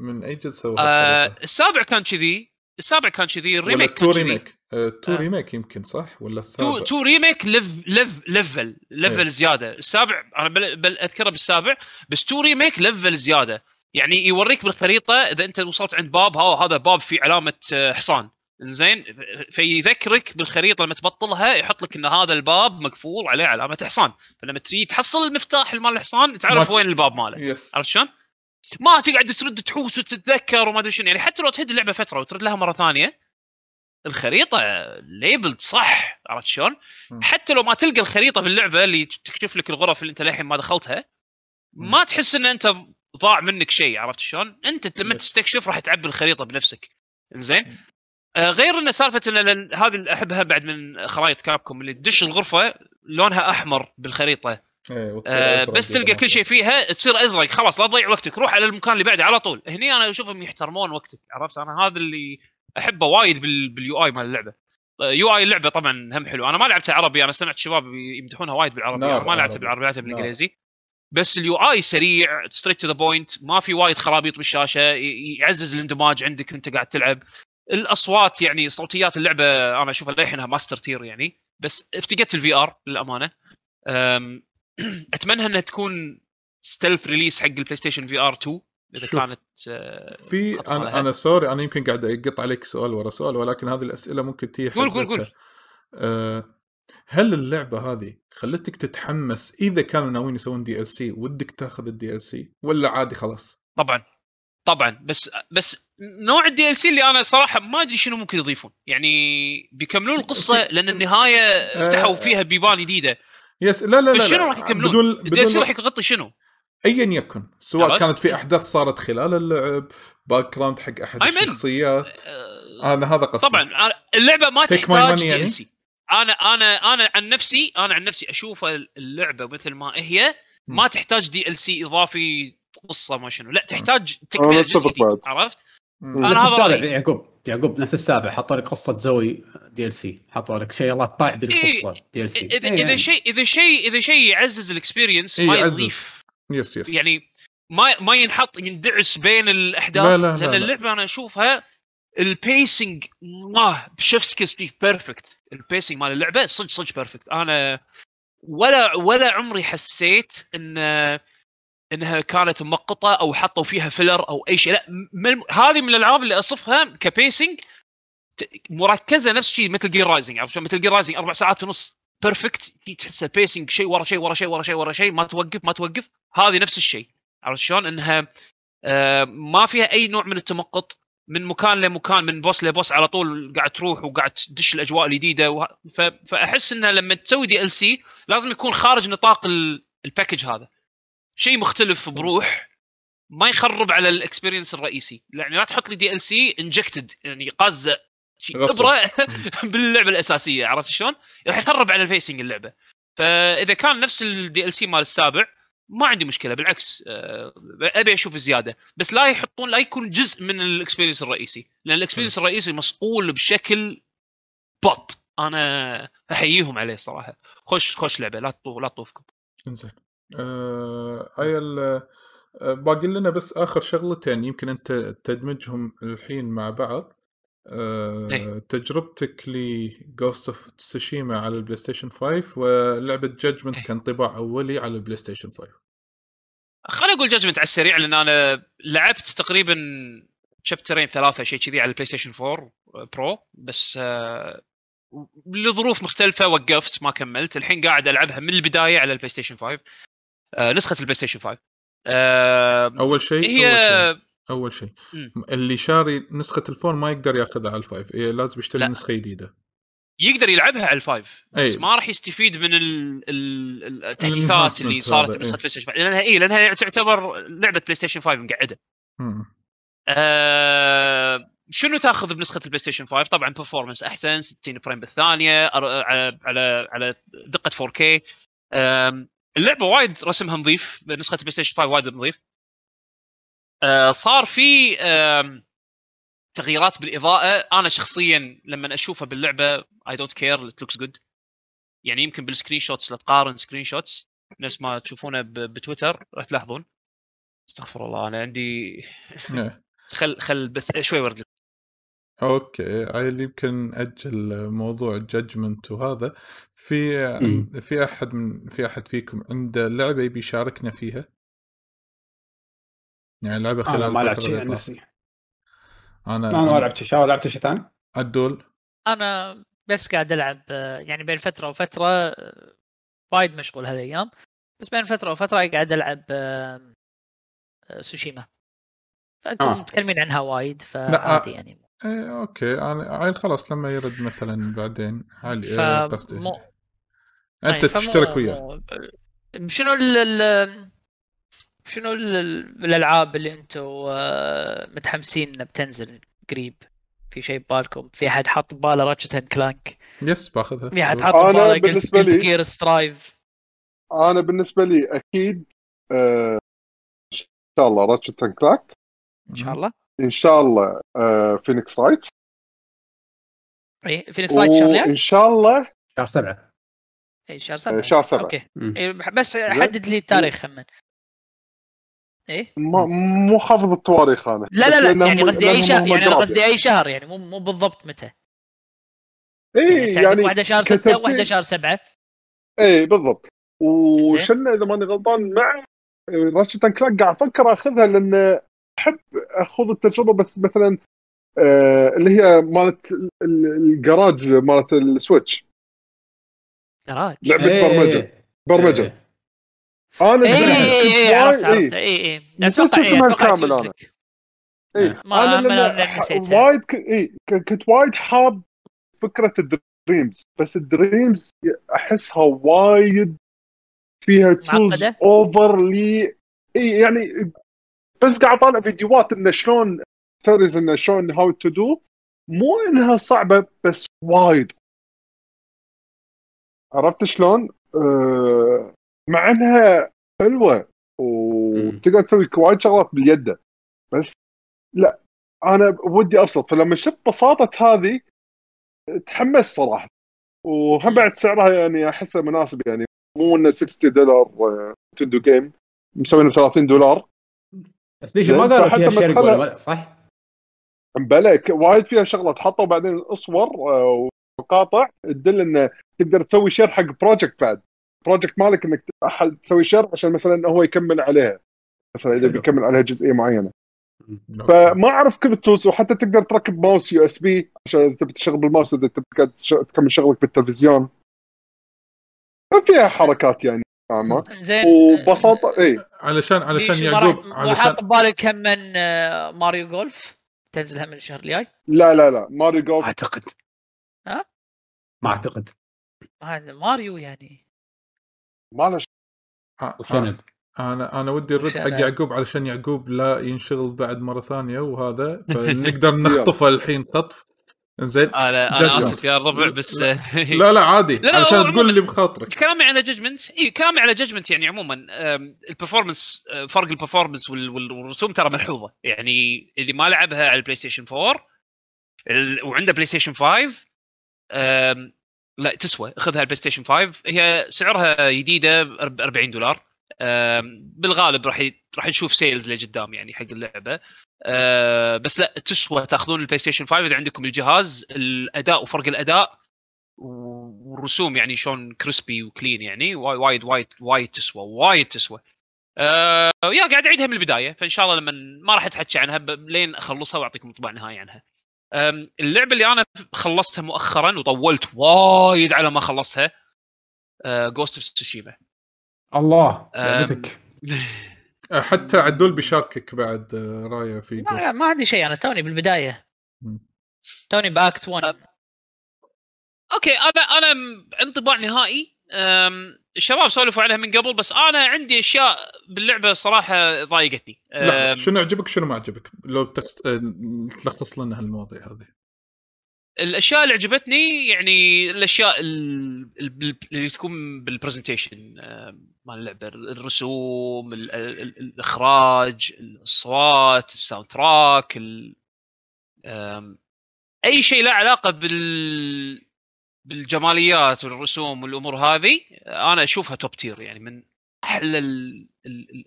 B: من اي جزء سووها
C: آه السابع كان كذي. السابع كان كذي.
B: ال
C: remake
B: two
C: كان
B: remake آه، تو
C: آه.
B: ريميك يمكن صح؟ ولا
C: تو
B: السابع؟
C: تو ريميك ليف ليف ليفل ليفل. زيادة. السابع أنا بل, بل أذكره بالسابع بس تو ريميك ليفل زيادة. يعني يوريك بالخريطة إذا أنت وصلت عند باب ها هذا باب فيه علامة آه، حصان. زين فيذكرك بالخريطة لما تبطلها يحط لك إن هذا الباب مقفول عليه علامة حصان. فلما تريد تحصل المفتاح مال الحصان تعرف وين الباب ماله.
B: يس.
C: عرفت شلون؟ ما تقعد ترد تحوس وتتذكر وما أدري شنو. يعني حتى لو تهد اللعبة فترة وترد لها مرة ثانية الخريطة ليبلد صح. عرفت شلون؟ حتى لو ما تلقى الخريطة باللعبة اللي تكشف لك الغرف اللي أنت للحين ما دخلتها ما تحس إن أنت ضاع منك شيء عرفت شلون؟ انت لما. تستكشف راح تعبي الخريطة بنفسك. زين؟ آه غير إن سالفة إن هذه اللي أحبها بعد من خرائط كابكم اللي تدش الغرفة لونها أحمر بالخريطة.
B: إيه،
C: آه بس تلقى كل شيء فيها تصير أزرق. خلاص لا تضيع وقتك. روح على المكان اللي بعده على طول. هني أنا أشوفهم يحترمون وقتك عرفت؟ أنا هذا اللي أحبه وايد بال... بال UI مال اللعبة. UI اللعبة طبعا هم حلو. أنا ما لعبتها عربي أنا سمعت شباب يمدحونها وايد بالعربي أنا ما لعبتها
B: عربي.
C: بالعربي لعبتها
B: نار.
C: بالإنجليزي. بس ال UI سريع straight to the point ما في وايد خرابيط بالشاشة يعزز الاندماج عندك وانت قاعد تلعب الأصوات يعني صوتيات اللعبة أنا أشوفها للحينها master tier يعني بس افتقدت ال VR للأمانة أتمنى إنها تكون stealth release حق البلاي ستيشن VR 2 إذا
B: شوف.
C: كانت آه،
B: في
C: أنا.
B: أنا سوري أنا يمكن قاعد أقط عليك سؤال ورا سؤال ولكن هذه الأسئلة ممكن تجي
C: قول- قول- قول.
B: هل اللعبة هذه خلتك تتحمس إذا كانوا ناويين يسوون DLC ودك تاخذ ال DLC ولا عادي خلاص؟
C: طبعا طبعا بس بس نوع ال DLC اللي أنا صراحة ما أدري شنو ممكن يضيفون يعني بيكملون القصة لأن النهاية فتحوا فيها بيبان جديدة
B: yes لا لا لا,
C: فشنو
B: لا.
C: راح يكملون؟
B: بدون
C: ال
B: DLC
C: راح يغطي شنو؟
B: ايا يكن سواء؟ كانت في أحداث صارت خلال اللعب background حق
C: أحد.
B: الشخصيات
C: آه،
B: أنا هذا قصدي
C: طبعا اللعبة ما تحتاج DLC أنا أنا أنا عن نفسي أنا عن نفسي أشوف اللعبة مثل ما هي ما تحتاج DLC إضافي قصة ما شنو لا تحتاج تكملة
D: أنا
C: جزء جديد. عرفت؟
B: مم.
C: أنا
A: نفس
C: هذا
A: السابع. يعقوب يعقوب نفس السابع حطوا لك قصة زوي DLC حطوا لك شيء الله بعد القصة DLC
C: إذا
A: إيه
C: إذا
A: يعني.
C: شيء إذا شيء إذا شيء يعزز ال experience
B: إيه،
C: ما
B: يعزز.
C: يضيف
B: yes yes
C: يعني ما ما ينحط يندعس بين الأحداث
B: لا، لا، لا،
C: لأن
B: لا.
C: اللعبة أنا أشوفها ال pacing ما شفت كيس perfect ال pacing مال اللعبه صدق صدق perfect أنا ولا ولا عمري حسيت إن إنها كانت مقطة أو حطوا فيها filler أو أي شيء. لا من هذه من الألعاب اللي أصفها ك pacing مركزة نفس شيء مثل Gear Rising عرفت؟ مثل Gear Rising أربع ساعات ونص perfect تحس ال pacing شيء ورا شيء ورا شيء ورا شيء ورا شيء ما توقف ما توقف. هذه نفس الشيء عرفت شلون؟ إنها آه، ما فيها أي نوع من التمقط. من مكان لمكان من boss ل boss على طول قاعد تروح وقاعد تدش الأجواء الجديدة وه... ف... فأحس إنه لما تسوي DLC لازم يكون خارج نطاق ال... ال package هذا شيء مختلف بروح ما يخرب على ال experience الرئيسي يعني لا تحط لي DLC injected يعني قازه شيء
B: غصب.
C: إبرة باللعبة الأساسية عرفت شلون؟ راح يخرب على ال pacing اللعبة فإذا كان نفس ال DLC مال السابع ما عندي مشكلة بالعكس آه، أبي أشوف زيادة. بس لا يحطون لا يكون جزء من ال experience الرئيسي لأن ال experience الرئيسي مصقول بشكل بط. أنا أحييهم عليه صراحة. خوش خوش لعبة لا تطوف لا تطوفكم.
B: انزين. آه ايل آه باقي لنا بس آخر شغلتين يمكن أنت تدمجهم الحين مع بعض. آه
C: إيه.
B: تجربتك ل Ghost of Tsushima على ال PlayStation 5 ولعبة Judgment
C: إيه.
B: كانطباع أولي على البلاي ستيشن 5
C: خليني أقول Judgment على السريع لأن أنا لعبت تقريبا chapter ين ثلاثة شيء كذي على ال PlayStation 4 Pro بس آه، لظروف مختلفة وقفت ما كملت الحين قاعد ألعبها من البداية على ال PlayStation 5 آه، نسخة ال PlayStation 5 آه،
B: أول شيء
C: هي
B: أول شيء أول شيء
C: مم.
B: اللي شاري نسخة ال four ما يقدر ياخذها على ال five إيه لازم يشتري
C: لا.
B: نسخة جديدة
C: يقدر يلعبها على ال five بس
B: أي.
C: ما راح يستفيد من ال- ال- التحديثات اللي صارت
B: هذا،
C: بنسخه
B: إيه.
C: PlayStation 5 لأنها اي لأنها تعتبر لعبة PlayStation 5 مقعدة
B: مم.
C: آه، شنو تاخذ بنسخة ال PlayStation 5 طبعا performance أحسن 60 frame بالثانية على على على دقة 4K آم، اللعبة وايد رسمها نظيف بنسخه ال PlayStation 5 وايد نظيف صار في تغييرات بالإضاءة. أنا شخصيا لما أشوفها باللعبة I don't care it looks good يعني يمكن بال screenshots لو تقارن screenshots نفس ما تشوفونه بتويتر راح تلاحظون. استغفر الله أنا عندي
B: إيه.
C: خل خل بس شوي ورد.
B: okay عيل يمكن أجل موضوع Judgment وهذا. في. في أحد من في أحد فيكم عنده لعبة يبي يشاركنا فيها؟ يعني لعبه خلال
A: أنا ما لعبت شيء عن. نفسي.
B: أنا
A: أنا ما لعبت شيء. لعبت شيء ثاني؟
B: عدول
E: أنا بس قاعد ألعب آه، يعني بين فترة وفترة آه، وايد مشغول هالأيام. بس بين فترة وفترة قاعد ألعب آه، آه، سوشيما. فأنتم
A: آه.
E: متكلمين عنها وايد
B: لا،
E: فعادي
B: آه.
E: يعني.
B: إيه okay. أنا عيل خلاص لما يرد مثلا بعدين علي
E: ف
B: إيه قصدي.
E: مو... أنت فمو-
B: تشترك وياه.
E: شنو ال شنو ال- ال- الألعاب اللي أنتم آه، متحمسين إنها بتنزل قريب؟ في شيء ببالكم؟ في أحد حاط بباله Ratchet and Clank
B: yes باخذها.
E: في
B: أحد.
E: حاط
D: أنا
E: بباله
D: بالنسبة لي-
E: Gear Strive
D: أنا بالنسبة لي أكيد آه، إن شاء الله Ratchet and Clank
E: إن شاء الله.
D: إن شاء الله آه، Phoenix Wright
E: اي Phoenix Wright شهر
D: وإن شاء الله
A: شهر سبعة.
E: اي شهر سبعة.
D: آه، شهر سبعة.
A: okay.
E: إيه، بس حدد لي التاريخ خمن إيه؟
D: ما- مو حافظ التواريخ أنا
E: لا لا لا يعني قصدي
D: أي
E: شهر يعني قصدي أي شهر يعني مو مو بالضبط متى.
D: اي
E: يعني, يعني واحدة شهر ستة
D: كترتيب-
E: وواحده شهر سبعة.
D: اي بالضبط. وشلنا إذا ماني غلطان مع Ratchet and Clank قاعد أفكر أخذها لأن أحب اخذ التجربة بس مثلا آه اللي هي مالت ال- ال- الجراج مالت ال Switch.
E: جراج
D: لعبة
A: إيه.
D: برمجة. برمجة.
A: إيه.
D: أنا
E: اي
D: بالعكس
E: اي
D: كنت
E: اي عرفت عرفت اي اي
D: نسيت اسمها
E: إيه،
D: الكامل.
E: لك.
D: اي
E: أنا نسيتها.
D: وايد. اي كنت وايد حاب فكرة ال Dreams بس ال Dreams أحسها وايد فيها tools؟ overly اي يعني بس قاعد أطالع فيديوهات إنه شلون stories إنه شلون how to do مو إنها صعبة بس وايد عرفت شلون؟ أه مع انها حلوة وتقدر تسوي وايد شغلات باليد. بس لا أنا ودي أبسط. فلما شفت بساطة هذه تحمست صراحة. وهم بعد سعرها يعني احسه مناسب يعني. مو إنه 60 دولار نتندو جيم مسوينه 30 دولار.
A: بس بيشو ما قالوا فيها الشرق
D: تخلى-
A: ولا صح؟
D: ك- وايد فيها شغلات. حطوا بعدين اصور آه، ومقاطع تدل إنه تقدر تسوي share حق project بعد. project مالك إنك أحد تسوي share عشان مثلا هو يكمل عليها. مثلا
A: إذا.
D: بيكمل عليها جزئية معينة.
B: أوكي.
D: فما أعرف كيف ال tools وحتى تقدر تركب mouse USB عشان إذا تبي تشغل بالماوس إذا تبي تكمل شغلك بالتلفزيون. فيها حركات يعني
E: زين.
D: وببساطه اي
B: علشان علشان يعقوب علشان
E: حاط ببالك هم من آه، ماريو جولف تنزل هم الشهر الجاي؟
D: لا لا لا. ماريو جولف
A: أعتقد.
E: ها؟
A: ما أعتقد.
E: هذا ماريو يعني.
D: ما له
A: وشنب
B: أنا أنا ودي الرد حق؟ يعقوب علشان يعقوب لا ينشغل بعد مرة ثانية وهذا فنقدر نخطفه الحين خطف زين أنا
C: أنا آسف يا الربع بس
B: لا لا عادي
C: لا، لا،
B: علشان تقول اللي بخاطرك.
C: كلامي على Judgment إي كلامي على Judgment يعني عموما آم، ال performance آه، فرق وال- والرسوم ترى ملحوظة. يعني اللي ما لعبها على البلاي ستيشن 4 ال- وعنده بلاي ستيشن 5 آم، لا تسوى. خذها البلاي ستيشن 5 هي سعرها جديدة ب 40 دولار. بالغالب راح راح نشوف sales لقدام يعني حق اللعبة. آه، بس لا تسوى تاخذون البلاي ستيشن 5 إذا عندكم الجهاز الأداء وفرق الأداء والرسوم يعني شلون crispy و clean يعني. وايد وايد وايد تسوى وايد تسوى. آه يا قاعد أعيدها من البداية. فإن شاء الله لما ما راح اتحكى عنها لين أخلصها وأعطيكم انطباع نهائي عنها. اللعبة اللي أنا خلصتها مؤخرا وطولت وايد على ما خلصتها Ghost of Tsushima
A: الله. لعبتك؟
B: حتى عدول بيشاركك بعد آه، رأيه في
E: ما,
B: Ghost
E: ما عندي شيء أنا توني
B: بالبداية.
E: توني ب act
C: 1 أوكي أنا أنا انطباع نهائي. الشباب سولفوا عنها من قبل بس أنا عندي أشياء باللعبة صراحة ضايقتني.
B: شنو عجبك شنو ما عجبك لو بتخص... آه، تلخص لنا هالمواضيع هذه.
C: الأشياء اللي عجبتني يعني الأشياء ال- ال- اللي تكون بال presentation مال اللعبة. الرسوم ال- ال- ال- الإخراج الأصوات ال soundtrack أي شيء له علاقة بال بالجماليات والرسوم والأمور هذه أنا أشوفها top tier يعني من أحلى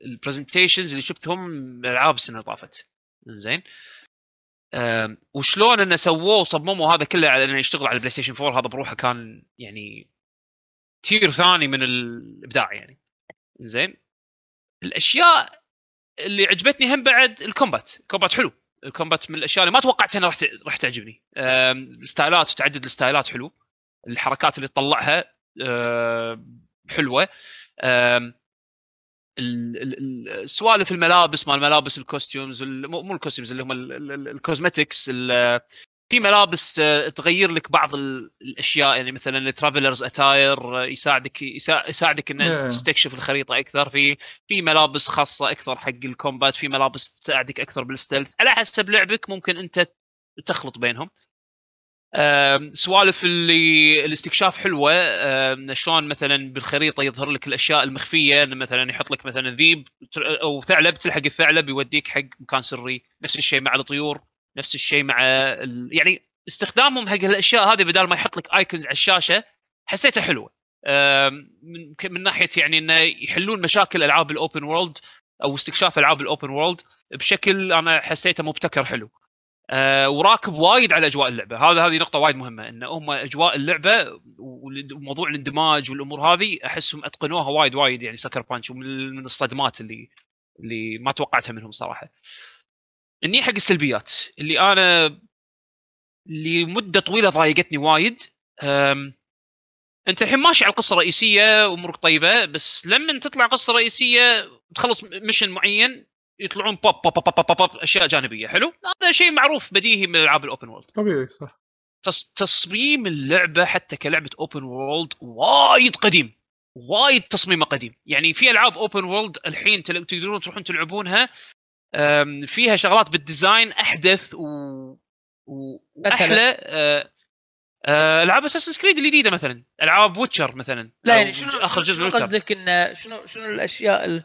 C: ال presentations اللي شفتهم بالالعاب السنة اللي طافت. زين وشلون إنه سووه وصمموا هذا كله على إنه يشتغل على البلاي ستيشن 4 هذا بروحه كان يعني tier ثاني من الإبداع يعني. زين الأشياء اللي عجبتني هم بعد ال combat. ال combat حلو. ال combat من الأشياء اللي ما توقعت إنها راح راح تعجبني. أم، الستايلات وتعدد الستايلات حلو. الحركات اللي تطلعها أم، حلوة السوالف الملابس مال الملابس ال costumes ال- مو ال costumes اللي هم ال- ال- ال- ال cosmetics ال- في ملابس آه، تغير لك بعض ال- الأشياء. يعني مثلا ال Traveler's Attire يساعدك يسا- يساعدك ان
B: Yeah.
C: تستكشف الخريطة أكثر. في في ملابس خاصة أكثر حق الكومبات في ملابس تساعدك أكثر بالستلث على حسب لعبك ممكن أنت تخلط بينهم. سوالف اللي الاستكشاف حلوة. شلون مثلا بالخريطة يظهر لك الأشياء المخفية مثلا يحط لك مثلا ذيب أو ثعلب تلحق الثعلب يوديك حق مكان سري. نفس الشيء مع الطيور نفس الشيء مع ال... يعني استخدامهم حق الاشياء هذه بدل ما يحط لك ايكونز على الشاشة حسيتها حلوة. من من ناحية يعني إنه يحلون مشاكل ألعاب ال open world أو استكشاف ألعاب ال open world بشكل أنا حسيته مبتكر حلو. آه، وراكب وايد على أجواء اللعبة. هذا هذه نقطة وايد مهمة إن هم أجواء اللعبة وموضوع الاندماج والأمور هذه أحسهم أتقنوها وايد وايد يعني sucker punch ومن من الصدمات اللي اللي ما توقعتها منهم صراحة. إني حق السلبيات اللي أنا لمده طويلة ضايقتني وايد أنت الحين ماشي على القصة الرئيسيه امورك طيبة بس لما تطلع قصة رئيسية تخلص mission معين يطلعون pop pop pop pop, pop أشياء جانبية حلو؟ هذا شيء معروف بديهي من ألعاب ال open world
B: طبيعي صح.
C: تص- تصميم اللعبة حتى كلعبة open world وايد قديم وايد تصميمه قديم. يعني في ألعاب open world الحين تل- تقدرون تروحون تلعبونها فيها شغلات بال design أحدث و... و... وأحلى أه، أه، ألعاب Assassin's Creed الجديدة مثلا ألعاب Witcher مثلا
E: لا يعني شنو
C: آخر جزء
E: شنو قصدك إن شنو شنو الأشياء ال... ال...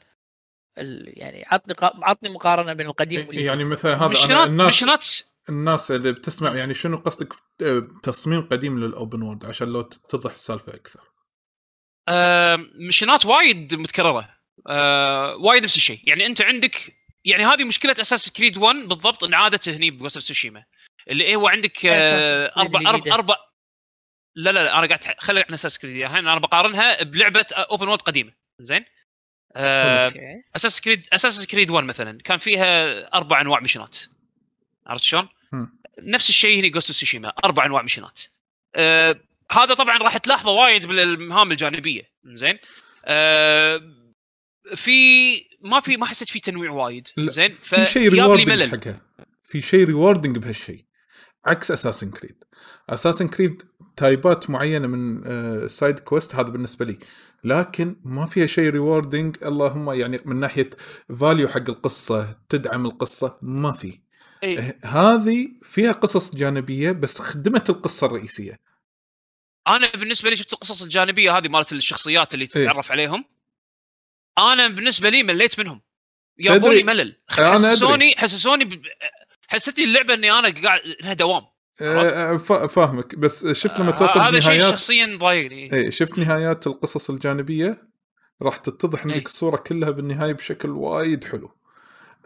E: يعني عطني. عطني مقارنة بين القديم والجديد.
B: يعني مثلا هذا أنا
C: مشنات
B: الناس
C: مشنات
B: الناس اللي بتسمع يعني شنو قصدك؟ آه، تصميم قديم لل open world عشان لو تتضح السالفة أكثر.
C: آه، mission ات وايد متكررة. آه، وايد نفس الشيء. يعني أنت عندك يعني هذه مشكلة Assassin's Creed 1 بالضبط انعادت هني ب Ghost of Tsushima. اللي هو عندك
E: Creed
C: أربع
E: أربع.
C: أربع لا لا لا أنا قاعد خلي عن Assassin's Creed. الحين أنا بقارنها بلعبة open world قديمة. زين؟ Assassin's Creed Assassin's Creed 1 مثلا كان فيها أربع أنواع mission ات عرفت شلون؟ نفس الشيء هنا Ghost Tsushima أربع أنواع mission ات آه هذا طبعا راح تلاحظه وايد بالمهام الجانبية. زين. آه في ما في ما حسيت في تنويع وايد. زين.
B: في شيء
C: rewarding
B: حقها في شيء rewarding بهالشيء. عكس Assassin's Creed Assassin's Creed type ات معينة من side quest هذا بالنسبة لي لكن ما فيها شيء rewarding اللهم يعني من ناحية value حق القصة تدعم القصة ما في
C: إيه.
B: هذه فيها قصص جانبية بس خدمت القصة الرئيسية
C: أنا بالنسبة لي شفت القصص الجانبية هذه مالت الشخصيات اللي
B: إيه.
C: تتعرف عليهم أنا بالنسبة لي مليت منهم
B: تدري-
C: ملل. حسسوني حسسوني ب... حسيت اللعبة إني أنا قاعد لها دوام؟
B: آه، فاهمك. بس شفت لما
C: آه،
B: توصل
C: هذا شيء شخصيا ضايقني.
B: إيه شفت نهايات القصص الجانبية؟ راح تتضح عندك
C: إيه.
B: الصورة كلها بالنهاية بشكل وايد حلو.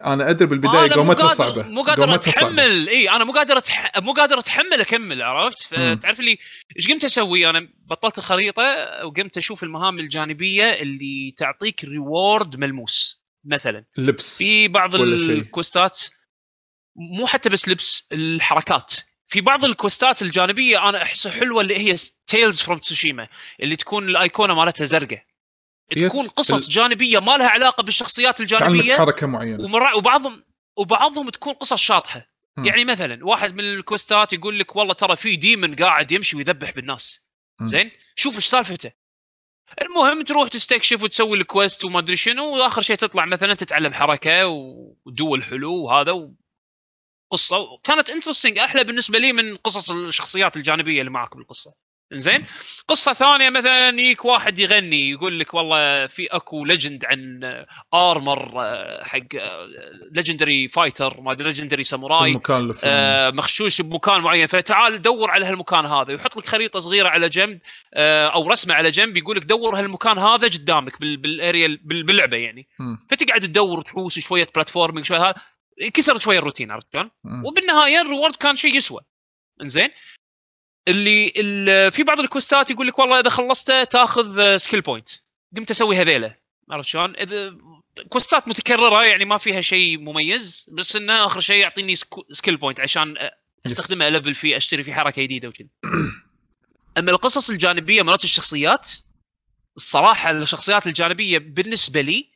C: أنا أدري
B: بالبداية
C: قومتها
B: صعبة.
C: مو قادر. أتحمل. إي أنا مو قادر أتح... مو قادر أتحمل أكمل عرفت. فتعرف لي إيش قمت أسوي؟ أنا بطلت الخريطة وقمت أشوف المهام الجانبية اللي تعطيك reward ملموس مثلا.
B: لبس
C: في بعض.
B: ال quest
C: ات مو حتى بس لبس الحركات. في بعض ال quest ات الجانبية أنا أحسها حلوة اللي هي Tales from Tsushima اللي تكون الايقونه مالتها زرقاء تكون قصص
B: ال-
C: جانبية ما لها علاقة بالشخصيات الجانبية
B: حركة معينة
C: ومرا وبعضهم وبعضهم تكون قصص شاطحة
B: مم.
C: يعني مثلا واحد من ال quest ات يقول لك والله ترى في demon قاعد يمشي ويذبح بالناس
B: مم.
C: زين شوف إيش سالفته المهم تروح تستكشف وتسوي ال quest وما أدري شنو وآخر شيء تطلع مثلا تتعلم حركة ودول حلو وهذا. قصة كانت interesting أحلى بالنسبة لي من قصص الشخصيات الجانبية اللي معك بالقصة زين قصة ثانية مثلا يجيك واحد يغني يقول لك والله في أكو legend عن armor حق legendary fighter ما أدري
B: legendary
C: ساموراي آه، مخشوش بمكان معين. فتعال دور على هالمكان هذا. يحط لك خريطة صغيرة على جنب آه، أو رسمة على جنب يقول لك دور هالمكان هذا قدامك بال- بال area بال- باللعبة يعني. فتقعد تدور وتحوس شوية platforming شوية هذا. كسرت شوية الروتين عرفت شلون؟
B: وبالنهاية
C: ال reward كان شيء يسوى. إنزين؟ اللي ال- في بعض ال quest ات يقول لك والله إذا خلصته تأخذ skill point قمت أسوي هذيله. عرفت شلون؟ اذا quest ات متكررة يعني ما فيها شيء مميز بس إنه آخر شيء يعطيني skill point عشان أستخدمه ال level فيه أشتري فيه حركة جديدة وكذا أما القصص الجانبية مرات الشخصيات الصراحة الشخصيات الجانبية بالنسبة لي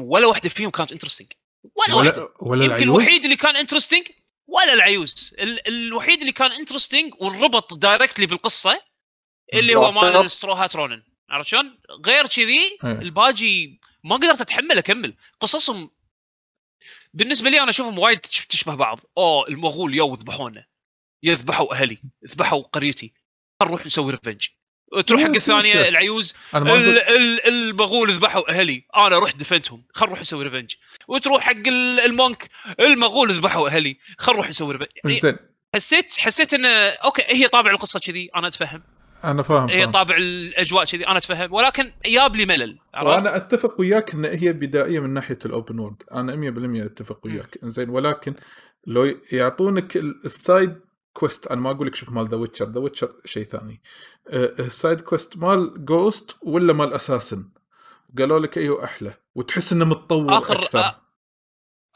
C: ولا واحدة فيهم كانت interesting ولا,
B: ولا ولا
C: يمكن
B: العيوز؟
C: الوحيد اللي كان interesting ولا العيوز. ال- الوحيد اللي كان interesting والربط directly بالقصة اللي هو مال. ستروهات رونن عرفت شلون؟ غير كذي
B: إيه.
C: الباجي ما قدرت اتحمل اكمل قصصهم بالنسبة لي أنا أشوفهم وايد تش- تشبه بعض. أوه المغول يو ذبحونا يذبحوا أهلي ذبحوا قريتي. نروح نسوي ريفنج تروح حق
B: الشيء.
C: الثانية العيوز.
B: أنا
C: ال- ال- المغول ذبحوا أهلي. أنا رحت دفنتهم. خل نروح نسوي ريفنج وتروح حق ال- المونك. المغول ذبحوا أهلي. خل نروح نسوي ريفنج يعني
B: زين.
C: حسيت حسيت انه okay هي طابع القصة كذي أنا أتفهم.
B: أنا فاهم,
C: هي. طابع الأجواء كذي أنا أتفهم. ولكن ياب لي ملل؟
B: وأنا أتفق وياك إن هي بدائية من ناحية ال open world أنا 100% أتفق وياك. زين ولكن لو يعطونك ال- ال side quest أنا ما أقول لك شوف مال The Witcher The Witcher شيء ثاني. أه، ال side quest مال Ghost ولا مال Assassin's قالوا لك إيوه أحلى وتحس إنه متطور
C: آخر-
B: أكثر.
C: آ-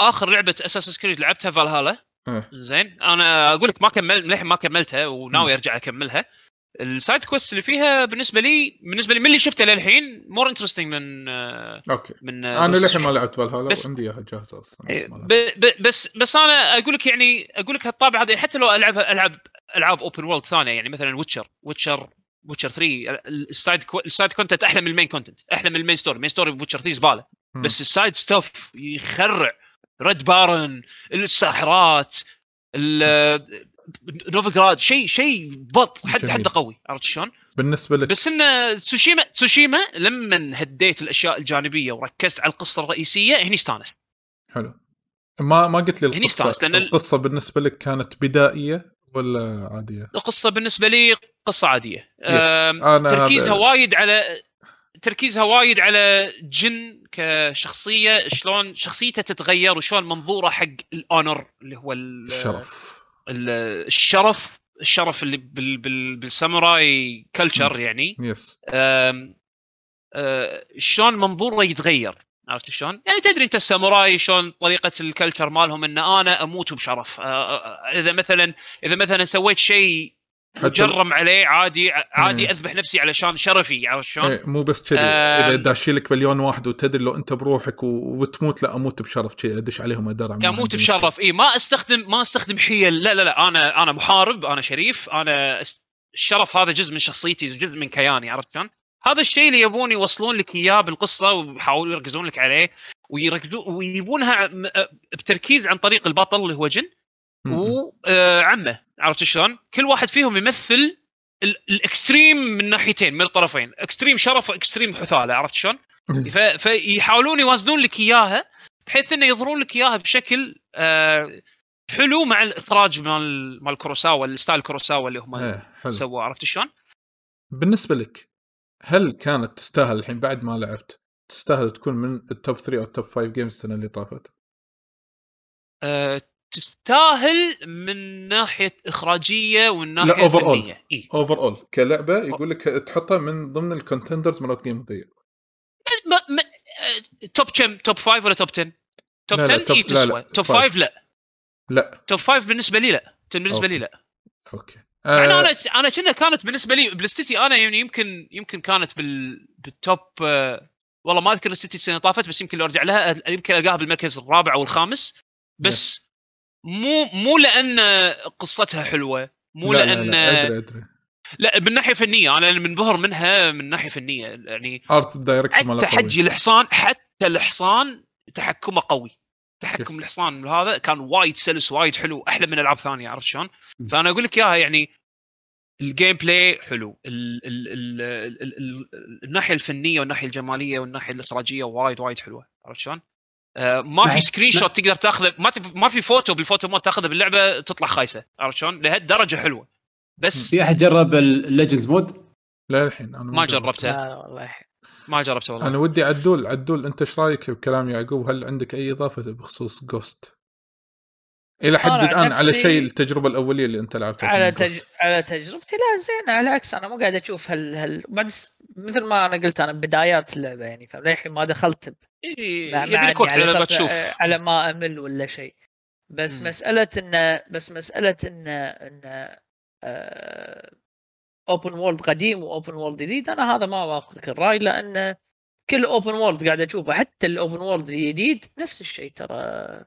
C: آخر لعبة Assassin's Creed لعبتها فالهالا
B: إيه.
C: زين أنا أقول لك ما كمل للحين ما كملتها وناوي أرجع أكملها. ال side quest اللي فيها بالنسبة لي بالنسبة لي من اللي شفته للحين more interesting من آه،
B: okay
C: من آه، أنا
B: للحين ما. لعبت فالهالا
C: بس-
B: وعندي إياها جاهزة أصلا
C: إيه،
B: بس
C: ب. ب بس بس أنا أقول لك يعني أقول لك هالطابع هذا حتى لو العبها ألعب ألعاب open world ثانية يعني مثلا Witcher Witcher Witcher 3 ال side كو... ال side content أحلى من ال main content أحلى من ال main story ال main story Witcher
B: 3 زبالة.
C: بس ال side stuff يخرع Red Baron الساحرات ال- Novigrad شيء شيء بط حد
B: جميل.
C: حد قوي عرفت شلون؟
B: بالنسبة لك؟
C: بس ان Tsushima Tsushima لما هديت الأشياء الجانبية وركزت على القصة الرئيسية هني استانست.
B: حلو. ما ما قلت لي
C: هني
B: القصة.
C: استانست، لأن ال-
B: القصة بالنسبة لك كانت بدائية ولا عادية؟
C: القصة بالنسبة لي
B: قصة
C: عادية.
B: أنا
C: تركيزها وايد على تركيزها وايد على Jin كشخصية شلون شخصيته تتغير وشلون منظوره حق ال honor اللي هو ال-
B: الشرف.
C: ال- الشرف الشرف اللي بال بال بالساموراي culture يعني yes شلون منظوره يتغير عرفت شلون؟ يعني تدري انت الساموراي شلون طريقة ال culture مالهم إن أنا أموت بشرف إذا مثلا إذا مثلا سويت شيء مجرم عليه عادي عادي. أذبح نفسي علشان شرفي عرفت شلون؟
B: إيه مو بس كذي
C: آم.
B: إذا داشي لك مليون واحد وتدري لو أنت بروحك وتموت لا أموت بشرف كذي أدش عليهم
C: أدرع
B: أموت
C: بشرف اي ما أستخدم ما أستخدم حيل لا لا لا أنا أنا محارب أنا شريف أنا الشرف هذا جزء من شخصيتي جزء من كياني عرفت شلون؟ هذا الشيء اللي يبون يوصلون لك إياه بالقصة ويحاولوا يركزون لك عليه ويركزون ويجيبونها بتركيز عن طريق البطل اللي هو جن. وعمه عرفت شلون؟ كل واحد فيهم يمثل ال- ال extreme من ناحيتين من الطرفين، extreme شرف و extreme حثالة عرفت شلون؟ فيحاولون يوازنون لك إياها بحيث إنه يظهرون لك إياها بشكل آه، حلو مع الإخراج مال مال كوروساوا ال style كوروساوا اللي هم
B: إيه،
C: سووه عرفت شلون؟
B: بالنسبة لك هل كانت تستاهل الحين بعد ما لعبت تستاهل تكون من ال top 3 أو ال top 5 games السنة اللي طافت؟
C: آه، تستاهل من ناحية إخراجية ومن
B: لا،.
C: فنية. اي
B: اوفر اول كلعبه يقول لك تحطها من ضمن الكونتندرز مالت جيم اوف ذا
C: توب كم؟ توب 5 ولا توب 10؟ توب
B: لا، لا،
C: 10
B: توب-
C: اي تسوى. توب
B: five.
C: 5 لا.
B: لا.
C: توب 5 بالنسبة لي لا. بالنسبة لي. لا.
B: أوكي.
C: مع
B: آه
C: أنا أنا كنا كانت بالنسبة لي بلاستيتي أنا يعني يمكن يمكن كانت بال بالتوب آه، والله ما أذكر list تي السنة طافت بس يمكن لو أرجع لها يمكن ألقاها بالمركز الرابع أو الخامس. بس مو مو لأن قصتها حلوة مو
B: لا
C: لأن
B: لا لا أدري أدري
C: لا من ناحية فنية أنا منبهر منها من ناحية فنية يعني
B: art direction
C: حتى. حجي الحصان حتى الحصان تحكمه قوي تحكم
B: yes.
C: الحصان هذا كان وايد سلس وايد حلو أحلى من ألعاب ثانية عرفت شلون؟ فأنا أقول لك إياها يعني ال gameplay حلو ال ال ال ال ال ال الناحية الفنية والناحية الجمالية والناحية الإخراجية وايد وايد حلوة عرفت شلون؟ آه ما في.
A: screen.
C: shot تقدر تاخذه ما ما في photo بال photo mode تاخذه باللعبة تطلع خايسة عرفت شلون؟ لهالدرجة حلوة بس
A: في أحد جرب ال Legends mode؟
B: لا الحين أنا
C: ما جربته.
E: لا والله
C: ما جربته والله
B: أنا ودي عدول عدول أنت إيش رأيك بكلام يعقوب هل عندك أي إضافة بخصوص Ghost إلى حد الآن على شيء التجربة الأولية اللي أنت لعبتها
E: على. تج... على تجربتي لا زين على العكس أنا مو قاعد أشوف هال, هال... بعد س- مثل ما أنا قلت أنا بدايات اللعبة يعني فللحين ما دخلت ب...
C: إيه،
E: مع
C: يبي
E: مع
C: لك وقت
E: إني
C: على ما تشوف
E: على ما أمل ولا شيء بس
C: مم.
E: مسألة انه بس مسألة انه انه open world قديم و open world جديد أنا هذا ما اوافقك الرأي لأن كل open world قاعد أشوفه حتى ال open world الجديد نفس الشيء ترى آه،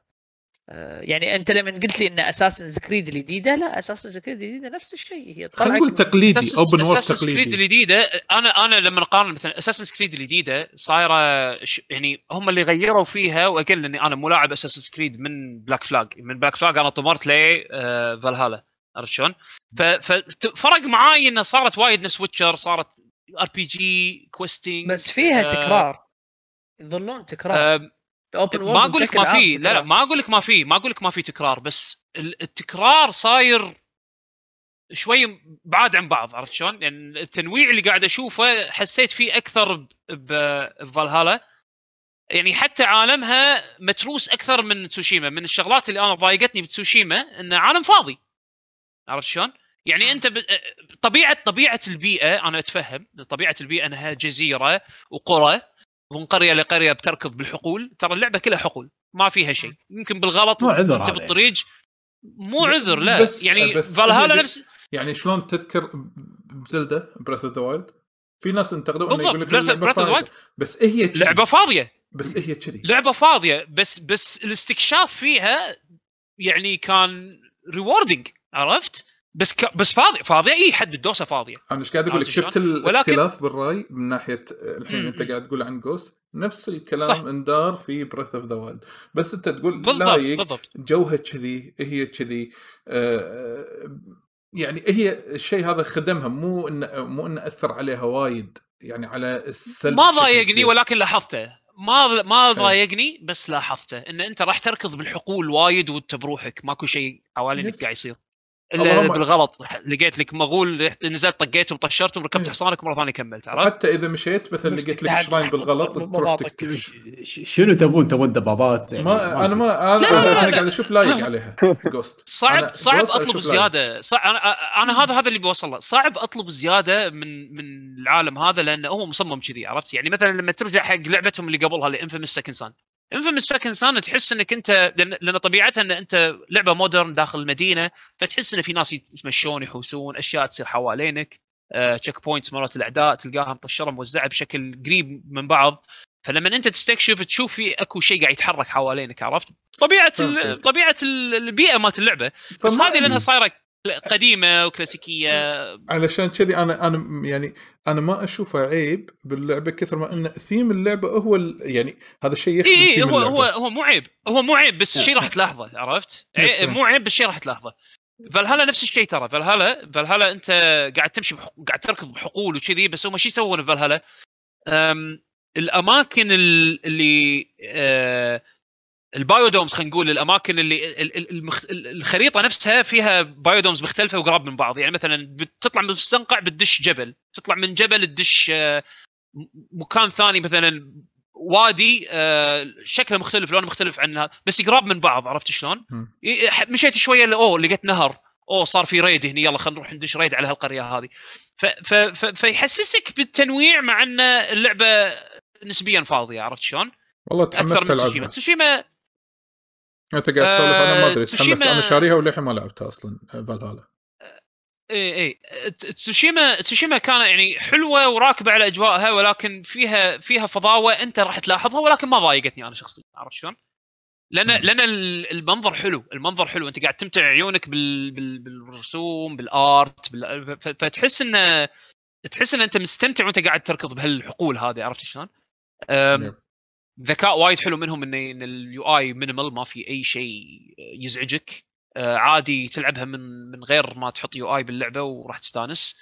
E: يعني أنت لما قلت لي إن Assassin's Creed الجديدة لا Assassin's Creed الجديدة نفس الشيء هي
B: خلينا نقول تقليدي open world
C: Assassin's Creed
B: تقليدي.
C: الجديدة. أنا أنا لما أقارن مثلا Assassin's Creed الجديدة صايرة ش- يعني هم اللي غيروا فيها واقل لاني أنا مو لاعب Assassin's Creed من Black Flag من Black Flag أنا طمرت لي آه، فالهالا. عرفت شلون؟ ف- ففرق معاي إنه صارت وايد نفس Witcher صارت RPG questing
E: بس فيها
C: آه،
E: تكرار. يظلون تكرار. open world
C: ما أقول لك ما في لا لا ما أقول لك ما في ما أقول لك ما في تكرار بس ال- التكرار صاير شوي بعاد عن بعض عرفت شلون؟ يعني التنويع اللي قاعد أشوفه حسيت فيه أكثر بفالهالا يعني حتى عالمها متروس أكثر من تسوشيما من الشغلات اللي أنا ضايقتني بتسوشيما انه عالم فاضي عرفت شلون؟ يعني أنت ب... طبيعة طبيعة البيئة أنا أتفهم طبيعة البيئة أنها جزيرة وقرى ومن قرية لقريه بتركض بالحقول. ترى اللعبة كلها حقول ما فيها شيء. يمكن بالغلط
A: مو عذر أنت.
C: بالطريق مو عذر لا.
B: بس-
C: يعني
B: بس
C: فالهالا نفس
B: يعني شلون تذكر ب Zelda Breath of the Wild في ناس انتقدوا انه يقول لك
C: of the
B: فاضية. بس هي كذي.
C: لعبة فاضية.
B: بس هي كذي.
C: لعبة فاضية بس بس الاستكشاف فيها يعني كان rewarding عرفت؟ بس ك... بس فاضي فاضية؟ اي حد الدوسة فاضية.
B: أنا إيش قاعد أقول لك؟ شفت
C: شلون؟ ولكن-
B: الاختلاف بالرأي من ناحية الحين
C: مم.
B: أنت قاعد تقول عن Ghost نفس الكلام
C: صح.
B: اندار في Breath of the Wild بس أنت تقول
C: بالضبط بالضبط.
B: جوها كذي هي كذي آه، يعني هي الشيء هذا خدمها. مو انه مو انه أثر عليها وايد يعني على السلب
C: ما ضايقني. ولكن لاحظته. ما ما ضايقني بس لاحظته. إن أنت راح تركض بالحقول وايد وأنت بروحك. ماكو شيء حوالينك. قاعد يصير. إلا بالغلط لقيت لك مغول نزلت طقيتهم طشرتهم ركبت
B: إيه.
C: حصانك مره ثانية كملت عرفت؟
B: حتى إذا مشيت مثلا لقيت لك شراين بالغلط تروح. تكتشف
A: ش- شنو تبون تبون دبابات يعني
B: ما أنا ما أنا,
C: لا، لا،
B: أنا,
C: لا،
B: أنا
C: لا.
B: قاعد أشوف لايق عليها Ghost
C: صعب صعب
B: أطلب.
C: زيادة صعب أنا أنا هذا هذا اللي بوصل له صعب أطلب زيادة من من العالم هذا لأنه هو مصمم كذي عرفت يعني مثلا لما ترجع حق لعبتهم اللي قبلها اللي Infamous Second Son Infamous Second Son تحس إنك أنت لأن, طبيعتها إن أنت لعبة modern داخل المدينة فتحس إن في ناس يتمشون يحوسون أشياء تصير حوالينك checkpoints مرات الأعداء تلقاها مطشرة موزعة بشكل قريب من بعض فلما أنت تستكشف تشوف في أكو شيء قاعد يتحرك حوالينك عرفت؟
B: طبيعة.
C: طبيعة ال- البيئة مالت اللعبة بس هذه لأنها صايرة قديمة وكلاسيكية
B: علشان كذي أنا أنا يعني أنا ما اشوفه عيب باللعبة كثر ما إن ثيم اللعبة هو ال- يعني هذا الشيء يخدم
C: اي
B: ثيم
C: هو
B: اللعبة.
C: هو هو مو عيب هو مو عيب بس
A: نعم.
C: شيء راح تلاحظه عرفت؟ مو عيب بس شيء راح تلاحظه فالهلا نفس الشيء ترى فالهلا فالهلا أنت قاعد تمشي بحق... قاعد تركض بحقول وكذي بس هم شو يسوون في فالهلا؟ أم... الأماكن ال- اللي أه... ال biodomes خلينا نقول الأماكن اللي المخ... الخريطة نفسها فيها biodomes مختلفة وقراب من بعض يعني مثلا بتطلع من المستنقع بتدش جبل تطلع من جبل تدش آه، مكان ثاني مثلا وادي آه، شكله مختلف لونه مختلف عن بس قراب من بعض عرفت شلون؟ مشيت شوية أوه لقيت نهر أوه صار في raid هنا يلا خلينا نروح ندش raid على هالقرية هذه ف ف ف فيحسسك بالتنويع مع أن اللعبة نسبيا فاضية عرفت شلون؟
B: والله تحمست العبها
C: تسوشيما
B: انت قاعد تسولف أنا ما أدري
C: آه، تسوشيما-
B: أنا شاريها وللحين ما لعبتها أصلا فالهالا
C: اي اي ت- تسوشيما تسوشيما كان يعني حلوة وراكبة على أجواءها ولكن فيها فيها فضاوة أنت راح تلاحظها ولكن ما ضايقتني أنا شخصيا عرفت شلون؟
B: لأن.
C: لأن ال- المنظر حلو المنظر حلو أنت قاعد تمتع عيونك بال بال بالرسوم بالآرت بال فتحس انه تحس إن أنت مستمتع وأنت قاعد تركض بهالحقول هذه عرفت شلون؟ ذكاء وايد حلو منهم ان إن ال UI minimal ما في أي شيء يزعجك. آه، عادي تلعبها من من غير ما تحط UI باللعبة وراح تستانس.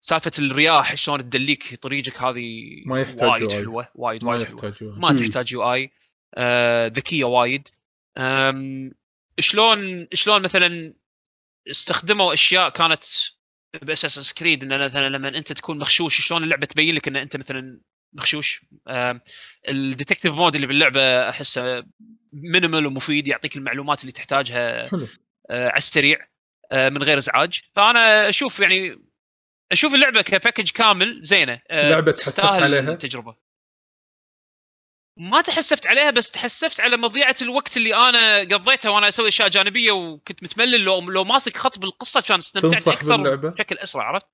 C: سالفة الرياح شلون تدليك طريقك هذه
B: ما يحتاج
C: وايد. حلوة وايد
B: ما
C: وايد
B: حلوة.
C: ما. تحتاج UI آه، ذكية وايد. شلون شلون مثلا استخدموا أشياء كانت ب Assassin's Creed إن مثلا لما أنت تكون مخشوش شلون اللعبة تبين لك إن أنت مثلا مخشوش ال detective mode اللي باللعبة أحسه minimal ومفيد يعطيك المعلومات اللي تحتاجها
B: حلو
C: آه، على السريع آه، من غير إزعاج فأنا أشوف يعني أشوف اللعبة ك package كامل زينة آه،
B: لعبة تحسفت عليها؟
C: التجربة ما تحسفت عليها بس تحسفت على مضيعة الوقت اللي أنا قضيتها وأنا أسوي أشياء جانبية وكنت متملل لو لو ماسك خط بالقصة كان استمتعت أكثر
B: باللعبة؟
C: بشكل أسرع عرفت؟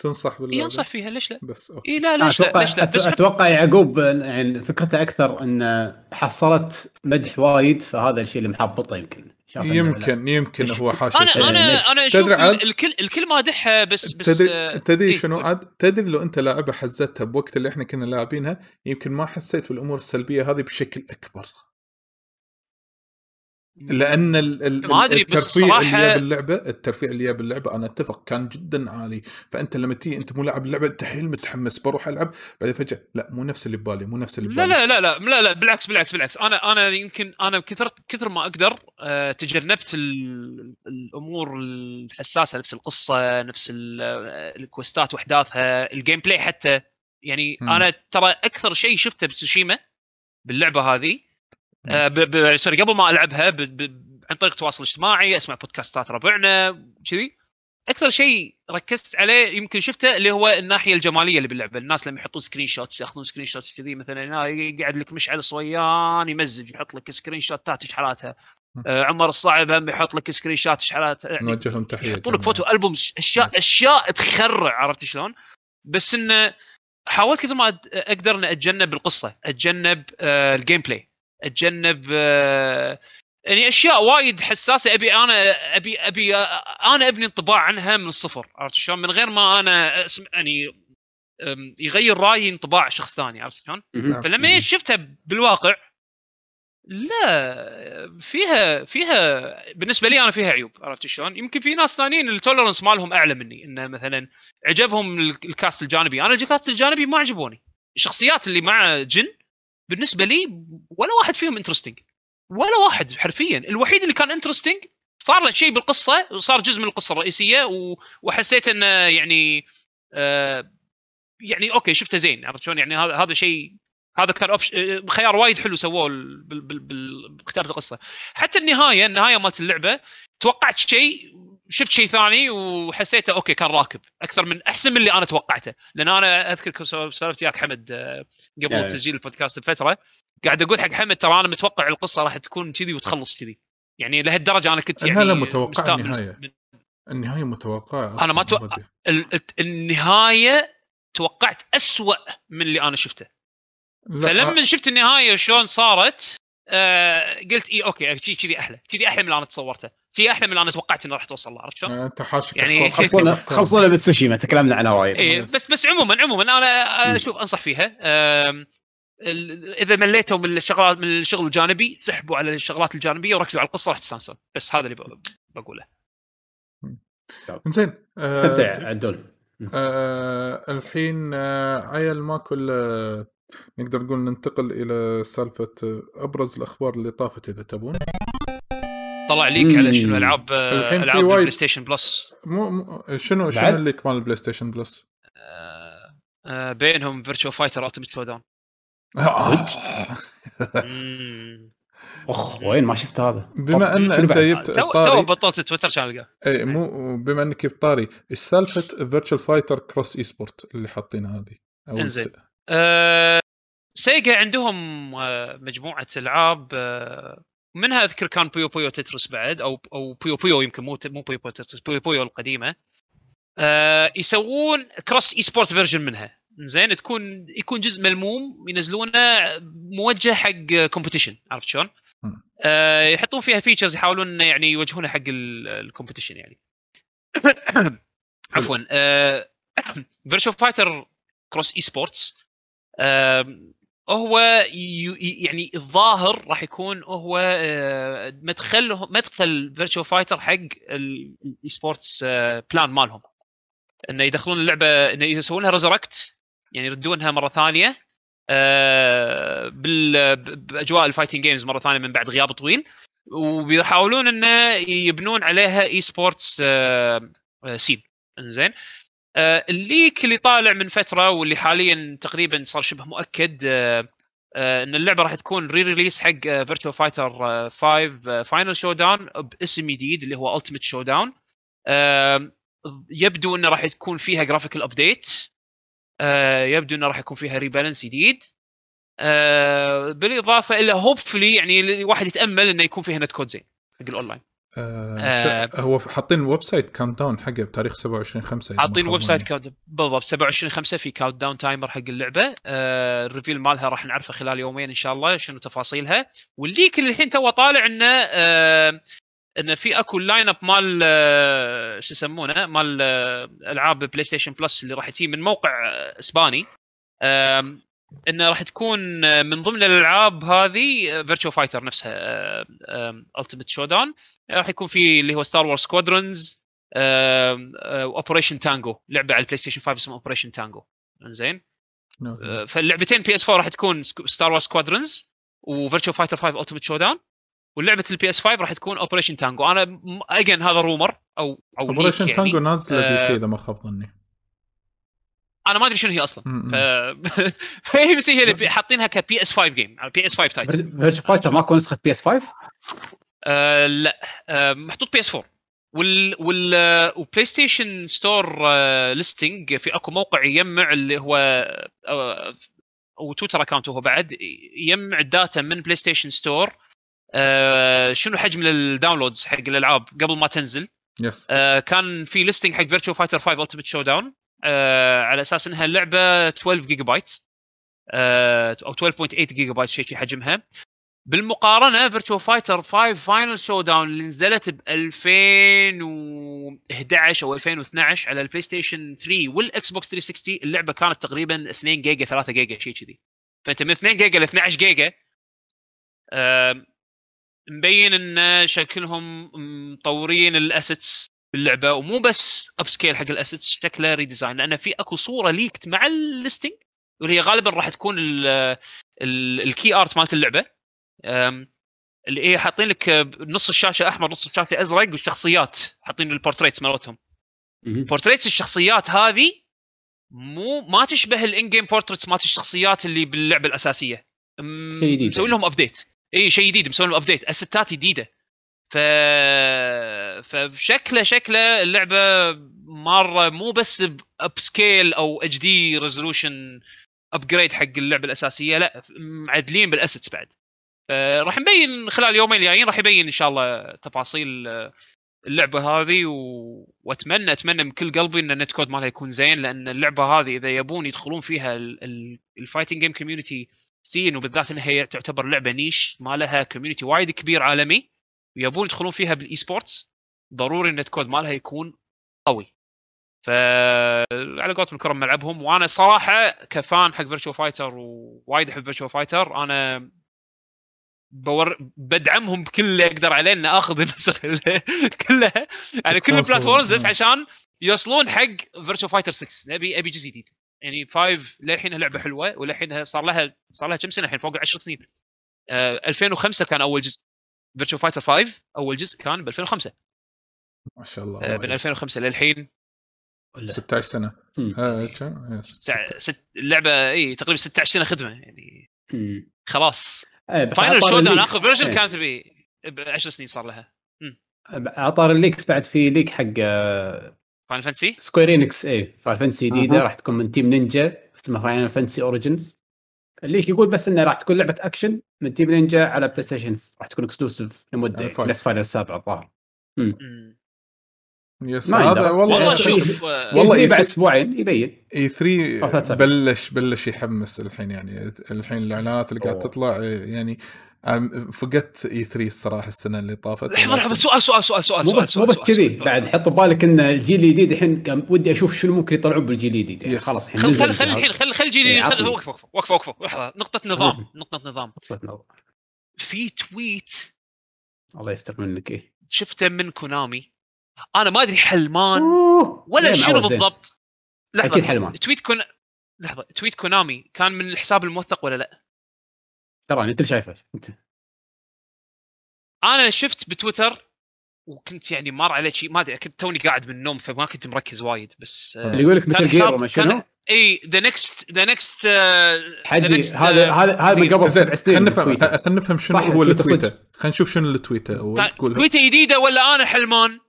B: تنصح باللعبه
C: ينصح فيها ليش لا؟
B: بس أوكي.
C: اي لا ليش لا؟
A: أتوقع
C: ليش لا؟ بس
A: أتوقع يعقوب يعني فكرته أكثر إن حصلت مدح وايد فهذا الشيء اللي محبطه يمكن. لا.
B: يمكن يمكن هو حاشي
C: أنا
A: إيه،
C: أنا
A: ليش؟
B: أنا
C: أشوف الكل الكل مادحها بس بس
B: تدري
C: آه،
B: تدري
C: إيه،
B: شنو. عاد؟ تدري لو أنت لاعبها حزتها بوقت اللي إحنا كنا لاعبينها يمكن ما حسيت بالأمور السلبية هذه بشكل أكبر. لأن ال- ال-
C: ما أدري، بس
B: الترفيه
C: صراحة-
B: اللي باللعبة الترفيه اللي باللعبة أنا أتفق كان جدا عالي. فأنت لما تيجي أنت مو لاعب اللعبة أنت حيل متحمس بروح ألعب بعدين فجأة لا مو نفس اللي ببالي مو نفس اللي
C: لا
B: ببالي.
C: لا لا لا لا لا بالعكس بالعكس بالعكس. أنا أنا يمكن أنا كثر كثر ما أقدر آه، تجنبت ال- الأمور الحساسة نفس القصة نفس ال- ال quest ات وأحداثها ال gameplay حتى. يعني
B: مم.
C: أنا ترى أكثر شيء شفته بتسوشيما باللعبة هذه sorry قبل ما ألعبها ب- ب- عن طريق التواصل الاجتماعي أسمع بودكاستات ربعنا كذي. أكثر شيء ركزت عليه يمكن شفته اللي هو الناحية الجمالية اللي باللعبة. الناس لما يحطون screenshots ياخذون screenshots كذي مثلا يقعد لك مشعل صويان يمزج يحط لك screenshot ات إيش حالاتها آه عمر الصعب هم يحط لك screenshot إيش حالاتها يعني
B: نوجه لهم تحية
C: يحطون لك. photo album أشياء أشياء تخرع عرفت شلون؟ بس إنه حاولت كثر ما أقدر إني أتجنب القصة، أتجنب آه ال gameplay، أتجنب آه يعني أشياء وايد حساسة أبي أنا أبي أبي آه، أنا أبني انطباع عنها من الصفر عرفت شلون؟ من غير ما أنا أسمع يعني يغير رأيي انطباع شخص ثاني عرفت شلون؟
A: مهم.
C: فلما شفتها بالواقع لا فيها فيها بالنسبة لي أنا فيها عيوب عرفت شلون؟ يمكن في ناس ثانيين ال tolerance مالهم أعلى مني انه مثلا عجبهم ال- ال cast الجانبي، أنا ال cast الجانبي ما عجبوني. الشخصيات اللي مع جن بالنسبة لي ولا واحد فيهم interesting ولا واحد حرفيا، الوحيد اللي كان interesting صار له شيء بالقصة وصار جزء من القصة الرئيسية. وحسيت إنه يعني آه يعني okay شفته زين عرفت شلون؟ يعني هذا هذا شيء هذا كان. آه، خيار وايد حلو سووه. بكتابه القصة حتى النهاية النهاية مالت اللعبة توقعت شيء شفت شيء ثاني وحسيته okay كان راكب أكثر من أحسن من اللي أنا توقعته لأن أنا أذكر سولفت وياك حمد آه، قبل
A: يعني.
C: تسجيل البودكاست بفترة قاعد أقول حق حمد ترى أنا متوقع القصة راح تكون كذي وتخلص كذي يعني لهالدرجة أنا كنت يعني
B: لا، متوقع
C: من-. من-
B: النهاية متوقعة
C: أنا ما
B: أصلاً
C: تو-
B: already.
C: ال- الت- النهاية توقعت أسوأ من اللي أنا شفته فلما شفت النهاية شلون صارت آه قلت اي okay شي كذي أحلى. كذي أحلى من اللي أنا تصورته. كذي أحلى من اللي أنا توقعت إنه راح توصل له عرفت شلون؟
B: آه، أنت حاشك
C: يعني-
A: خلصونا. خلصونا بتسوشيما تكلمنا عنها وايد.
C: إيه بس بس عموما عموما أنا أشوف أنصح فيها. إذا مليتوا من الشغلات من الشغل الجانبي سحبوا على الشغلات الجانبية وركزوا على القصة راح تستانسون. بس هذا اللي ب- بقوله.
B: زين. آه،
A: استمتع عدول.
B: الحين عيل ماكو نقدر نقول ننتقل إلى سالفة آه، أبرز الأخبار اللي طافت إذا تبون.
C: طلع leak على شنو. ألعاب آه،
B: الحين في
C: ألعاب
B: وايد-
C: البلاي ستيشن Plus؟
B: مو, مو شنو
A: بعد؟
B: شنو ال leak مال البلاي ستيشن Plus؟
C: آه، آه، بينهم Virtua Fighter Ultimate Showdown
A: أخ وين؟ ما شفت هذا.
B: بما أن
A: شنو أنت؟
B: جبت
C: تو بطلت تويتر كان القاه
B: اي مو بما أنك جبت طاري إيش سالفة Virtua Fighter cross esport اللي حاطينها هذه؟
C: إنزين.
B: الت-
C: آه، سيجا عندهم آه، مجموعة ألعاب آه، منها أذكر كان Puyo Puyo Tetris بعد أو أو Puyo Puyo يمكن مو مو Puyo Puyo Tetris Puyo Puyo القديمة. آه، يسوون cross esport version منها. زين تكون يكون جزء ملموم ينزلونه موجه حق competition عرفت شلون؟ آه، يحطون فيها features يحاولون يعني يوجهونها حق ال competition يعني. عفوا Virtua Fighter cross esports هو يعني الظاهر راح يكون هو آه، مدخل مدخل Virtua Fighter حق ال esports plan مالهم. إنه يدخلون اللعبة إنه يسوون لها resurrect يعني يردونها مرة ثانية آه، بال- بأجواء ال fighting games مرة ثانية من بعد غياب طويل. وبيحاولون إنه يبنون عليها esports scene آه، ال leak اللي طالع من فترة واللي حاليا تقريبا صار شبه مؤكد آه، آه، إن اللعبة راح تكون re-release حق Virtua Fighter 5 Final Showdown باسم جديد اللي هو Ultimate Showdown يبدو إنه راح تكون فيها graphical update يبدو إنه راح يكون فيها rebalance جديد. آه، بالإضافة إلى hopefully يعني الواحد يتأمل إنه يكون فيها netcode زين حق الاونلاين
B: آه
C: آه.
B: هو حاطين website countdown حقه بتاريخ 27 5
C: حاطين ويب سايت كاونت بالضبط 27 5 في countdown timer حق اللعبة. آه ال reveal مالها راح نعرفه خلال يومين إن شاء الله شنو تفاصيلها. وال leak اللي الحين تو طالع إنه آه إنه في أكو ال lineup مال آه شو يسمونه مال آه ألعاب بلاي ستيشن Plus اللي راح تجي من موقع آه، إسباني. آم، إنه راح تكون آه، من ضمن الألعاب هذه Virtua Fighter نفسها Ultimate Showdown راح يكون في اللي هو Star Wars Squadrons Operation Tango لعبة على البلاي ستيشن 5 اسمها Operation Tango زين آه، فاللعبتين PS 4 راح تكون Star Wars Squadrons و Virtua Fighter 5 Ultimate Showdown واللعبه ال PS 5 راح تكون اوبريشن تانجو أنا again هذا rumor أو أو
B: Operation
C: يعني.
B: تانجو نازلة PC
C: آه،
B: إذا ما خاب ظني.
C: أنا ما أدري شنو هي
B: أصلا.
C: ف... فهي بس هي اللي حاطينها ك PS 5 game على PS 5 title
A: Virtua Fighter ماكو نسخة PS 5
C: آه لا. آه محطوط PS 4 وال وال آه، وبلاي ستيشن Store آه listing في أكو موقع يجمع اللي هو آه وتويتر account هو بعد يجمع ال data من بلاي ستيشن Store آه شنو حجم ال downloads حق الألعاب قبل ما تنزل.
B: yes
C: آه كان في listing حق Virtua Fighter 5 Ultimate Showdown آه على أساس إنها اللعبه 12 جيجا بايت آه أو 12.8 جيجا بايت شيء شي حجمها. بالمقارنة Virtua Fighter 5 Final Showdown اللي نزلت ب 2011 أو 2012 على البلاي ستيشن 3 والاكس بوكس 360 اللعبة كانت تقريبا 2 جيجا 3 جيجا شيء كذي. فأنت من 2 جيجا ل 12 جيجا آه مبين إن شكلهم مطورين ال assets. باللعبة ومو بس upscale حق ال assets شكله redesign لأن في أكو صورة leaked مع ال listing واللي هي غالبا راح تكون ال- ال- ال key art مالت اللعبة. اللي هي حاطين لك نص الشاشة أحمر نص الشاشة أزرق والشخصيات حاطين ال portraits مالتهم. portraits الشخصيات هذه مو ما تشبه ال in-game portraits مالت الشخصيات اللي
A: باللعبة الأساسية.
C: مسوي
A: يعني.
C: لهم update اي شيء جديد مسوي لهم update اسيتات جديدة. ف فشكله شكله اللعبة مرة مو بس upscale أو HD resolution upgrade حق اللعبة الأساسية لا معدلين بال assets بعد. راح نبين خلال يومين الجايين راح يبين إن شاء الله تفاصيل آه، اللعبة هذه و... وأتمنى أتمنى من كل قلبي إن ال netcode مالها يكون زين لأن اللعبة هذه إذا يبون يدخلون فيها ال fighting game community scene وبالذات انها تعتبر لعبة niche ما لها community وايد كبير عالمي. ويبون يدخلون فيها بال esports ضروري ال netcode مالها يكون قوي. ف على قولتهم الكرة بملعبهم وأنا صراحة ك fan حق Virtua Fighter ووايد أحب Virtua Fighter أنا بور... بدعمهم بكل اللي أقدر عليه ان آخذ النسخ كلها. على كل
B: تكون
C: ال platforms بس
B: صور.
C: عشان يوصلون حق Virtua Fighter 6 نبي أبي جزء جديد. يعني 5 للحين لعبة حلوة وللحين صار لها صار لها كم سنة الحين؟ فوق 10 سنين. آه 2005 كان أول جزء. Virtua Fighter 5 أول جزء كان ب 2005
B: ما شاء الله
C: آه من 2005 للحين
A: ولا
B: 16
A: سنة.
B: آه،؟
C: yes،
B: 16.
C: ست... اللعبة إي تقريبا 16 سنة خدمة يعني
A: مم.
C: خلاص Final
A: Showdown
C: آخر version
A: إيه.
C: كانت ب 10 سنين صار لها
A: على طاري ال leaks بعد في leak حق آه،
C: Final Fantasy
A: Square Enix اي Final Fantasy
D: جديدة.
A: راح تكون من Team Ninja اسمها Final Fantasy Origins ال leak يقول بس إنه راح تكون لعبة أكشن من Team Ninja على PlayStation راح تكون
B: exclusive لمدة.
A: نفس Final السابع الظاهر yes
B: هذا. والله
C: والله
A: شوف.
C: آه،
B: والله يت-
A: بعد أسبوعين يبين
B: E3
A: أو ثلاث سنوات.
B: بلش بلش يحمس الحين يعني الحين الإعلانات اللي قاعد. تطلع إيه، يعني فقدت E3 الصراحة السنة اللي طافت
C: لحظة لحظة سؤال سؤال سؤال سؤال
A: مو
C: سؤال
A: بس مو بس
C: سؤال-
A: كذي
C: سؤال.
A: بعد حط ببالك إن الجيل الجديد الحين ودي أشوف شنو ممكن يطلعون بالجيل الجديد يعني. خلاص الحين
C: خل خل خل. الحين خل خل
A: إيه،
C: جيلي خل
A: عطني.
C: وقف وقف وقف وقف وقف لحظة نقطة نظام.
A: نقطة نظام.
C: في تويت
A: الله يستر منك إيه
C: شفته من كونامي أنا ما أدري حلمان. ولا شنو؟ بالضبط لحظة
A: أكيد حلمان
C: tweet كون لحظة tweet كونامي كان من الحساب الموثق ولا لا؟
A: ترى أنت اللي شايفه أنت
C: أنا شفت بتويتر وكنت يعني مار عليه شيء ما أدري كنت توني قاعد من النوم فما كنت مركز وايد بس آه،
A: اللي يقول لك
C: Metal
A: Gear وما
C: كان-
A: شنو
C: إي ذا نكست ذا نكست
A: حجي هذا هذا هذا من قبل سبع سنين
B: خلينا نفهم. خلينا نفهم شنو هو التويته. خلينا نشوف شنو التويته
C: تويتة جديدة ولا أنا حلمان؟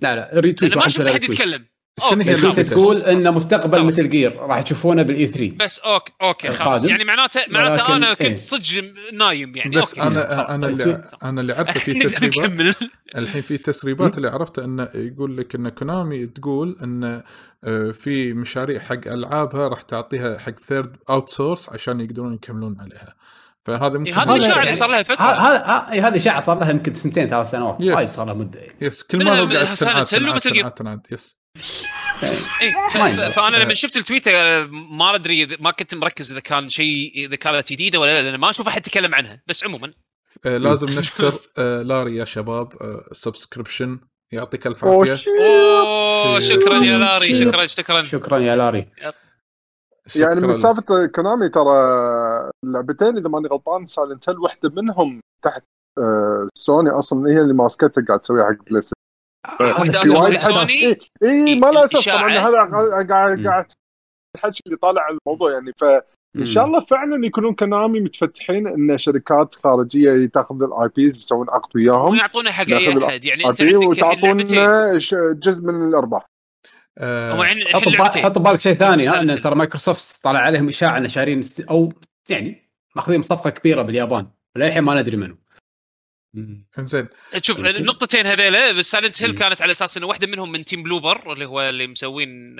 A: لا لا ريتويت
C: لأن ما شفت
A: أحد.
C: يتكلم
B: شنو هي.
A: تقول. إن مستقبل. مثل جير راح تشوفونه بالاي 3
C: بس أوكي أوكي خلاص. يعني معناته معناته أنا
A: إيه.
C: كنت صدق نايم يعني
B: بس
C: أوكي.
B: أنا
C: أنا.
B: اللي أنا اللي عارفه في تسريبات الحين في تسريبات اللي عرفته انه يقول لك إن كونامي تقول إن آه، في مشاريع حق ألعابها راح تعطيها حق third outsource عشان يقدرون يكملون عليها فهذا ممكن
C: إيه، هذا الاشاعه
A: يعني-
C: اللي صار لها فترة.
A: هذا هذا هذه اشاعه صار لها يمكن سنتين ثلاث سنوات.
B: Yes.
A: وايد صار لها مدة.
B: yes كل ما هو قاعد
C: Silent
B: تنعاد تنعاد yes
C: إيه. فأنا
B: آه.
C: لما شفت التويتر آه، ما أدري ما كنت مركز إذا كان شيء إذا كانت جديدة ولا لا لأن ما أشوف أحد يتكلم عنها. بس عموما.
B: آه، لازم نشكر آه، لاري يا شباب subscription يعطيك الف
D: عافية.
C: أوه شكرا يا لاري.
A: شكرا
C: شكرا. شكرا
A: يا لاري.
D: يعني من. سالفه كونامي ترى اللعبتين إذا ماني غلطان Silent Hill واحدة منهم تحت آه، سوني أصلا هي اللي ماسكتها قاعد تسويها حق PlayStation
C: واحدة
D: في وايد
C: سوني؟
D: اي إيه ما له أساس طبعا. هذا قاعد. قاعد الحكي اللي طالع عن الموضوع يعني. فان شاء الله فعلا يكونون كونامي متفتحين إن شركات خارجية تاخذ ال IPs يسوون عقد وياهم.
C: ويعطونها حق أي أحد. يعني
D: أنت
C: عندك
D: جزء من الأرباح.
B: آه،
C: يعني
A: حط حط ببالك شيء ثاني ان. ترى مايكروسوفت طلع عليهم إشاعة ان شارين است... أو يعني ماخذين صفقة كبيرة باليابان للحين ما ندري منو.
B: إنزين
C: شوف. النقطتين هذيلا بس Silent
A: Hill.
C: كانت على أساس إنه واحدة منهم من team Bloober اللي هو اللي مسوين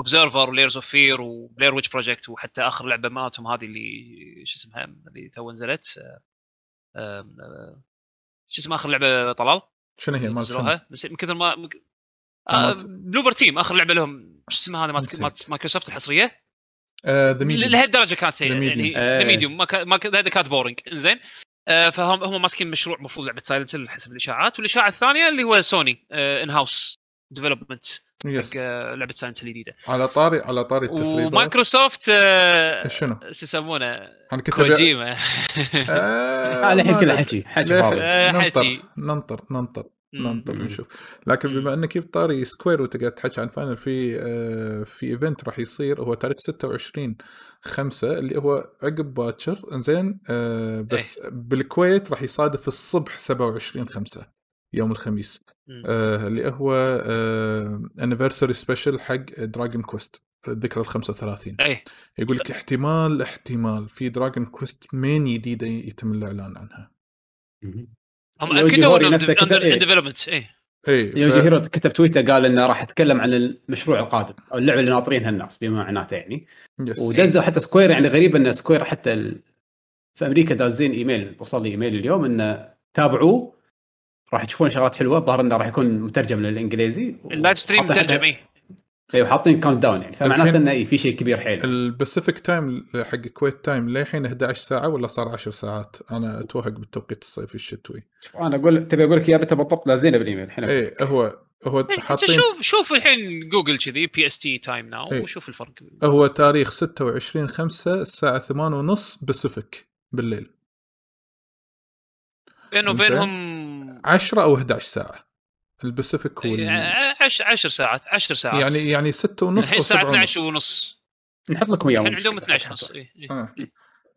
C: Observer و Layers of Fear و Blair Witch Project وحتى آخر لعبة مالتهم هذه اللي شو اسمها اللي تو نزلت آه، آه، شو اسمها آخر لعبة طلال
B: شنو هي؟
C: نزلوها بس من كثر ما آه، Bloober Team آخر لعبة لهم. شو اسمها هذه؟ مالت مايكروسوفت الحصرية؟
B: The Medium
C: لهالدرجه كانت سيئه. يعني
A: إيه.
C: The Medium ما هذا كانت boring إنزين. آه، فهم هم ماسكين مشروع المفروض لعبة Silent Hill حسب الإشاعات. والإشاعة الثانية اللي هو سوني in-house development حق
B: yes
C: آه، لعبة Silent الجديدة.
B: على طاري على طاري التسريبات.
C: ومايكروسوفت آه،
B: شنو؟
C: شو يسمونه؟
B: أنا كنت
C: كوجيما.
B: آه،
A: هذا الحين كله. حكي. حكي
C: آه،
B: ننطر
C: حكي.
B: ننطر ننطر. ننطر
A: مم.
B: نشوف لكن. بما إنك جبت طاري Square وأنت قاعد تحكي عن Final في آه، في event راح يصير هو تاريخ 26 5 اللي هو عقب باكر إنزين آه، بس بالكويت راح يصادف الصبح 27 5 يوم الخميس. آه، اللي هو anniversary special حق Dragon Quest الذكرى ال 35
C: اي
B: يقول لك احتمال احتمال في Dragon Quest main جديدة يتم الإعلان عنها.
C: هم كتبوا
A: نفسه كتب- إيه.
C: development اي
B: اي
A: Yuji Horii كتب تويتر قال إنه راح يتكلم عن المشروع القادم أو اللعبة اللي ناطرينها الناس بما معناته يعني. ودزوا حتى Square يعني غريب إن Square حتى ال... في أمريكا دازين إيميل وصل لي إيميل اليوم إنه تابعوه راح تشوفون شغلات حلوة الظاهر إنه راح يكون مترجم للإنجليزي
C: ال live
A: stream
C: مترجم اي
A: أيوه حاطين countdown يعني فمعناته انه إيه في شيء كبير حيل.
B: ال Pacific time حق الكويت time للحين 11 ساعة ولا صار 10 ساعات؟ أنا أتوهق بالتوقيت الصيفي الشتوي.
A: أنا أقول تبي أقول لك متى بالضبط لازينه بالايميل الحين.
B: اي هو هو
C: انت
B: حاطين
C: شوف شوف الحين جوجل كذي PST time now
B: إيه.
C: وشوف الفرق.
B: هو تاريخ 26 5 الساعة 8 ونص Pacific بالليل.
C: بينه. وبينهم
B: 10 أو 11 ساعة. ال Pacific هو ال-
C: 10 ساعات 10 ساعات
B: يعني يعني 6 ونص
C: الحين
B: 7
C: 12
B: ونص
C: ونص
A: نحط لكم اياه
C: الحين عندهم
A: مشكلة.
C: 12 ونص إيه. إيه.
B: آه.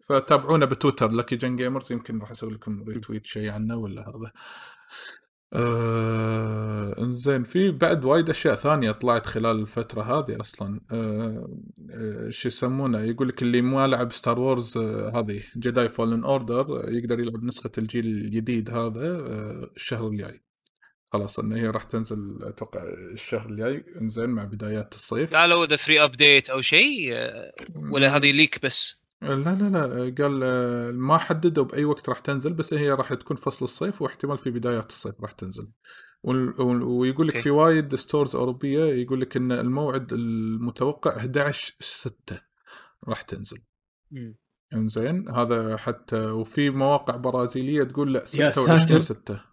B: فتابعونا بتويتر لكي Gen Gamers يمكن راح أسوي لكم retweet شيء عنه ولا هذا آه إنزين في بعد وايد أشياء ثانية طلعت خلال الفترة هذه أصلا آه آه شو يسمونه يقول لك اللي ما لعب Star Wars آه هذه Jedi Fallen Order يقدر يلعب نسخة الجيل الجديد هذا آه الشهر الجاي خلاص إن هي راح تنزل أتوقع الشهر الجاي إنزين مع بدايات الصيف.
C: قالوا اذا free update أو شيء آه، ولا هذه leak بس.
B: لا لا لا قال آه، ما حددوا بأي وقت راح تنزل بس هي راح تكون فصل الصيف واحتمال في بدايات الصيف راح تنزل. ويقول لك. في وايد stores أوروبية يقول لك إن الموعد المتوقع 11 6 راح تنزل. إنزين هذا حتى وفي مواقع برازيلية تقول لا
A: يا
B: 26
A: ساتر.
B: 6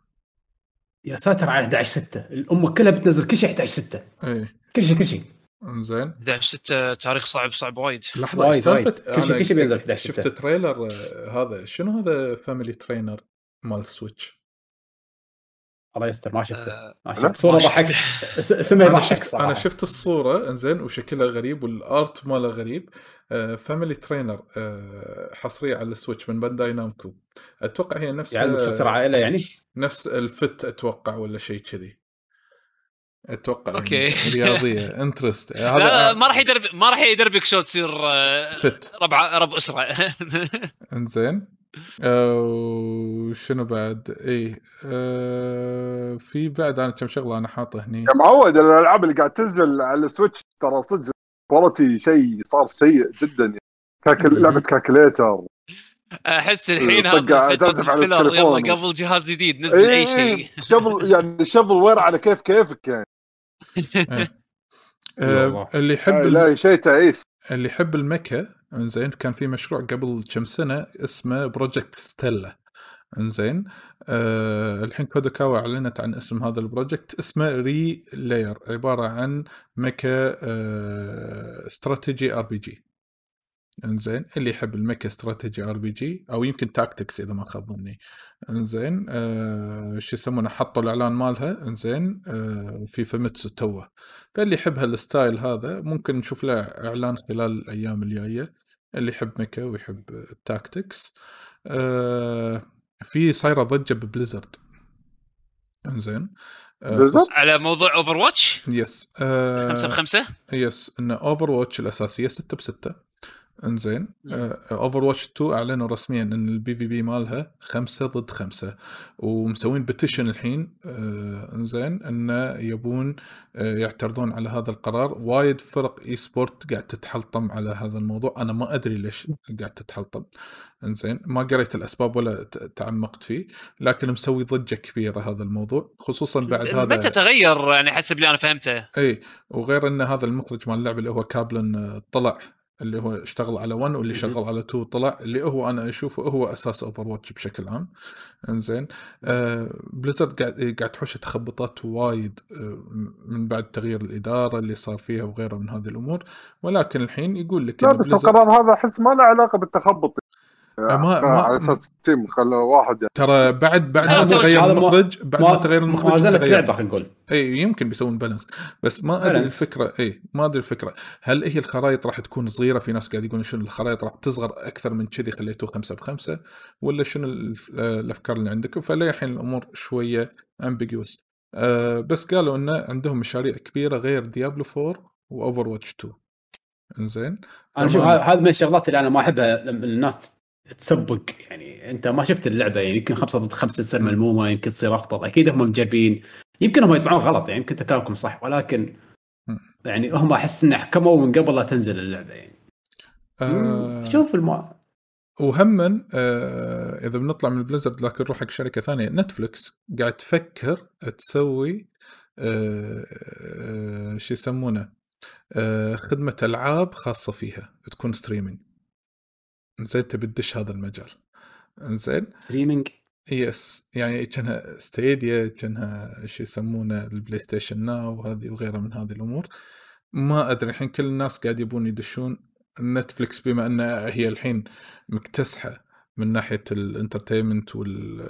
A: يا ساتر على 11 6 الأمة كلها بتنزل كل شيء 11 6
B: اي
A: كل شيء كل شيء.
B: إنزين.
C: 11 6 تاريخ صعب صعب وايد.
B: لحظة
A: وايد- سالفة. كل شيء- كل شيء بينزل 11
B: شفت trailer آه، هذا. شنو هذا Family Trainer مال Switch
A: الله يستر ما شفته.
C: آه،
A: ما شفت
C: صورة.
A: ضحكت اس- اسمه
B: أنا
A: يضحك
B: شفت
A: صراحة.
B: أنا شفت الصورة إنزين وشكلها غريب وال art ماله غريب. Family Trainer حصرية على ال Switch من Bandai Namco. أتوقع هي نفس
A: يعني تصير عائله يعني؟
B: نفس ال Fit أتوقع ولا شيء كذي.
C: أتوقع.
B: يعني رياضية interest
C: لا, لا ما راح يدرب ما راح يدربك شلون تصير آه،
B: fit.
C: ربع رب أسرة.
B: إنزين. آه، وشنو بعد؟ اي آه في بعد أنا كم شغلة أنا حاطه هني.
D: يا معود الألعاب اللي قاعد تنزل على ال Switch ترى صدق quality شيء صار سيء جدا يعني. كاكل... لعبة calculator
C: أحس الحين
D: طق
C: هذا فترة
D: تعزف على
C: الفيلر،
D: التليفون.
C: يلا قبل جهاز جديد نزل أي شيء.
D: شغل يعني shovelware على كيف كيفك يعني.
B: آه
A: والله.
B: اللي يحب الم-
D: لا شيء تعيس.
B: اللي يحب ال mecha إنزين كان في مشروع قبل كم سنة اسمه Project Stella إنزين آه الحين Kadokawa أعلنت عن اسم هذا ال project. اسمه Relayer عبارة عن mecha آه strategy RPG انزين اللي يحب ال mecha strategy RPG أو يمكن tactics إذا ما خاب ظني. انزين آه شو يسمونه حطوا الإعلان مالها. انزين آه في Famitsu توه. فاللي يحب هال style هذا ممكن نشوف له إعلان خلال الأيام الجاية. اللي يحب mecha ويحب ال tactics آه في صايرة ضجة ب Blizzard. انزين آه
C: على موضوع Overwatch
B: yes آه
C: 5 بخمسة؟
B: yes ان Overwatch الأساسية 6 ب 6 انزين. Overwatch 2 أعلنوا رسميا إن ال PvP مالها خمسة ضد خمسة. ومسوين petition الحين آه، انزين إنه يبون آه، يعترضون على هذا القرار. وايد فرق esport قاعد تتحلطم على هذا الموضوع. أنا ما أدري ليش قاعد تتحلطم. انزين ما قريت الأسباب ولا تعمقت فيه لكن مسوي ضجة كبيرة هذا الموضوع خصوصا بعد هذا.
C: متى تغير يعني حسب اللي أنا فهمته؟
B: اي وغير إن هذا المخرج مال اللعبة اللي هو Kaplan آه، طلع. اللي هو اشتغل على 1 واللي شغل على 2 طلع اللي هو أنا أشوفه هو أساس Overwatch بشكل عام. إنزين. آه Blizzard قاعد قاعد تحوش تخبطات وايد آه من بعد تغيير الإدارة اللي صار فيها وغيرها من هذه الأمور. ولكن الحين يقول لك
D: لا بس القرار هذا أحس ما له علاقة بالتخبط.
B: ما- ما-
D: على أساس team خلى واحد يعني.
B: ترى بعد بعد
C: هذا
B: ما. تغير
A: ما-
B: المخرج بعد ما تغير
A: ما
B: المخرج
A: زالت
B: تغير.
A: لعبة خلينا نقول.
B: إي يمكن بيسوون balance بس ما
A: أدري.
B: الفكرة إي ما أدري الفكرة. هل هي الخرائط راح تكون صغيرة؟ في ناس قاعد يقولون شنو الخرائط راح تصغر أكثر من كذي خليتوه خمسة بخمسة ولا شنو آه، الأفكار اللي عندكم فللحين الأمور شوية ambiguous أه بس قالوا انه عندهم مشاريع كبيرة غير Diablo 4 و Overwatch 2 إنزين؟
A: أنا شوف هذا من الشغلات اللي أنا ما أحبها لما الناس تسبق يعني انت ما شفت اللعبة يعني يمكن خمسة ضد خمسة تصير ملمومه يمكن تصير افضل أكيد هم مجربين. يمكن هم يطلعون غلط يعني يمكن كلامكم صح ولكن. يعني هم أحس إن حكموا من قبل لا تنزل اللعبة يعني.
B: آه.
A: شوف الم...
B: وهما آه إذا بنطلع من بليزرد لكن نروح حق شركة ثانية نتفلكس قاعد تفكر تسوي آه آه شو يسمونه آه خدمة ألعاب خاصة فيها تكون streaming زين تبي تدش هذا المجال. زين؟
A: streaming؟
B: yes يعني كأنها Stadia كأنها شو يسمونه ال PlayStation Now وهذه وغيرها من هذه الأمور. ما أدري الحين كل الناس قاعد يبون يدشون Netflix بما أن هي الحين مكتسحة من ناحية ال entertainment وال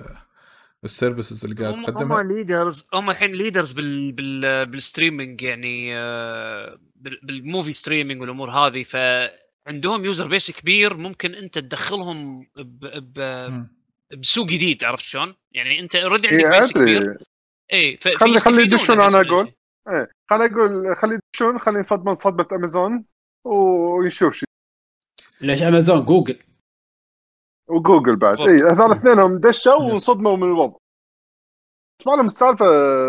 B: ال services اللي قاعد تقدمها.
C: هم leaders هم الحين leaders بال بال بال streaming يعني آه، بال- بال movie streaming والأمور هذه. فعندهم user base كبير ممكن انت تدخلهم ب ب. بسوق جديد عرفت شلون؟ يعني انت
D: already
C: عندك base كبير
D: ادري
C: اي ف-
D: خلي- خلي يدشون أقول.
C: الشيء.
D: إيه خليني أقول خلي يدشون خلي ينصدمون صدمة امازون ونشوف شيء
A: ليش امازون جوجل
D: وجوجل بعد. اي هذول اثنينهم دشوا. وانصدموا من الوضع بس ما لهم السالفة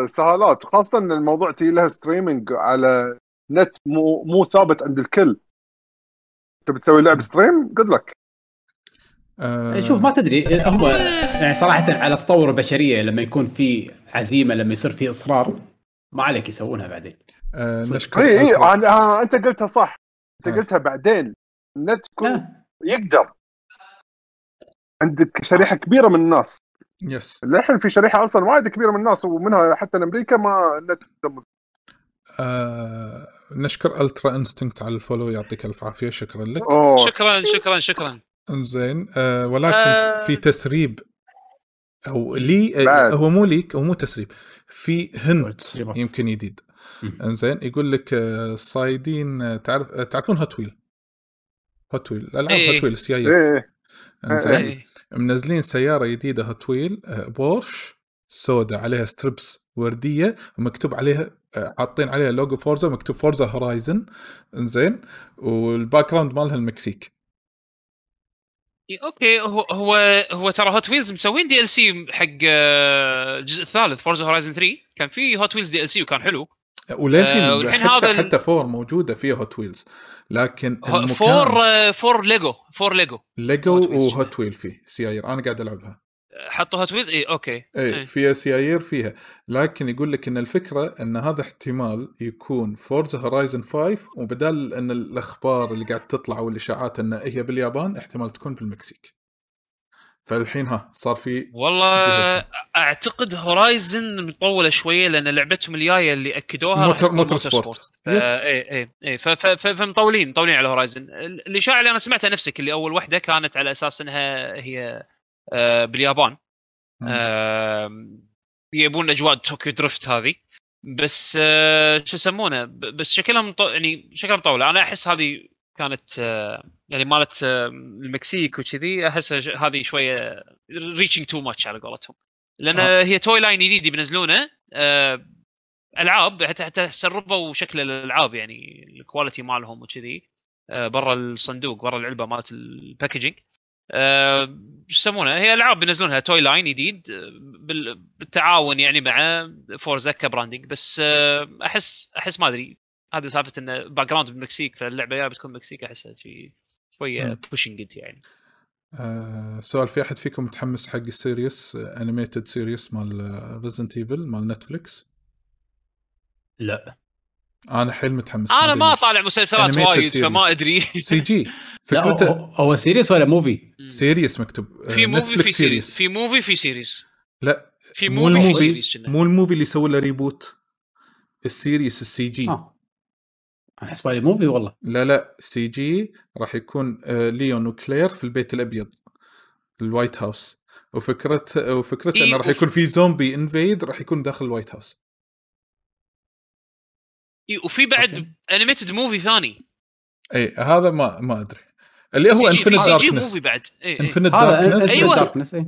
D: سهالات خاصة إن الموضوع تي لها streaming على نت مو مو ثابت عند الكل تبي تسوي لعب stream good
B: luck
A: يعني شوف ما تدري هم يعني صراحة على تطور البشرية لما يكون في عزيمة لما يصير في إصرار ما عليك يسوونها بعدين. صدق.
B: نشكر
D: اي اي. آه آه أنت قلتها صح. أنت
B: آه.
D: قلتها بعدين. النت يكون
A: لا.
D: يقدر. عندك شريحة كبيرة من الناس.
B: yes
D: للحين في شريحة أصلا وايد كبيرة من الناس ومنها حتى أمريكا ما النت
B: آه نشكر Ultra Instinct على ال follow يعطيك ألف عافية شكرا لك
D: أوه
C: شكرا شكرا شكرا
B: إنزين آه ولكن
C: آه.
B: في تسريب أو لي آه. هو مو leak هو مو تسريب في hint
A: تسريبات.
B: يمكن جديد. إنزين يقول لك آه، صايدين آه، تعرف آه، تعرفون Hot Wheel Hot Wheel العاب
C: إيه.
B: Hot Wheel السيايير إنزين
C: إيه.
B: منزلين سيارة جديدة Hot Wheel آه، بورش سوداء عليها stripes وردية ومكتوب عليها آه، حاطين عليها logo Forza مكتوب Forza Horizon إنزين. وال background مالها المكسيك.
C: okay. هو هو هو ترى Hot Wheels مسوين DLC حق آه، الجزء الثالث Forza Horizon 3 كان في Hot Wheels DLC وكان حلو.
B: وللحين
C: آه، والحين
B: حتى
C: هذا
B: حتى four موجودة فيها Hot Wheels لكن المكان
C: four آه، four Lego four
B: Lego
C: Lego و
B: Hot Wheel فيه. سيايير أنا قاعد ألعبها.
C: حطوا Hot Wheels اي okay
B: اي
C: إيه.
B: فيها سيايير فيها لكن يقول لك إن الفكرة إن هذا احتمال يكون Forza Horizon 5 وبدال إن الأخبار اللي قاعد تطلع والإشاعات إن هي باليابان احتمال تكون بالمكسيك فالحين ها صار في
C: والله
B: جهتهم.
C: أعتقد Horizon مطولة شوية لأن لعبتهم الجاية اللي
B: أكدوها
C: Motor
B: Motorsport.
C: Sport. اي اي اي فمطولين مطولين على Horizon ال- الإشاعة اللي أنا سمعتها نفسك اللي أول واحدة كانت على أساس إنها هي باليابان
B: مم.
C: آم، يبون أجواء Tokyo Drift هذه بس آه، شو يسمونه بس شكلها. يعني شكلها مطوله أنا أحس هذه كانت آه، يعني مالت آه، المكسيك وكذي أحس هذه شوية reaching too much على قولتهم لأن
B: آه.
C: هي toy line جديد بينزلونه آه، ألعاب حتى حتى سربوا شكل الألعاب يعني ال quality مالهم وكذي آه، برا الصندوق برا العلبه مالت ال packaging آه، شو يسمونه؟ هي العاب بينزلونها toy line جديد آه، بال- بالتعاون يعني مع Forza ك branding بس آه، احس أحس ما أدري. هذه سالفة انه background بالمكسيك فاللعبة يا بتكون مكسيك احسها شيء
B: شوية.
C: pushing يعني.
B: آه سؤال في أحد فيكم متحمس حق ال series animated series مال Resident Evil مال Netflix
A: لا.
B: أنا حيل متحمس. أنا
C: ما. طالع مسلسلات وايد. فما
B: أدري.
A: CG.
B: فكرته
A: هو- هو series ولا movie؟
B: series مكتوب. آه،
C: في movie في series في movie في series
B: لا
C: في
B: مو
C: movie في كنا.
B: مو ال movie اللي سووا له reboot ال series ال
A: CG. آه. أنا بالي movie والله.
B: لا لا CG راح يكون آه، ليون وكلير في البيت الأبيض ال White House. وفكرته وفكرته
C: إيه،
B: انه راح يكون في zombie invade راح يكون داخل ال White
C: House. وفي بعد. animated movie ثاني.
B: إي هذا ما ما أدري. اللي هو
C: Infinite CG
B: Darkness
C: movie بعد.
A: Infinite
B: Darkness
C: أيوة.
A: Darkness إي.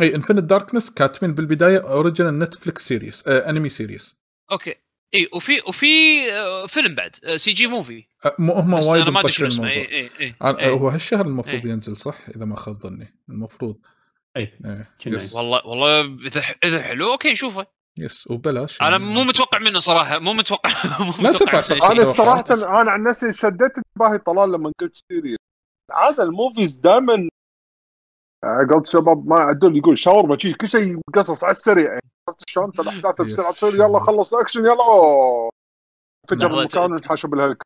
B: إي Infinite Darkness كاتبين بالبداية original Netflix series آه anime series
C: okay. إي وفي وفي آه، فيلم بعد CG
B: movie مو هم وايد مطشرين
C: اسمه.
B: الموضوع. إي
C: إي.
B: هو هالشهر المفروض
C: إيه.
B: ينزل صح؟ إذا ما خاب ظني. المفروض.
A: إي.
B: إيه.
C: والله والله إذا إذا حلو أوكي نشوفه.
B: يس وبلاش أنا.
C: مو متوقع منه صراحة مو متوقع مو
B: لا
C: متوقع
B: ترفع. أنا.
D: صراحة أنا عن نفسي شديت انتباهي طلال لما قلت سيريس عاده الموفيز دائما قلت شباب ما عدول يقول شاورما شي كل شيء قصص على السريع يعني عرفت شلون الاحداث
B: بسرعة.
D: تصير يلا خلص أكشن يلا أوه فجر المكان بالهلك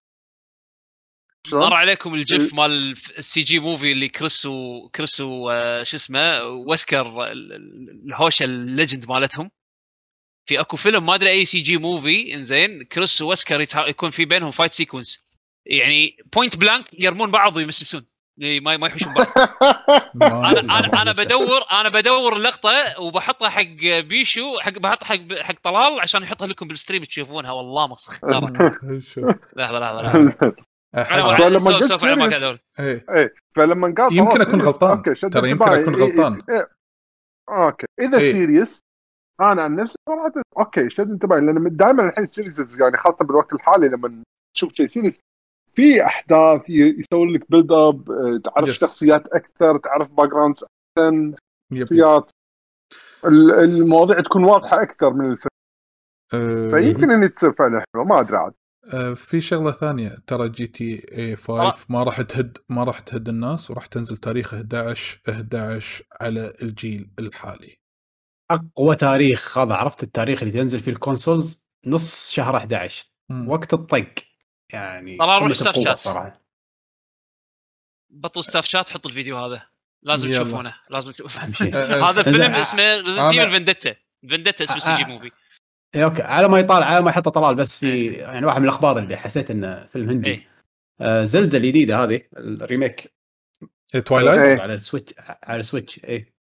D: شلون؟
C: مر عليكم الجف مال ال CG movie اللي كريس و كريس و آه، شو اسمه وسكر ال- ال- الهوشه ال legend مالتهم في اكو فيلم ما ادري اي CG movie انزين كريس ووسكر يتها- يكون في بينهم fight sequence يعني point blank يرمون بعض وي miss ون إي، ما ما يحوشون بعض
B: أنا.
C: أنا أنا بدور أنا بدور اللقطة وبحطها حق بيشو حق بحطها حق حق طلال عشان يحطها لكم بال stream تشوفونها والله
B: شوف
C: لحظه لحظه لحظه
B: أحد-
C: أنا
D: فلما قلت.
B: إيه.
D: إيه فلما قال
B: يمكن
D: series،
B: غلطان. ترى يمكن. أكون
D: إيه، إيه،
B: غلطان.
D: إيه. okay إذا
B: إيه.
D: series أنا عن نفسي صراحة okay شد انتباهي لأن دائما الحين series يعني خاصة بالوقت الحالي لما تشوف شيء series في أحداث يسوي لك build up آه، تعرف
B: Yes.
D: شخصيات أكثر تعرف backgrounds احسن. شخصيات. ال- المواضيع تكون واضحة أكثر من الفيلم.
B: آه،
D: فيمكن ان تصير فعلا حلوة ما أدري عاد.
B: آه، في شغلة ثانية ترى GTA 5 ما راح تهد ما راح تهد الناس وراح تنزل تاريخ 11 11 على الجيل الحالي.
A: أقوى تاريخ هذا عرفت التاريخ اللي تنزل فيه ال consoles نص شهر 11
B: مم.
A: وقت الطق. يعني
C: طلال روح
A: staff
C: chat.
A: صراحة.
C: بطل staff chat حط الفيديو هذا. لازم
B: يلا.
C: تشوفونه. لازم تشوفونه
B: آه، آه،
C: هذا فيلم اسمه
B: Resident
C: Evil Vendetta Vendetta اسمه
A: CG
C: movie
A: إيه، أوكي. على ما يطالع على ما يحط طلال بس في يعني واحد من الأخبار اللي حسيت إنه فيلم هندي.
C: إيه.
A: آه Zelda الجديدة هذه ال
B: remake.
D: Twilight إيه.
A: على ال Switch على ال
B: Switch
A: اي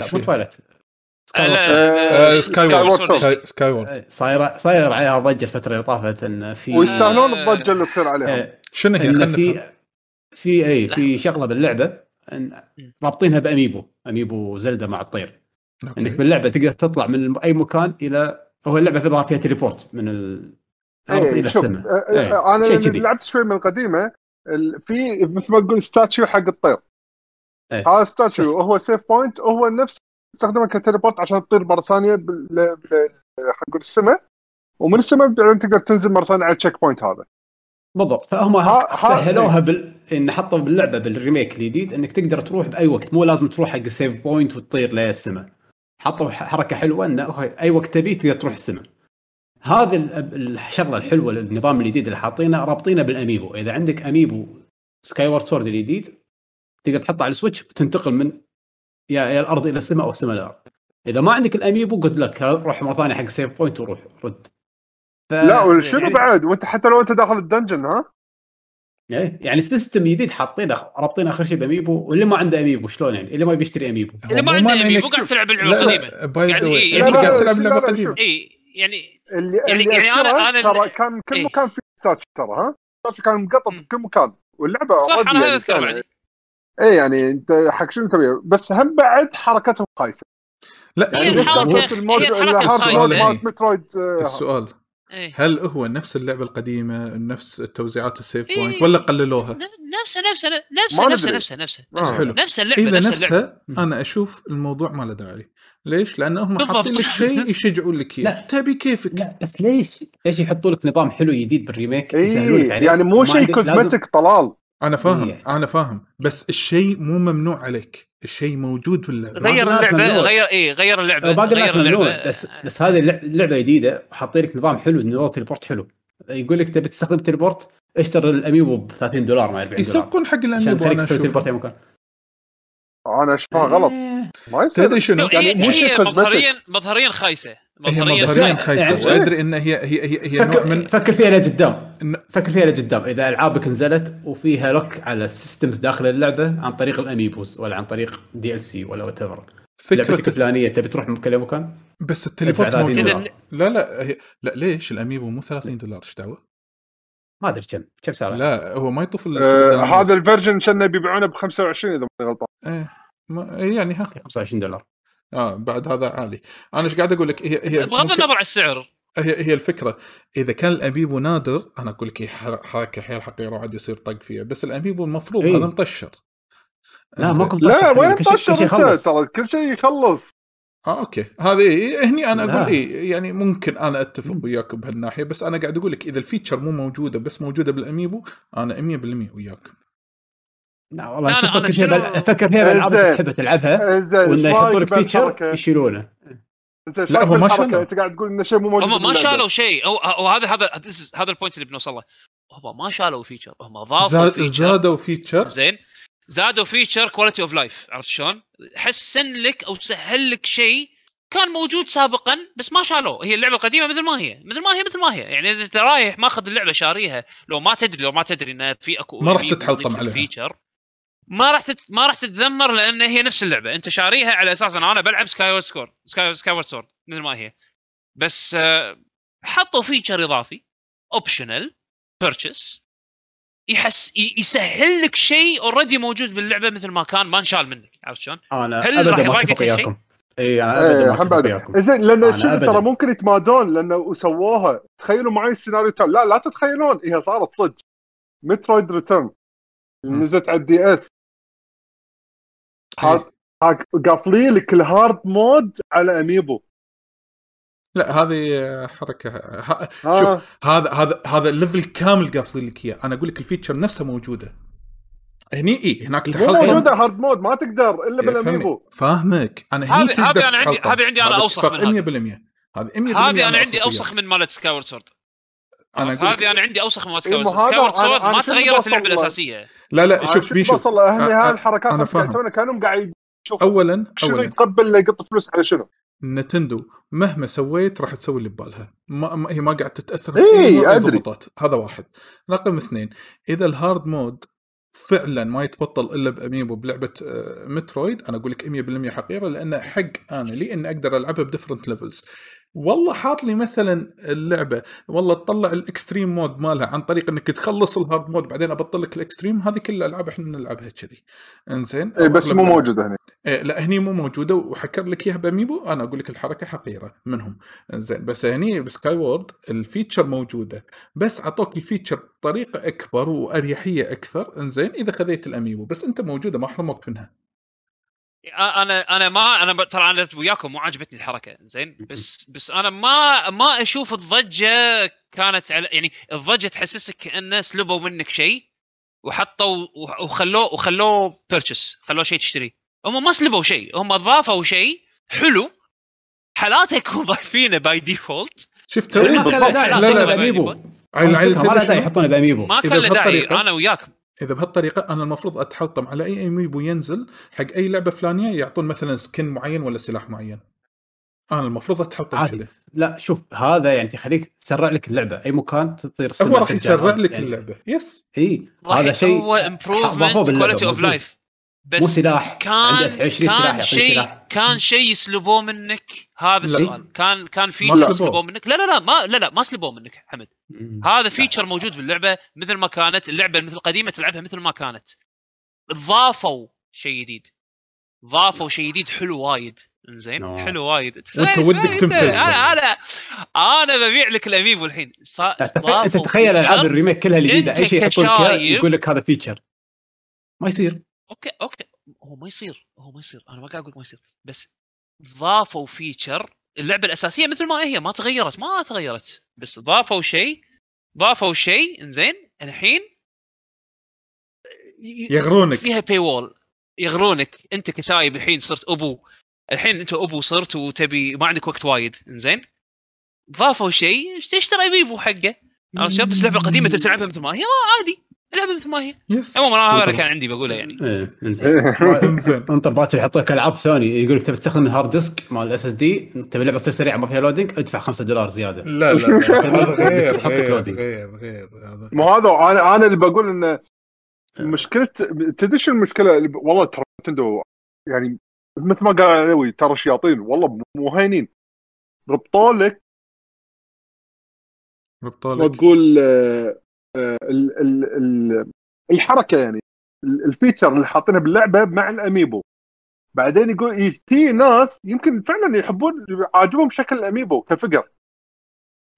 B: شو
A: مو
C: آه،
D: Skyward.
B: Sky- Skyward
A: إيه، صايره صاير عليها ضجة الفترة اللي طافت إن في
D: ويستاهلون
C: آه،
D: الضجة اللي تصير عليهم
A: إيه،
B: شنو هي.
A: في في اي في شغلة باللعبة إن رابطينها ب amiibo. amiibo Zelda مع الطير.
B: أوكي.
A: إنك باللعبة تقدر تطلع من أي مكان إلى هو اللعبة في ظهر فيها teleport من الأرض إلى
D: إيه شوف
A: السماء.
D: آه،
A: إيه،
D: آه،
A: أنا
D: لأن
A: كذي.
D: لعبت شوي من القديمة ال- في مثل ما تقول statue حق الطير.
A: إيه.
D: هذا statue
A: بس-
D: هو save point وهو نفس تستخدمه ك teleport عشان تطير مرة ثانية بال نقول السماء. ومن السماء بعدين تقدر تنزل مرة ثانية على ال checkpoint هذا.
A: بالضبط. فهم
D: ها- ها-
A: سهلوها بال... إن حطوا باللعبة بال remake الجديد إنك تقدر تروح بأي وقت. مو لازم تروح حق ال save point وتطير للسماء. حطوا حركة حلوة إنه أي وقت تبي تقدر تروح السماء. هذه ال- الشغلة الحلوة النظام الجديد اللي حاطينه رابطينه بال amiibo. إذا عندك amiibo Skyward Sword الجديد تقدر تحطه على ال Switch وتنتقل من يا يا الأرض إلى السماء أو السماء إلى الأرض. إذا ما عندك ال amiibo قلت لك روح مرة ثانية حق save point وروح رد. ف...
D: لا وشنو
A: يعني-
D: بعد؟ وأنت حتى لو أنت داخل ال dungeon ها؟
A: يعني يعني system جديد حاطينه رابطينه آخر شيء ب amiibo واللي ما عنده amiibo شلون يعني؟ اللي ما بيشتري amiibo.
C: اللي ما عنده أميبو قاعد
B: شوف-
C: تلعب
B: اللعبة
C: القديمه يعني
B: واي
C: إيه، لا،
B: قاعد تلعب
D: لا،
B: لعبة
D: لا،
B: قديمة.
D: شوف.
C: اي يعني
D: اللي
C: يعني-
D: اللي
C: يعني أنا-
D: أذكره
C: أنا
D: ترى كان كل
C: إيه.
D: مكان في statue ترى ها؟ statue كان مقطط. بكل مكان واللعبة
C: صح أنا هذا
D: يعني.
C: بعد
D: إيه يعني أنت حق شنو تبي بس هم بعد حركتهم خايسة
B: لا
C: هي
D: ال mode
C: هي الخايسة.
D: mode
B: يعني.
D: مالت Metroid آه،
B: السؤال
C: إيه.
B: هل هو نفس اللعبة القديمة نفس التوزيعات ال save
C: إيه.
B: point ولا قللوها؟
C: نفسه نفسه
D: ما
C: نفسه نفسه
D: ندري.
C: نفسه نفسه
D: آه.
B: حلو.
C: نفس اللعبه
B: إذا
C: نفس اللعبة
B: نفسها أنا أشوف الموضوع ما له داعي ليش؟ لأن هم. حاطين لك شيء يشجعون لك
A: إياه.
B: تبي كيفك
A: لا بس ليش ليش يحطوا لك نظام حلو جديد بال
D: remake
A: عليه؟
D: يعني مو شيء cosmetic طلال
B: أنا فاهم
A: إيه.
B: أنا فاهم. بس الشيء مو ممنوع عليك. الشيء موجود باللعبه
C: غير
A: ما
C: اللعبة
A: ممنوع.
C: غير إيه غير
A: اللعبة باقي
C: غير اللعبة.
A: بس بس هذه اللع- اللعبة جديدة وحاطين لك نظام حلو نظام teleport حلو. يقول لك تبي تستخدم teleport اشتري ال amiibo ب 30 دولار ما 40 دولار
B: يسوقون حق
A: عشان
B: ال
A: amiibo أنا teleport
B: أشوف
A: أي مكان.
D: أنا اشوفها غلط.
A: إيه.
D: ما يصير.
B: تدري شنو؟
D: يعني
C: هي
D: مو شيء
C: هي
D: cosmetic.
C: مظهريا مظهريا خايسة.
B: هي
C: مظهريا
B: مظهريا
A: يعني-
B: خايسة.
A: يعني-
B: وأدري إن هي هي هي, هي نوع
A: فكر
B: من
A: فكر فيها لقدام. فكر فيها لقدام. إذا ألعابك نزلت وفيها lock على ال systems داخل اللعبة عن طريق ال amiibos ولا عن طريق DLC ولا whatever
B: فكره
A: الفلانية تبي تروح من كل مكان؟
B: بس ال teleport
A: ادفع 30
B: موجود.
A: دولار.
B: لا لا لا ليش؟ ال amiibo مو 30 دولار إيش دعوة؟
A: ما أدري كم كم سعره
B: لا هو ما يطوف
D: آه هذا ال Virgin كنا بيبيعونه ب 25 إذا ماني غلطان.
B: إيه ما يعني ها.
A: 25 دولار.
B: آه بعد هذا عالي أنا إيش قاعد أقول لك؟ هي هي
C: بغض
B: ممكن-
C: النظر عن السعر.
B: هي هي الفكرة. إذا كان ال amiibo نادر أنا أقول لك حر- حركه حيل حقيره وعاد يصير طق فيها. بس ال amiibo المفروض
A: إيه.
B: هذا مطشر.
A: لا. ماكو
D: لا وين مطشر. ترى كل شيء يخلص.
B: آه أوكي هذه هني أنا
A: لا.
B: أقول إيه يعني ممكن أنا أتفق وياكم بهالناحية بس أنا قاعد أقول لك إذا ال feature مو موجودة بس موجودة بال amiibo أنا 100% وياكم
A: لا والله شوف
C: أنا
A: فكر فيها
C: شنو-
A: بال- فكر فيها بالالعاب اللي. تحب تلعبها
D: إيش
A: وانه يحطوا لك
D: feature؟
A: يشيلونه
B: لا، هم ما؟ شالوا.
D: أنت قاعد تقول إنه شيء مو موجود
C: هم ما. شالوا شيء أو أو هذا هذا ال point اللي بنوصل له هم ما شالوا feature هم ضافوا
B: زاد
C: feature
B: زادوا feature
C: زين زادوا feature quality of life عرفت شلون؟ حسن لك أو سهل لك شيء كان موجود سابقا بس ما شالوه. هي اللعبة القديمة مثل ما هي. مثل ما هي مثل ما هي. يعني إذا أنت رايح ماخذ اللعبة شاريها لو ما تدري لو ما تدري إن في أكو
B: ما راح تتحلطم
C: لك
B: عليها.
C: feature ما راح تت... ما راح تتذمر لأن هي نفس اللعبة. أنت شاريها على أساس إن أنا بلعب Skyward Score Sky, Skyward Sword مثل ما هي. بس آه، حطوا feature إضافي optional purchase يحس يسهل لك شيء already موجود باللعبة مثل ما كان ما انشال منك عرفت شلون؟
A: أنا
C: هل
A: ابدا
C: راح
A: ما
C: أتفق؟
A: وياكم إي أنا ابدا ما
D: أتفق
A: وياكم
D: زين
A: لأن.
D: ترى ممكن يتمادون لأنه سووها تخيلوا معي السيناريو تاع لا لا تتخيلون هي صارت صدق Metroid
B: Return.
D: نزلت على ال DS
B: إيه.
D: قافلين لك ال hard mode على amiibo
B: لا هذه حركة ه...
D: ها
B: هذا هذا هذا ال level كامل قافلين لك إياه. أنا أقول لك ال feature نفسها موجودة. هني إي هناك تحلطم
D: موجودة hard mode ما تقدر إلا
B: يا
D: بال
B: amiibo. فاهمك. أنا هني
C: هذه-
B: تقدر
C: هذه أنا عندي-. هذه عندي أنا
B: هذا
C: أوسخ
B: اتفاق
C: من هذه.
B: 100% هذه 100%
C: هذه أنا عندي. أوسخ من مالت
B: Skyward Sword أنا
C: هذه أنا عندي أوسخ من مالت
D: إيه،
C: Sword
D: أنا- Sword
C: ما تغيرت
D: اللعبة؟
C: الأساسية.
B: لا لا شوف بيشو
D: هني
B: أ-
D: هاي الحركات اللي قاعد. يسوونها كانهم قاعد يشوف
B: اولا
D: شنو يتقبل يقط فلوس على شنو.
B: Nintendo مهما سويت راح تسوي اللي ببالها. ما هي ما قاعد تتأثر
D: إيه، أدري.
B: الضغوطات هذا واحد. رقم اثنين إذا ال hard mode فعلا ما يتبطل إلا ب amiibo بلعبة آه، Metroid أنا أقول لك 100% حقيرة لأن حق أنا لي إني أقدر ألعبها ب different levels والله حاط لي مثلا اللعبة والله تطلع ال extreme mode مالها عن طريق إنك تخلص ال hard mode بعدين أبطل لك ال extreme هذه كل الألعاب إحنا نلعبها كذي. إنزين؟
D: اي بس مو. موجودة هنا
B: إيه لا هني مو موجودة وحاكر لك إياها ب amiibo أنا أقول لك الحركة حقيرة منهم. زين بس هني ب Skyward ال feature موجودة بس عطوك ال feature بطريقة أكبر وأريحية أكثر. إنزين إذا خذيت ال amiibo بس أنت موجودة ما حرموك منها.
C: أنا أنا ما أنا ترى أنا وياكم مو عاجبتني الحركة زين؟ بس بس أنا ما ما أشوف الضجة كانت على يعني الضجة تحسسك كانه سلبوا منك شيء وحطوا وح- وخلوه وخلوه purchase خلوه شيء تشتريه. هم ما سلبوا شيء هم ضافوا شيء حلو حالاته يكون ضايفينه by default
B: شفت
A: ما كان داعي
C: لا،
A: يحطونه
C: لا،
B: عيل عيل
A: ما؟ يحطونه
C: ب
B: amiibo
C: كان له داعي أنا وياك
B: إذا بهالطريقة أنا المفروض أتحطم على أي amiibo ينزل حق أي لعبة فلانية يعطون مثلا skin معين ولا سلاح معين. أنا المفروض
A: أتحطم
B: كذا
A: لا شوف هذا يعني يخليك تسرع لك اللعبة. أي مكان تطير السماء
B: هو راح يسرع. لك
A: يعني.
B: اللعبة.
A: yes
C: إي
A: هذا شيء
C: هو improvement quality
A: of.
C: life بس
A: مو سلاح.
C: كان
A: عندي 20 سلاح
C: كان شيء كان شيء يسلبوه منك. هذا. السؤال. كان كان
B: سلبوه.
C: يسلبوه منك. لا لا لا ما لا لا ما سلبوه منك حمد. هذا feature موجود باللعبة مثل ما كانت اللعبة مثل القديمه تلعبها مثل ما كانت. ضافوا شيء جديد. ضافوا شيء جديد حلو وايد. إنزين
A: no.
C: حلو وايد. اسمع-
B: ودك تمتلك.
C: أنا أنا أنا ببيع لك ال amiibo الحين صا-
A: أنت تخيل ألعاب.
C: ال
A: remake كلها
C: الجديدة.
A: أي شيء يحطون يقول لك هذا feature ما يصير.
C: أوكي أوكي. هو ما يصير هو ما يصير. أنا ما قاعد أقول ما يصير. بس ضافوا feature اللعبة الأساسية مثل ما هي ما تغيرت ما تغيرت. بس ضافوا شيء ضافوا شيء إنزين الحين
B: يغرونك.
C: فيها pay wall يغرونك. أنت كشايب الحين صرت أبو. الحين أنت أبو صرت وتبي ما عندك وقت وايد. إنزين. ضافوا شيء. تشتري amiibo حقه؟ عرفت شلون؟ بس اللعبه القديمه تبي تلعبها مثل ما هي ما عادي. اللعبه مثل ما هي
B: yes
C: عموما هذا اللي كان عندي بقوله يعني.
A: إيه،
B: إنزين.
A: انطر باكر يحط لك ألعاب ثانية. يقول لك تبي تستخدم ال hard disk مال ال SSD تبي اللعبه تصير سريعة ما فيها loading ادفع 5 دولار زيادة.
B: لا لا هذا غير
A: لك
B: غير. غير غير هذا.
D: مو هذا أنا أنا اللي بقول انه مشكلة تدري شو المشكلة؟ اللي ب... والله ترى نتندو يعني مثل ما قال علوي ترى شياطين. والله مو هينين. ربطوا لك ما
B: ربطولك
D: تقول آه، آه، ال- ال- ال- الحركة يعني ال- الفيتشر اللي حاطينها باللعبة مع الأميبو. بعدين يقول في ناس يمكن فعلا يحبون عاجبهم شكل ال amiibo ك figure.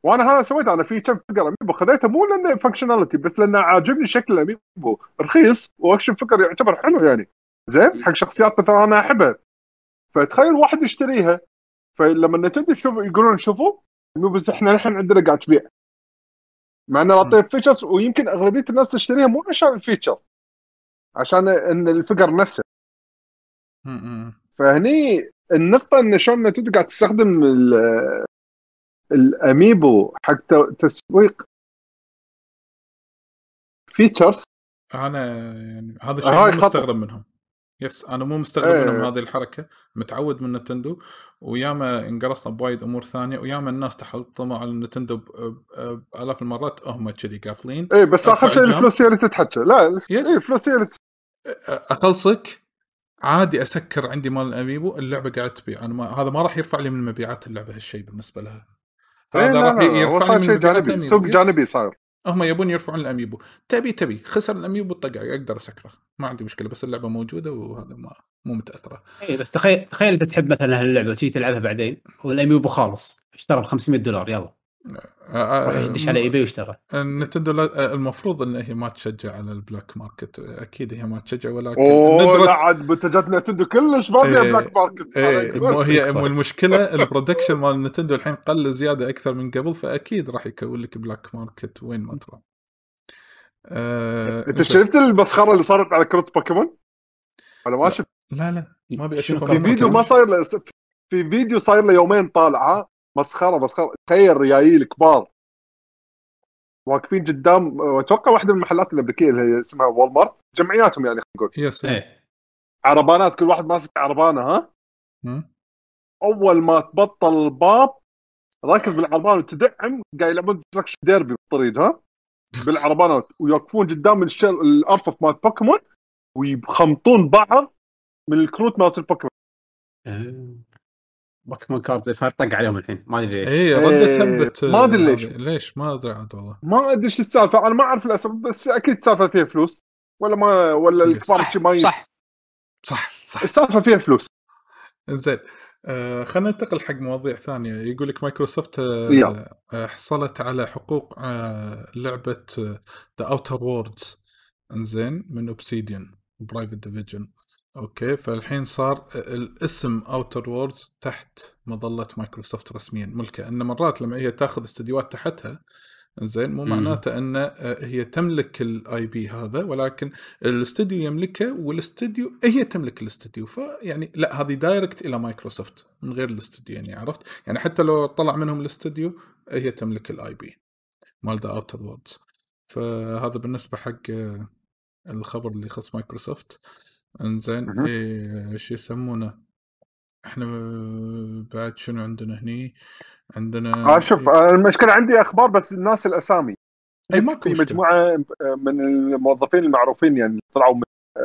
D: وأنا هذا سويته أنا في كم figure amiibo خذيته مو لأنه functionality بس لأنه عاجبني شكل ال amiibo. رخيص و action figure يعتبر حلو يعني. زين حق شخصيات مثلا أنا أحبها. فتخيل واحد يشتريها. فلما تشوف يقولون شوفوا بس إحنا الحين عندنا قاعد تبيع. مع إنه نعطيه features ويمكن أغلبية الناس تشتريها مو عشان ال feature عشان إن ال
B: figure نفسه.
D: فهني النقطة إن شلون Nintendo قاعد تستخدم ال- ال amiibo حق تسويق features
B: أنا يعني هذا الشيء. مستغرب منهم yes أنا مو مستغرب
D: إيه.
B: منهم هذه الحركة متعود من Nintendo وياما انقرصنا بوايد أمور ثانية وياما الناس تحطموا على Nintendo بالاف المرات هم كذي قافلين
D: اي بس
B: آخر
D: شيء. الفلوس هي اللي تتحكى لا
B: yes.
D: إيه الفلوس هي اللي
B: اخلصك عادي أسكر عندي مال ال amiibo اللعبة قاعد تبيع أنا ما هذا ما راح يرفع لي من مبيعات اللعبة هالشيء بالنسبة لها
D: إيه
B: هذا
D: لا
B: راح يرفع لي من مبيعات
D: جانبي. سوق. جانبي صاير
B: هم يبون يرفعون ال amiibo. تبي تبي. خسر ال amiibo طق أقدر أسكره. ما عندي مشكلة بس اللعبة موجودة وهذا ما مو متأثرة.
A: اي بس تخيل تخيل أنت تحب مثلا هاللعبة وتجي تلعبها بعدين وال amiibo خالص. اشترى ب 500 دولار يلا. يدش على eBay واشترى
B: Nintendo لا- المفروض إن هي ما تشجع على ال black market. أكيد هي ما تشجع ولكن
D: أوه لا عاد منتجات Nintendo كلش ما فيها
B: إيه،
D: black market.
B: إيه مو هي مو المشكلة ال production مال Nintendo الحين قل زيادة أكثر من قبل فأكيد راح يكون لك black market وين ما تروح. آه
D: أنت شفت المسخرة اللي صارت على كروت بوكيمون؟ أنا ما شفت.
B: لا لا ما أبي
A: أشوف
D: في فيديو ما صاير له في فيديو صاير له يومين طالعة. مسخرة مسخرة. تخيل ريايل كبار. واقفين قدام أتوقع واحدة من المحلات الأمريكية اللي هي اسمها Walmart جمعياتهم يعني خلينا نقول.
B: yes إيه.
D: عربانات كل واحد ماسك عربانة ها. أول ما تبطل الباب راكب بالعربانة وتدعم قاعد يلعبون Destruction Derby بالطريق ها؟ بالعربانات ويوقفون قدام الشل... الارفف مال بوكيمون ويخمطون بعض من الكروت مالت البوكيمون.
A: إيه. Pokémon cards صار طق عليهم الحين. ما أدري ليش.
B: اي ردة
D: إيه،
B: تنبت
D: ما أدري ليش.
B: ليش؟ ما أدري عاد والله.
D: ما أدري إيش السالفة. أنا ما أعرف الأسباب بس أكيد السالفة فيها فلوس. ولا ما ولا. الكبار
E: صح
D: شي ما.
E: صح.
B: صح صح.
D: السالفة فيها فلوس.
B: زين آه خلينا ننتقل حق مواضيع ثانية. يقول لك مايكروسوفت آه. آه حصلت على حقوق آه لعبة The Outer Worlds إنزين من Obsidian Private Division أوكي فالحين صار الاسم Outer Worlds تحت مظلة مايكروسوفت رسميا. ملكة أن مرات لما هي تأخذ استديوهات تحتها زين مو. معناته أن آه، هي تملك ال IP هذا ولكن الاستوديو يملكه والاستوديو هي تملك الاستوديو فيعني لا هذه direct إلى مايكروسوفت من غير الاستوديو يعني عرفت؟ يعني حتى لو طلع منهم الاستوديو هي تملك ال IP مال The Outer Worlds فهذا بالنسبة حق آه، الخبر اللي يخص مايكروسوفت. انزين
D: مهم.
B: إيه، إيش يسمونه إحنا آه، بعد شنو عندنا هني عندنا
D: آه شوف آه، المشكلة عندي أخبار بس الناس الأسامي
B: اي ماكو
D: في مجموعة من الموظفين المعروفين يعني طلعوا من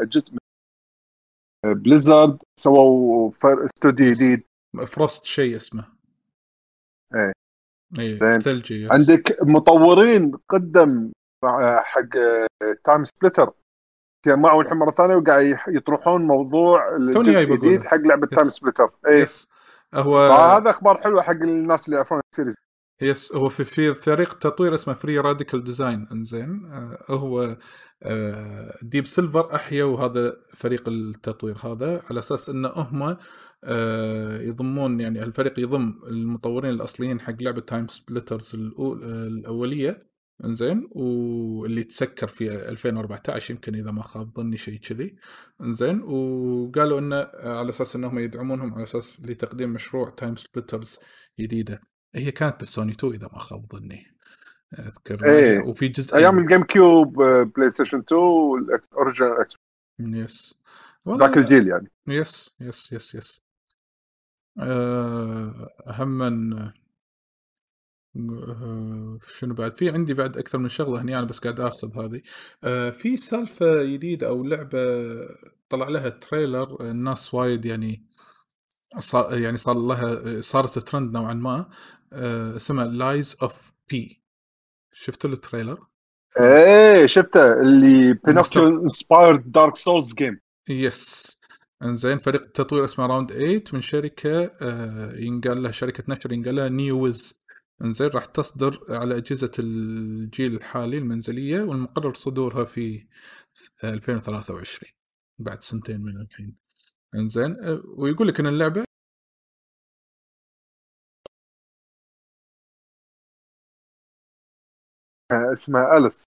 D: جزء من بليزرد سووا فر- استوديو. جديد
B: فروست شيء اسمه
D: إيه.
B: اي
D: زين.
B: ثلجي يس.
D: عندك مطورين قدم مع- حق Time Splitter تجمعوا الحين مره ثانية وقاعد يطرحون موضوع الجزء. الجديد حق
B: لعبة.
D: Time Splitter اي
B: yes هو
D: فهذا أخبار حلوة حق الناس اللي يعرفون ال
B: series. yes هو في في فريق تطوير اسمه Free Radical Design إنزين. آه هو آه Deep Silver احيوا هذا فريق التطوير هذا على أساس انه هم آه يضمون يعني الفريق يضم المطورين الأصليين حق لعبة TimeSplitters الأولية. إنزين واللي تسكر في 2014 يمكن إذا ما خاب ظني شيء كذي. إنزين وقالوا إنه على أساس إنهم يدعمونهم على أساس لتقديم مشروع TimeSplitters جديدة. هي كانت بالسوني 2 إذا ما خاب ظني أذكر.
D: إيه.
B: وفي جزء
D: أيام ال GameCube بلاي ستيشن 2 وال original
B: X yes.
D: ذاك الجيل يعني.
B: yes yes yes yes. أهم من آه، شنو بعد؟ في عندي بعد أكثر من شغلة هني أنا بس قاعد اخذ هذه. آه، في سالفة جديدة أو لعبة طلع لها trailer الناس وايد يعني صار يعني صار لها صارت ترند نوعا ما آه، اسمها Lies of P شفتوا ال
D: trailer؟ إيه شفته اللي Pinocchio inspired Dark Souls game
B: yes إنزين فريق التطوير اسمه Round 8 من شركة ينقال لها شركة نشر ينقال لها Neowiz إنزين راح تصدر على أجهزة الجيل الحالي المنزلية والمقرر صدورها في 2023 بعد سنتين من الحين. إنزين آه، ويقول لك إن اللعبة
D: آه، اسمها Alice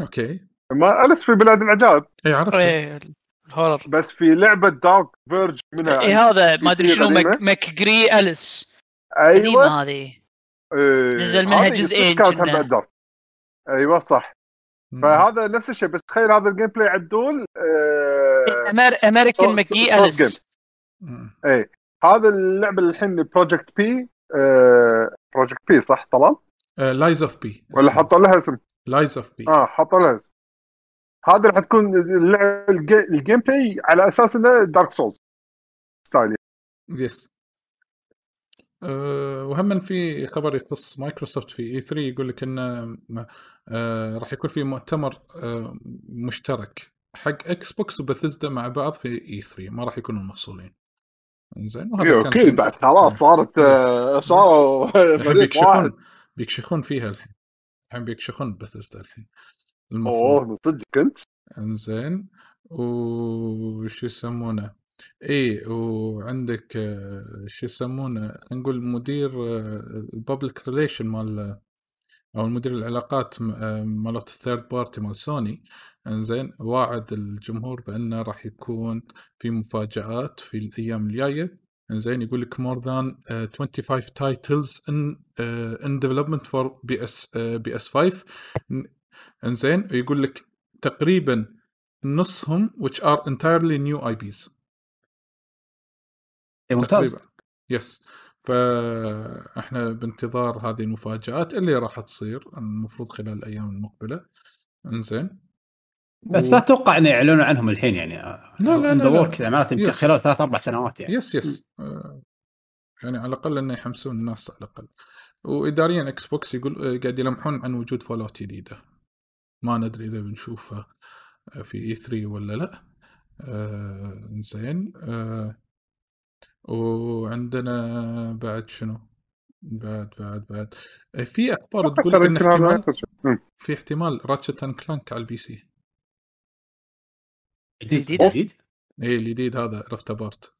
B: okay.
D: ما Alice في بلاد العجائب.
B: اي عرفت
E: إيه، الهورر.
D: بس في لعبة دارك فيرج منها.
E: اي هذا ما
D: أدري
E: شنو. مك مكجري أليس. قديمه
D: أيوه
E: هذه نزل منها جزئين
D: كانت هم أيوه صح. فهذا نفس الشيء بس تخيل هذا الجيم بلاي عدول
E: أمر... أمريكان
D: صوت
B: أليس.
D: إيه هذا اللعبة الحين بروجكت بي بروجكت بي صح؟ طلال؟
B: لايز اوف بي
D: ولا حطوا لها اسم؟
B: Lies of P
D: آه حطوا لها اسم. هذا راح تكون اللعبه الجي- ال gameplay على أساس إنه Dark Souls style.
B: yes أه وهم في خبر يخص مايكروسوفت في E3 يقول لك إنه أه راح يكون في مؤتمر أه مشترك حق إكس بوكس وبثزدا مع بعض في E3 ما راح يكونوا مفصولين. زين
D: أكيد
B: شيء-
D: بعد خلاص صارت آه،
B: yes.
D: صاروا
B: الحين
D: فريق واحد.
B: بيكشخون بيكشخون فيها الحين. الحين بيكشخون بثزدا الحين. المفروض.
D: أوه صدق كنت
B: إنزين. وش يسمونه؟ اي وعندك آه، شو يسمونه نقول مدير ال public relation مال أو المدير العلاقات آه، مالت ال third party مال سوني إنزين واعد الجمهور بأنه راح يكون في مفاجآت في الأيام الجاية. إنزين يقول لك more than 25 titles in in development for PS PS 5 إنزين يقول لك تقريبا نصهم which are entirely new IPs
A: ممتاز
B: تقريبا. yes فاحنا بانتظار هذه المفاجآت اللي راح تصير المفروض خلال الأيام المقبلة. إنزين.
A: بس
B: و-
A: لا تتوقع إنه يعلنون عنهم الحين يعني.
B: لا، لا، لا، لا.
A: work يعني معناته. خلال ثلاث أربع سنوات يعني.
B: yes yes آه، يعني على الأقل إنه يحمسون الناس على الأقل. واداريا إكس بوكس يقول آه، قاعد يلمحون عن وجود Fallout جديدة. ما ندري إذا بنشوفها في E3 ولا لا. آه زين آه وعندنا بعد شنو؟ بعد بعد بعد. آه، في أخبار تقول لك ان احتمال. في احتمال Ratchet and Clank على ال PC.
E: الجديدة؟
A: جديد
B: اي الجديد هذا Rift
E: Apart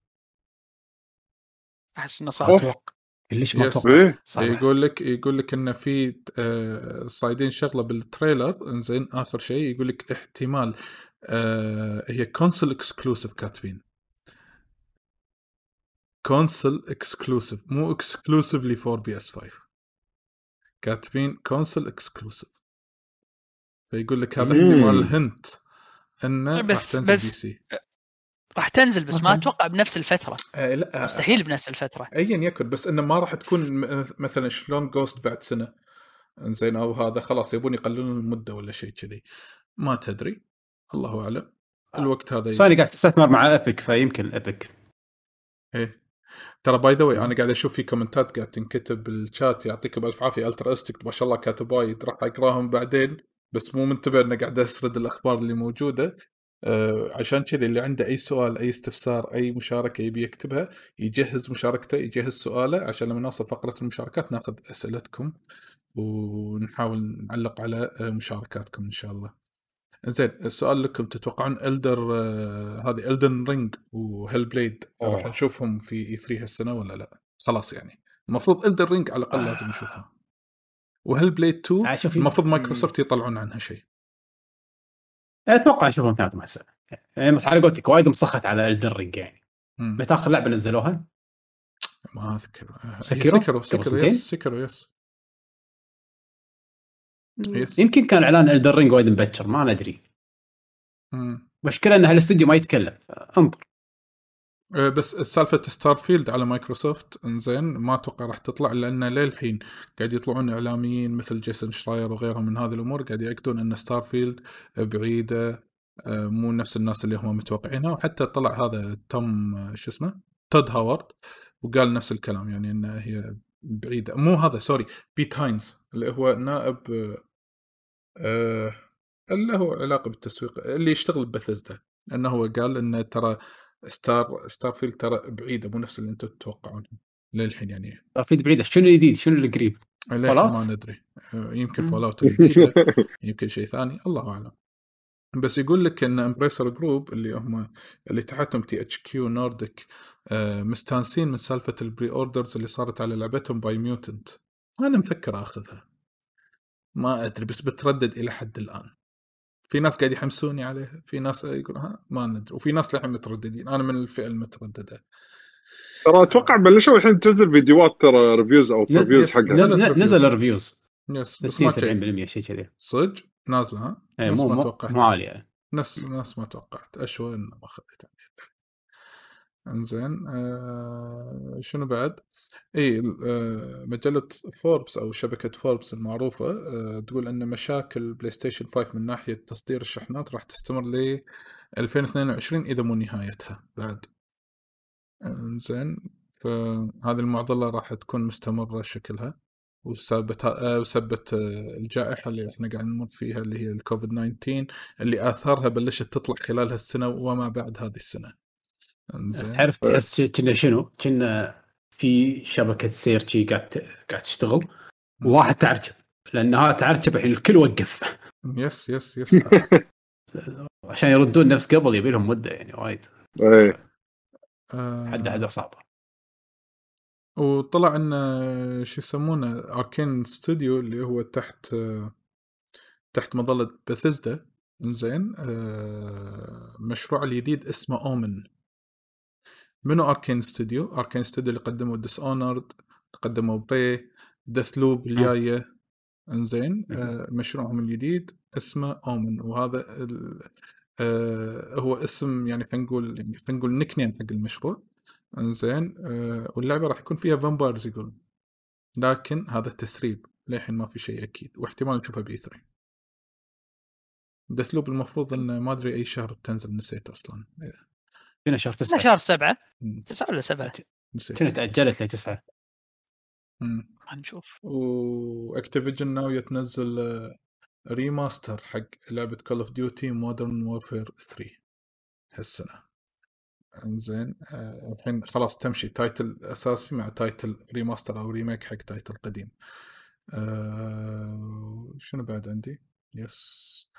E: أحس
A: إنه
E: صعب.
A: أتوقع. كلش ما.
D: أتوقع؟
A: صراحة.
B: يقول لك يقول لك انه في آه، صايدين شغلة بال trailer. إنزين آخر شيء يقول لك احتمال آه، هي console exclusive كاتبين. console exclusive مو exclusively for PS 5 كاتبين console exclusive فيقول لك هذا
D: مم.
B: احتمال هنت إنه راح
E: بس-
B: تنزل
E: بس-
B: بي سي
E: راح تنزل بس ما. أتوقع بنفس الفترة.
B: آه لا آه،
E: مستحيل بنفس الفترة.
B: ايا يكن بس إنه ما راح تكون مثلا شلون Ghost بعد سنة؟ زين أو هذا خلاص يبون يقللون المدة ولا شيء كذي. ما تدري. الله أعلم. الوقت هذا
A: سوني قاعد تستثمر مع Epic فيمكن Epic
B: إيه. ترى by the أنا قاعد أشوف في كومنتات قاعد تنكتب بالشات يعطيكم ألف عافية. Ultra Stick ما شاء الله كاتب وايد. راح أقراهم بعدين. بس مو منتبه انه قاعد أسرد الأخبار اللي موجودة. آه عشان كذي اللي عنده أي سؤال أي استفسار أي مشاركة يبي يكتبها يجهز مشاركته يجهز سؤاله عشان لما نوصل فقرة المشاركات ناخذ أسئلتكم ونحاول نعلق على آه، مشاركاتكم إن شاء الله. زين السؤال لكم تتوقعون Elder هذه Elden Ring و
A: Hellblade.
B: راح نشوفهم في E3 هالسنة ولا لا؟ خلاص يعني المفروض Elden Ring على الأقل
A: آه.
B: لازم نشوفها. و Hellblade 2
A: آه، شوف-
B: المفروض مايكروسوفت يطلعون عنها شيء.
A: أتوقع أشوفهم E3 مع السنة يعني بس على قولتك وايد مسخت على Elden Ring يعني
B: مم.
A: متى اخر لعبة نزلوها؟
B: ما
A: أذكر
B: Sekiro؟
A: Sekiro
B: Sekiro
A: سنتين؟
B: yes Sekiro yes yes
A: يمكن كان إعلان Elden Ring وايد مبكر ما ندري.
B: مم.
A: مشكلة إن هالاستوديو ما يتكلم انظر
B: آه، بس سالفه Starfield على مايكروسوفت إنزين ما أتوقع راح تطلع لأن للحين قاعد يطلعون إعلاميين مثل جيسون شراير وغيرهم من هذه الأمور قاعد يأكدون إن Starfield بعيدة آه، مو نفس الناس اللي هم متوقعينها. وحتى طلع هذا توم آه، شو اسمه؟ تود هاورد وقال نفس الكلام يعني ان هي بعيدة. مو هذا sorry بيت هاينز اللي هو نائب آه، اللي هو علاقة بالتسويق اللي يشتغل ببثزدا انه هو قال إنه ترى Star Starfield ترى بعيدة مو نفس اللي أنتم تتوقعونه للحين يعني.
A: في بعيدة. شنو الجديد؟ شنو القريب؟
B: ما ندري. آه، يمكن. Fallout يمكن شيء ثاني الله أعلم. بس يقول لك إن Embracer Group اللي هم اللي تحتهم THQ Nordic مستانسين من سالفة ال pre-orders اللي صارت على لعبتهم Biomutant أنا مفكر آخذها. ما أدري بس بتردد إلى حد الآن. في ناس قاعد يحمسوني عليها في ناس يقول ها ما ندري. وفي ناس للحين مترددين. أنا من الفئة المترددة.
D: ترى أتوقع بلشوا الحين تنزل فيديوهات ترى
A: reviews
D: أو
B: reviews.
D: حقها.
B: نزلت
A: نزل, ال reviews
B: yes بس
A: 60
B: ما تشيك
A: 70% شيء كذي.
B: صدق؟ نازلة ها؟ نفس
A: مو
B: ما
A: مو
B: توقعت.
A: مو عالية.
B: نفس نفس ما توقعت. أشوى إنه ما خذيت إنزين آه شنو بعد؟ اي آه مجلة فوربس أو شبكة فوربس المعروفة آه تقول إن مشاكل PlayStation 5 من ناحية تصدير الشحنات راح تستمر ل 2022 إذا مو نهايتها بعد إنزين فهذه المعضلة راح تكون مستمرة شكلها وسبت آه، وسبت الجائحة اللي إحنا قاعد نمر فيها اللي هي الكوفيد 19 اللي آثارها بلشت تطلع خلال هالسنة وما بعد هذه السنة. إنزين
A: تعرف تحس كنا شنو؟ كنا في شبكة سير شي قاعد قاعد تشتغل. وواحد تعرجب لأنها تعرجب الحين الكل وقف.
B: yes yes yes.
A: عشان يردون نفس قبل يبي لهم مدة يعني وايد.
D: إيه.
B: آه،
A: حد حد صعبة.
B: وطلع إن شو يسمونه Arkane Studio اللي هو تحت تحت مظلة بثزدا إنزين آه، مشروع الجديد اسمه Omen منو Arkane Studio؟ Arkane Studio اللي قدموا Dishonored قدموا Prey Deathloop الجاية. إنزين آه، مشروعهم الجديد اسمه Omen وهذا ال... آه، هو اسم يعني خلينا نقول يعني خلينا نقول nickname حق المشروع. إنزين آه، واللعبة راح يكون فيها vampires يقول لكن هذا تسريب للحين ما في شيء أكيد. واحتمال نشوفها ب E3 Deathloop المفروض إنه ما أدري أي شهر بتنزل نسيت أصلا.
A: فينا شهر
E: لا
A: تسعه
E: شهر سبعة. تسعة ولا سبعة؟
A: تأجلت لتسعة.
B: مم.
E: هنشوف.
B: و Activision ناوية تنزل remaster حق لعبة Call of Duty Modern Warfare 3 هالسنة. انزين آه، الحين خلاص تمشي. title أساسي مع title remaster أو remake حق title قديم. آه، شنو بعد عندي؟ yes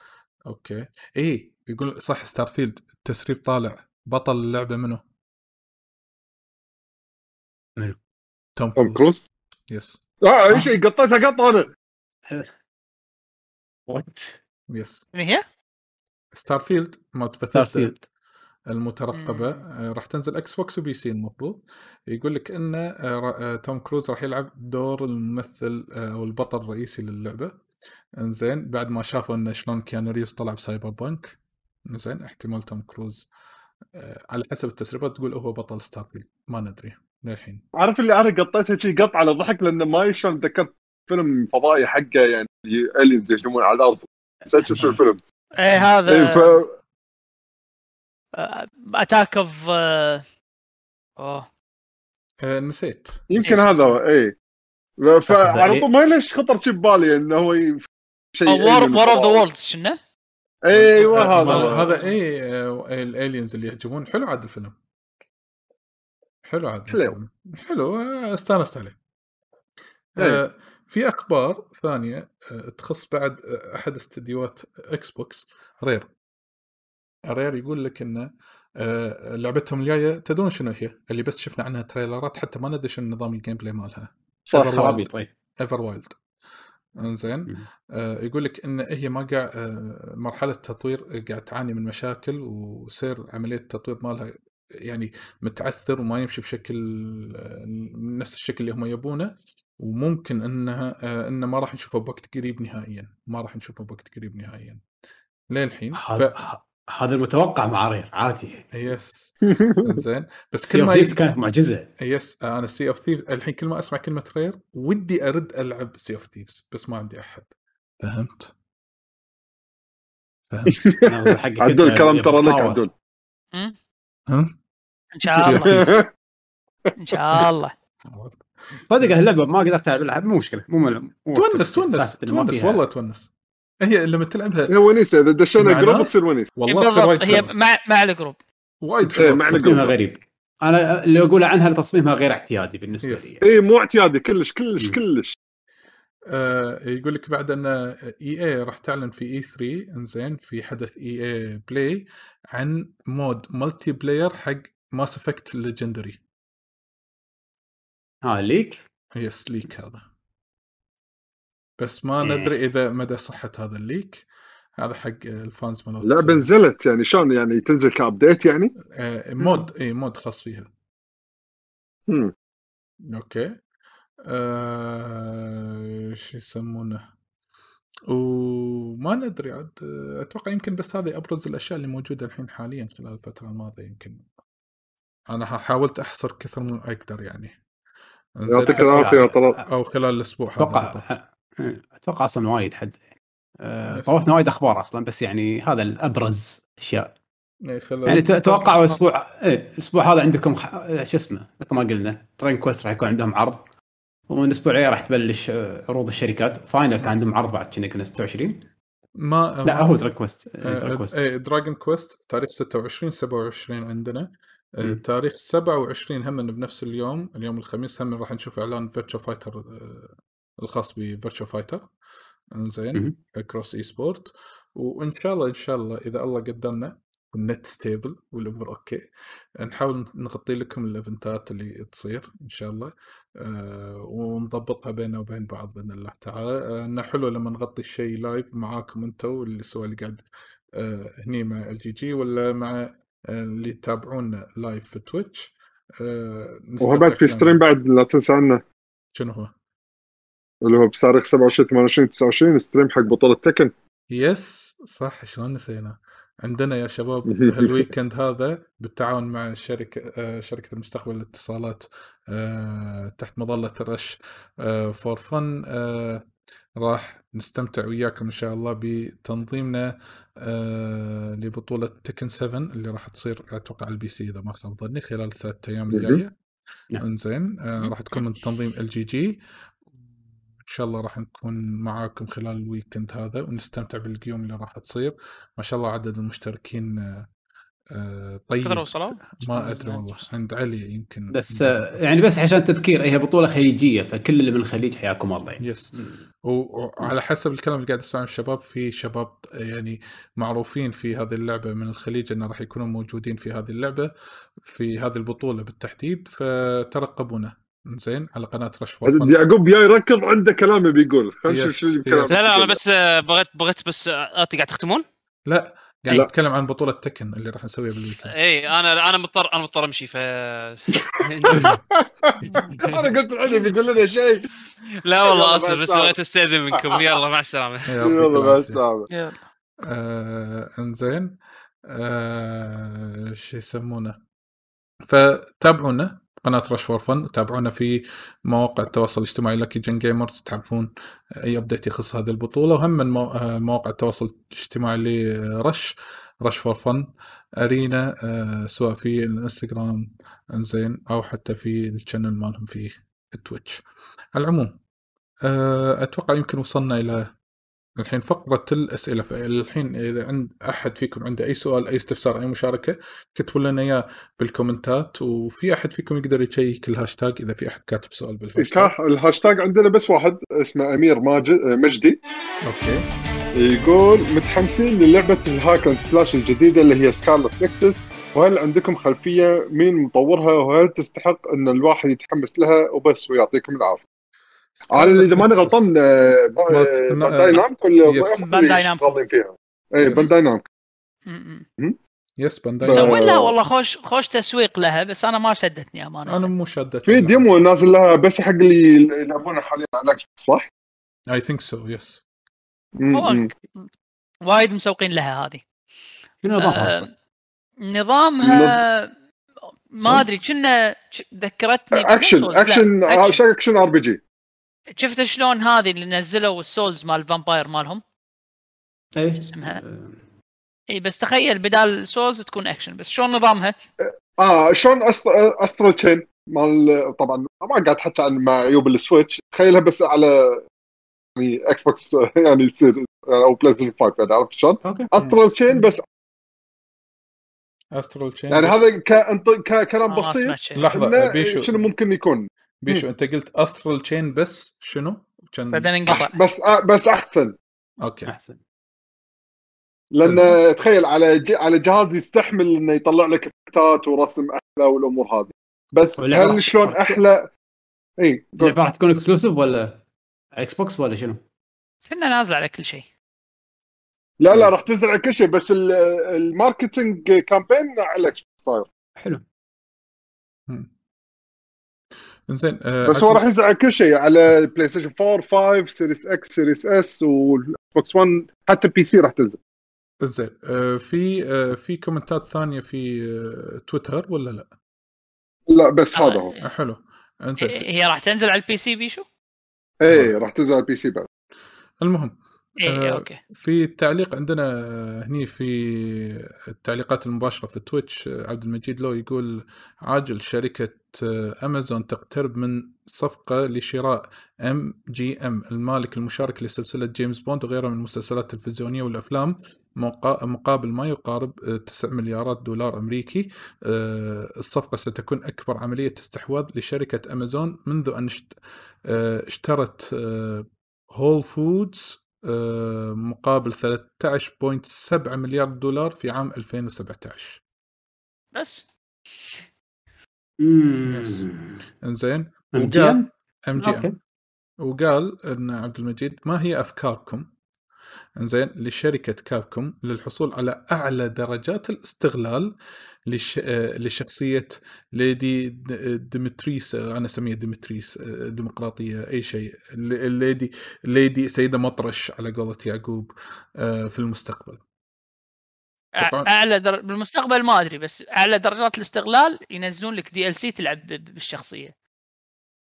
B: okay. اي يقول صح Starfield التسريب طالع. بطل اللعبة منو؟
A: منو؟
B: توم
D: توم كروز.
B: yes
D: آه أي شيء قطيتها قطه أنا.
A: what
B: yes
E: من هي؟
B: Starfield مالت Bethesda
A: Starfield
B: المترقبه. آه، راح تنزل Xbox و PC المفروض. يقول لك ان آه، آه، توم كروز راح يلعب دور الممثل آه، أو البطل الرئيسي للعبة. إنزين بعد ما شافوا إنه شلون كيانو ريفز طلع ب Cyberpunk. إنزين احتمال توم كروز. آه، على حسب التسريبات تقول هو بطل Starfield ما ندري للحين.
D: عارف اللي أنا قطيتها شيء قط على ضحك لأنه ما شلون تذكرت فيلم فضائي حقه يعني aliens يهجمون على الأرض. نسيت شو الفيلم.
E: إيه هذا
D: إيه، ف
E: attack of أوه.
B: آه، نسيت.
D: يمكن
E: إيه،
D: هذا اي فعلى طول ما ليش خطر شيء ببالي إنه هو شيء
E: War of
D: the.
E: Worlds شنو؟
B: أيوه
D: هذا.
B: هذا اي ال aliens اللي يهجمون حلو عاد الفيلم حلو عاد
D: حلو.
B: الفيلم. حلو آه، استانست عليه
D: إيه.
B: آه، في أخبار ثانية آه، تخص بعد أحد استديوهات Xbox Rare Rare يقول لك إن لعبتهم الجاية تدرون شنو هي؟ اللي بس شفنا عنها تريلرات حتى ما ندري شنو نظام ال gameplay مالها
D: صح
B: Everwild انزين. آه، يقول لك إن هي ما قاعد آه، مرحلة التطوير قاعد تعاني من مشاكل وسير عملية التطوير مالها يعني متعثر وما يمشي بشكل آه، نفس الشكل اللي هم يبونه وممكن إنها آه، إنه ما راح نشوفه بوقت قريب نهائيا ما راح نشوفه بوقت قريب نهائيا للحين ف...
A: هذا المتوقع مع Rare عادي.
B: yes زين. بس كل ما ي...
A: كانت معجزة.
B: yes أنا Sea of Thieves الحين كل ما أسمع كلمة Rare ودي أرد ألعب Sea of Thieves بس ما عندي أحد. فهمت؟ فهمت؟
D: عدول الكلام ترى لك. عدول؟
E: إن شاء الله. إن شاء الله.
A: صدق اللعبة ما قدرت العب مو مشكلة مو
B: تونس تونس تونس والله تونس. هي لما تلعبها
D: هي ونيسة إذا دشينا
B: group؟
D: تصير ونيسة
B: والله تصير وايد
E: هي. مع مع ال group
B: وايد
D: إيه،
B: حلوة
D: مع.
B: ال
D: group.
A: تصميمها غريب أنا اللي أقوله عنها تصميمها غير اعتيادي بالنسبة
B: Yes.
A: لي
D: اي مو اعتيادي كلش كلش
A: مم.
D: كلش
B: آه يقول لك بعد أن EA راح تعلن في E3 إنزين في حدث EA Play عن mode multiplayer حق Mass Effect Legendary
A: ها leak
B: yes leak هذا بس ما
A: إيه.
B: ندري إذا مدى صحة هذا ال leak. هذا حق ال fans مالت
D: لعبه نزلت يعني. شلون يعني؟ تنزل ك update يعني؟
B: آه mode. اي mode خاص فيها.
D: مم.
B: okay. آه... شو يسمونه؟ وما ندري عاد. أتوقع يمكن بس هذه أبرز الأشياء اللي موجودة الحين حاليا خلال الفترة الماضية يمكن. أنا حاولت أحصر كثر من أقدر يعني.
D: يعطيك
B: أو-
D: العافية يا طلال.
B: أو خلال الأسبوع هذا.
A: أتوقع أتوقع أصلا وايد حد آه،
B: Yes.
A: طوفنا وايد أخبار أصلا بس يعني هذا الأبرز أشياء.
B: إيه،
A: يعني أتوقع الأسبوع إيه الأسبوع هذا عندكم خ... آه، شو اسمه مثل ما قلنا Dragon Quest راح يكون عندهم عرض ومن الأسبوع الجاي راح تبلش آه، عروض الشركات. Final كان عندهم عرض بعد كنا كنا 26
B: ما
A: لا هو Dragon Quest
B: آه، إيه Dragon Quest تاريخ 26 27 عندنا. آه،. تاريخ 27 هم بنفس اليوم اليوم الخميس هم راح نشوف إعلان Virtua Fighter الخاص ب Virtua
A: Fighter
B: زين. cross esport وإن شاء الله إن شاء الله إذا الله قدرنا وال net stable والأمور okay نحاول نغطي لكم ال event ات اللي تصير إن شاء الله آه ونضبطها بيننا وبين بعض بإذن الله تعالى آه إنه حلو لما نغطي الشيء live معاكم أنتم اللي سواء اللي قاعد آه هني مع ال GG ولا مع آه اللي يتابعونا live في Twitch آه نستمتع
D: وبعد في. stream بعد لا تنسى عنه
B: شنو هو؟
D: اللي هو بتاريخ 27 28 29 stream حق بطوله Tekken
B: yes صح شلون نسينا عندنا يا شباب ال weekend هذا بالتعاون مع شركة آه، شركة المستقبل للاتصالات آه، تحت مظلة ال Rush for Fun راح نستمتع وياكم إن شاء الله بتنظيمنا آه، لبطولة Tekken 7 اللي راح تصير أتوقع على ال PC إذا ما خاب ظني خلال الثلاث أيام
D: مهم.
B: الجاية
A: نعم.
B: إنزين آه. راح تكون من تنظيم ال GG شاء الله راح نكون معاكم خلال ال weekend هذا ونستمتع بال game اللي راح تصير. ما شاء الله عدد المشتركين آه، آه، طيب.
E: كثر وصلوا؟
B: ما أدري والله عند علي يمكن
A: بس آه، يعني بس عشان تذكير هي بطولة خليجية فكل اللي من الخليج حياكم الله يعني.
B: yes وعلى حسب الكلام اللي قاعد اسمعه من الشباب في شباب يعني معروفين في هذه اللعبة من الخليج إنه راح يكونوا موجودين في هذه اللعبة في هذه البطولة بالتحديد فترقبونا. زين على قناة Rush for Fun.
D: يعقوب يا يركض عنده كلام بيقول خلينا نشوف شو.
C: لا لا أنا بس آه، بغيت بغيت بس آه، أنت قاعد تختمون؟
B: لا قاعد. نتكلم عن بطولة Tekken اللي راح نسويها بال weekend
C: اي أنا أنا مضطر أنا مضطر أمشي ف
D: أنا قلت الحين بيقول لنا شيء
C: لا والله اسف بس. بغيت أستأذن منكم يلا مع
B: السلامة
D: يلا مع. السلامة
E: يلا.
B: آه إنزين شو يسمونه فتابعونا قناة Rush for Fun تابعونا في مواقع التواصل الاجتماعي لكي Gen Gamers تعرفون أي update يخص هذه البطولة. وهم من آه، مواقع التواصل الاجتماعي ل Rush Rush for Fun Arena آه، سواء في الإنستغرام إنزين أو حتى في ال channel مالهم في ال Twitch على العموم آه، أتوقع يمكن وصلنا إلى الحين فقرة الأسئلة. فالحين إذا عند أحد فيكم عنده أي سؤال أي استفسار أي مشاركة كتبوا لنا إياه بال comment ات وفي أحد فيكم يقدر يشيك الهاشتاج إذا في أحد كاتب سؤال بالهاشتاج.
D: كاح الهاشتاج عندنا بس واحد اسمه أمير ماجد مجدي.
B: okay.
D: يقول متحمسين للعبة ال hack and slash الجديدة اللي هي Scarlet Nexus وهل عندكم خلفية مين مطورها؟ وهل تستحق إن الواحد يتحمس لها؟ وبس ويعطيكم العافية. أنا إذا ماني غلطان
B: Bandai
D: Namco Bandai اللي
E: Namco.
D: شغالين فيها. اي.
E: Bandai
B: Namco yes
D: Bandai
E: مسوين لها والله خوش خوش تسويق لها بس أنا ما شدتني أمانة
B: أنا مو شادة
D: في demo نازل لها بس حق اللي يلعبونها حاليا على صح؟
B: I
D: think
E: so
D: yes.
E: وايد مسوقين لها هذه
A: شنو نظامها
E: آه،
A: أصلا؟
E: نظامها ما أدري كنا ذكرتني
D: action action. action RPG
E: شفت شلون هذه اللي نزلوا ال Souls مال ال vampire مالهم؟
A: اي
E: اسمها؟
A: آه،
E: اي بس تخيل بدال Souls تكون أكشن بس شلون نظامها؟
D: آه شلون Astral Chain مال طبعا ما قاعد احكي عن مع عيوب ال Switch تخيلها بس على يعني Xbox يعني يصير أو PlayStation 5 يعني عرفت شلون؟
A: okay.
D: Astral Chain بس
B: Astral Chain
D: يعني هذا كلام
E: آه،
D: بسيط إنه
B: بيشو
D: شنو ممكن يكون.
B: بيشو أنت قلت Astral Chain بس شنو؟ كان
E: بعدين انقطع.
D: بس آه بس أحسن.
B: okay.
A: أحسن.
D: لأن تخيل على ج- على جهاز يستحمل إنه يطلع لك افكتات ورسم أحلى والأمور هذه. بس هل شلون أحلى؟ إي.
A: اللعبه راح تكون exclusive ولا Xbox ولا شنو؟
E: كنا نازل على كل شيء.
D: لا لا راح تنزل على كل شيء بس ال- ال marketing campaign على ال Xbox صاير
A: حلو.
B: زين آه
D: بس هو راح ينزل على كل شيء على ال PlayStation 4 5 Series X Series S وال Xbox 1 حتى PC راح تنزل.
B: زين آه في آه في كومنتات ثانية في آه تويتر ولا لا؟
D: لا بس هذا هو.
B: حلو. إنزين.
E: هي راح تنزل على ال PC بيشو؟
D: اي راح تنزل على ال PC بعد.
B: المهم
E: اي
B: آه،
E: okay.
B: في التعليق عندنا هني في التعليقات المباشرة في Twitch آه، عبد المجيد لو يقول عاجل شركة آه، أمازون تقترب من صفقة لشراء MGM المالك المشارك لسلسلة جيمس بوند وغيرها من المسلسلات التلفزيونية والأفلام مقا- مقابل ما يقارب آه، 9 مليارات دولار أمريكي. آه، الصفقة ستكون أكبر عملية استحواذ لشركة أمازون منذ أن اشت- آه، اشترت آه، Whole Foods آه، مقابل 13.7 مليار دولار في عام 2017
E: بس.
B: yes.
A: إنزين MGM؟
B: وقال إن عبد المجيد ما هي أفكاركم إنزين لشركة Capcom للحصول على أعلى درجات الاستغلال لش... آه، لشخصية Lady ديمتريس آه، أنا أسميها ديمتريس آه، ديمقراطية أي شيء ال- ال Lady ال Lady سيدة مطرش على قولة يعقوب في المستقبل طبعاً.
E: أعلى در... بالمستقبل ما أدري بس أعلى درجات الاستغلال ينزلون لك DLC تلعب
A: بالشخصية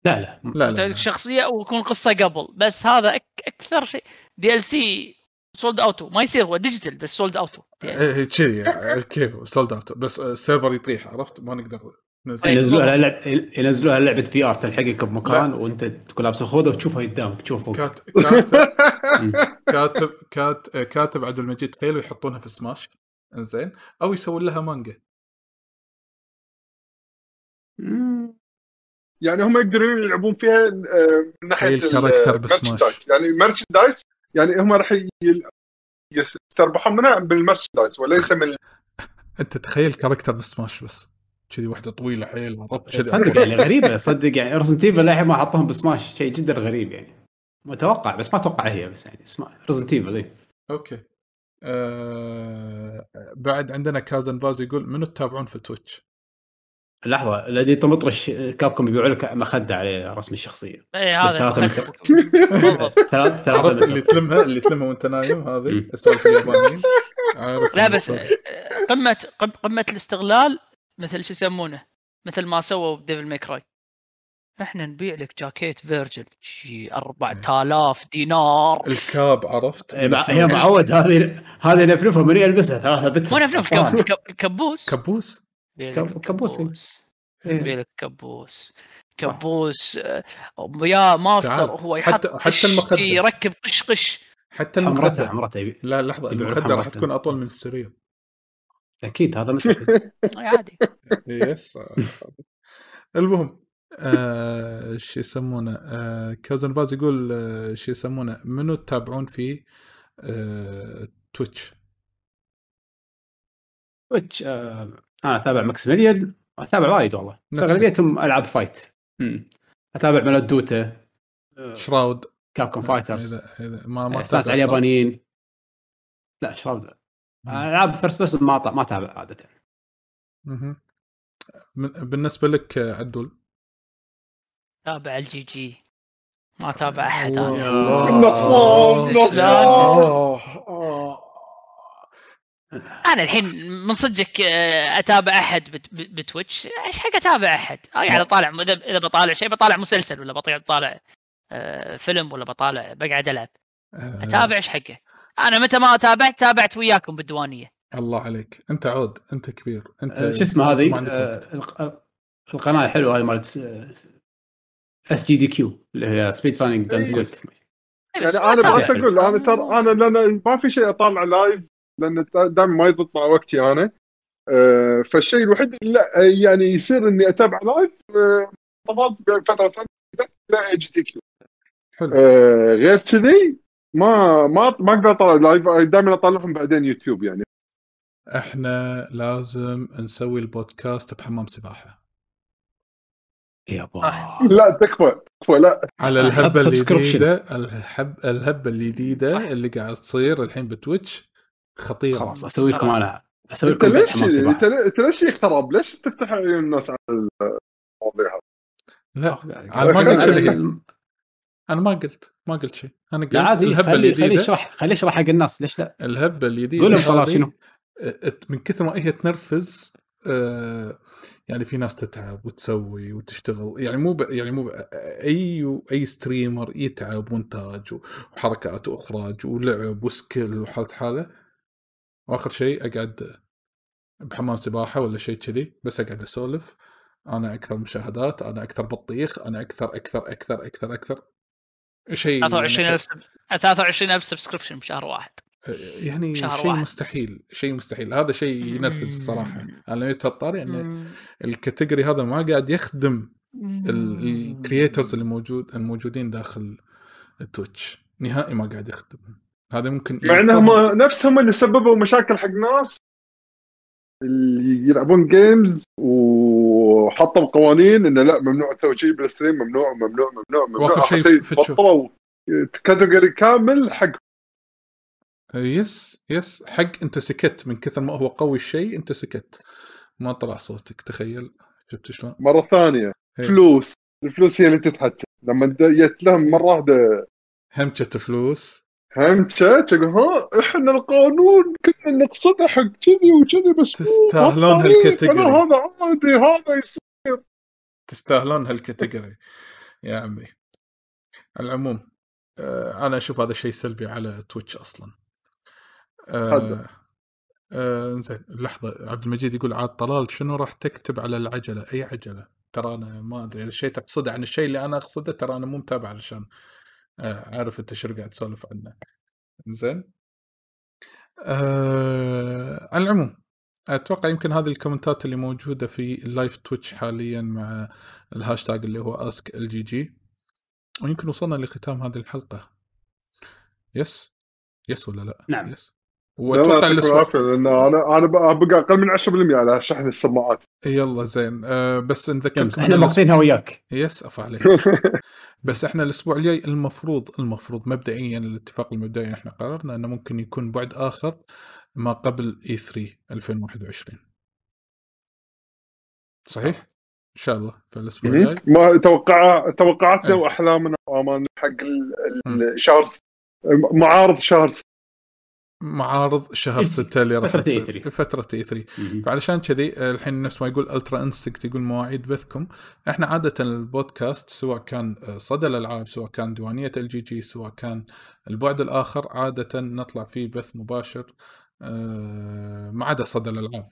A: لا
B: لا لا لا.
E: شخصية ويكون قصة قبل بس هذا أك... أكثر شيء DLC sold out ما يصير هو digital بس sold out
B: إيه، كذي يعني كيف sold out بس آه، ال server يطيح عرفت ما نقدر نزل.
E: طيب.
A: ينزلوها لعب ينزلوها لعبه VR تلحقك بمكان وأنت تكون لابس الخوذة وتشوفها قدامك تشوف فوق
B: كات... كاتب. كاتب كات... كاتب عبد المجيد تخيلوا يحطونها في سماش زين أو يسوون لها مانجا.
D: يعني هم يقدرون يلعبون فيها آه، من ناحية
B: تخيل character ب
D: Smash. يعني ال merchandise يعني هم راح يستربحون منها بال merchandise وليس من
B: أنت تخيل character ب Smash بس. كذي واحدة طويلة حيل
A: صدق يعني غريبة صدق يعني Resident Evil للحين ما حطوهم بسماش شيء جدا غريب يعني. متوقع بس ما أتوقع هي بس يعني اسمع Resident Evil اي
B: okay. آه... بعد عندنا كازن فاز يقول منو تتابعون في Twitch؟
A: لحظة الذي تمطرش Capcom يبيعوا لك مخده عليه رسم الشخصية.
E: اي إيه، هذا
A: ثلاثة
E: مخ- بالضبط.
A: ثلاث ثلاث
B: عرفت اللي تلمها اللي تلمها وأنت نايم هذه. السوالف اليابانيين عارف
E: لا بس. آه، قمه قم- قمة الاستغلال مثل شو يسمونه؟ مثل ما سووا بديفل ميكراي إحنا نبيع لك جاكيت فيرجن شي 4000 دينار.
B: الكاب عرفت؟
A: إيه، هي معود هذه هذه نفنفها من يلبسها؟ ثلاثة بت
E: مو نفس كب- كب- كبوس
B: كبوس؟
A: كب- كبوس، إيه.
E: كبوس
A: إيه.
E: يبيع لك كبوس كبوس آه، يا ماستر. هو
B: حتى-
E: يحط
B: حتى المخدة.
E: يركب قش قش
B: حتى
A: حمرتها يبي-
B: لا
A: لحظة
B: المخدة راح. تكون أطول من السرير
A: أكيد هذا مثل
E: عادي
B: بس المهم آه شو يسمونه آه كازن باز يقول آه شو يسمونه منو تتابعون في آه Twitch
A: Twitch آه أنا أتابع Maximilian أتابع وايد والله. بس. أغلبيتهم ألعاب فايت مم. أتابع ملود دوتا آه
B: شراود.
A: كابكوم فايترز.
B: إذا إذا ما ما
A: على
B: شراود.
A: اليابانيين. لا شراود. ألعاب فيرست بيرسون ما ما أتابع
B: عادة. من- بالنسبة لك عدول.
E: تابع الجي جي ما تابع أحد.
B: أنا.
D: نصاب نصاب.
E: أنا الحين من صدقك آه، أتابع أحد ب Twitch؟ إيش حق أتابع أحد؟ أنا قاعد أطالع إذا إذا بطالع شيء بطالع مسلسل ولا بطالع آه، فيلم ولا بطالع بقعد ألعب.
B: آه،
E: أتابع إيش حقه؟ أنا متى ما تابعت تابعت وياكم بالديوانية.
B: الله عليك. أنت عود أنت كبير.
A: أنت شو اسمه هذه؟
B: ما
A: القناة الحلوه هذه مالت SGDQ اللي هي speed
D: running
A: Done.
E: Quick
D: يعني
E: ما أنا.
D: بغيت أقول أنا ترى أنا لأن ما في شيء اطالع live لأن دائما ما يضبط مع وقتي أنا. آه، فالشيء الوحيد اللي لا يعني يصير إني أتابع live آه، طبعا بين فترة ثانية لا GDQ
B: حلو.
D: آه، غير كذي ما ما ما أقدر اطالع live دائما اطالعهم بعدين يوتيوب يعني.
B: إحنا لازم نسوي البودكاست بحمام سباحة.
A: يابا
D: لا تكفى تكفى لا.
B: على
A: الهبة.
B: الجديدة الهب الهبة الجديدة اللي قاعد تصير الحين بتويتش. خطيرة.
A: خلاص أسوي لكم أنا
D: أسوي
A: لكم
D: ليش انت
A: سباحة.
D: أنت ليش يخترب ليش تفتح عيون الناس على المواضيع هذه؟
B: لا
A: أنا
B: ما قلت شيء. أنا ما قلت ما قلت شيء. أنا قلت الهبة
A: خليه خليه
B: الجديده
A: يشرح خليه يشرح حق الناس ليش لا؟
B: الهبة الجديده
A: قول لهم
B: هذه
A: شنو؟
B: من كثر ما هي تنرفز آه، يعني في ناس تتعب وتسوي وتشتغل. يعني مو ب... يعني مو ب... اي أي streamer يتعب مونتاج وحركات وإخراج ولعب و skill وحالة حالة واخر شيء أقعد بحمام سباحة ولا شيء كذي بس أقعد أسولف. أنا أكثر مشاهدات أنا أكثر بطيخ أنا أكثر أكثر أكثر أكثر أكثر. شيء
E: 23000 سب- 23000 subscription بشهر واحد.
B: يعني شيء. مستحيل شيء مستحيل. هذا شيء ينرفز الصراحه أنا يتفطر يعني
E: مم.
B: ال category هذا ما قاعد يخدم ال creators اللي موجود الموجودين داخل التويتش. نهائي ما قاعد يخدم. هذا ممكن
D: مع إنهم نفسهم اللي سببوا مشاكل حق ناس اللي يلعبون games وحطوا قوانين إنه لا ممنوع تسوي شيء بال stream ممنوع ممنوع ممنوع ممنوع.
B: وآخر شيء.
D: بطلوا category كامل حق
B: yes yes حق انت سكت من كثر ما هو قوي الشيء انت سكت ما طلع صوتك تخيل. شفت شلون؟
D: مرة ثانية.
B: إيه.
D: فلوس. الفلوس هي اللي تتحكم. لما جت لهم مرة واحدة
B: همجة فلوس.
D: همشة تقول ها؟ إحنا القانون كنا نقصده حق كذي وكذي بس
B: تستاهلون. هال
D: category. هذا عادي هذا يصير.
B: تستاهلون هالكاتيجوري يا عمي. العموم آه، أنا أشوف هذا شيء سلبي على تويتش أصلا.
D: هذا.
B: آه زين لحظة عبد المجيد يقول عاد طلال شنو راح تكتب على العجلة؟ أي عجلة؟ ترى أنا ما أدري اذا الشيء تقصده عن الشيء اللي أنا أقصده ترى أنا مو متابع علشان عارف أنت شو قاعد تسولف عنه زين آه على العموم أتوقع يمكن هذه ال comment ات اللي موجودة في ال live تويتش حاليا مع الهاشتاج اللي هو Ask LGG ويمكن وصلنا لختام هذه الحلقة. yes yes ولا لا؟
A: نعم.
B: يس واتوقع الأسبوع
D: العافيه لأن أنا أنا بقى أقل من 10% على شحن السماعات.
B: يلا زين. آه بس نذكركم إحنا
A: ماخذينها وياك
B: yes افا عليك. بس إحنا الأسبوع الجاي المفروض المفروض مبدئيا الاتفاق المبدئي إحنا قررنا إنه ممكن يكون بعد آخر ما قبل E3 2021 صحيح؟ إن شاء الله في الأسبوع الجاي.
D: ما توقع توقعاتنا. وأحلامنا وامالنا حق ال-
B: مم.
D: ال- شهر معارض شهر
B: معارض شهر
A: إيه.
B: 6 اللي راح
A: فترة
B: تصير
A: E3.
B: فترة E3
A: مهم.
B: فعلشان كذي آه، الحين نفس ما يقول Ultra Instinct يقول مواعيد بثكم إحنا عادة البودكاست سواء كان آه، صدى الألعاب سواء كان ديوانية LGG سواء كان البعد الآخر عادة نطلع فيه بث مباشر آه، ما عدا صدى الألعاب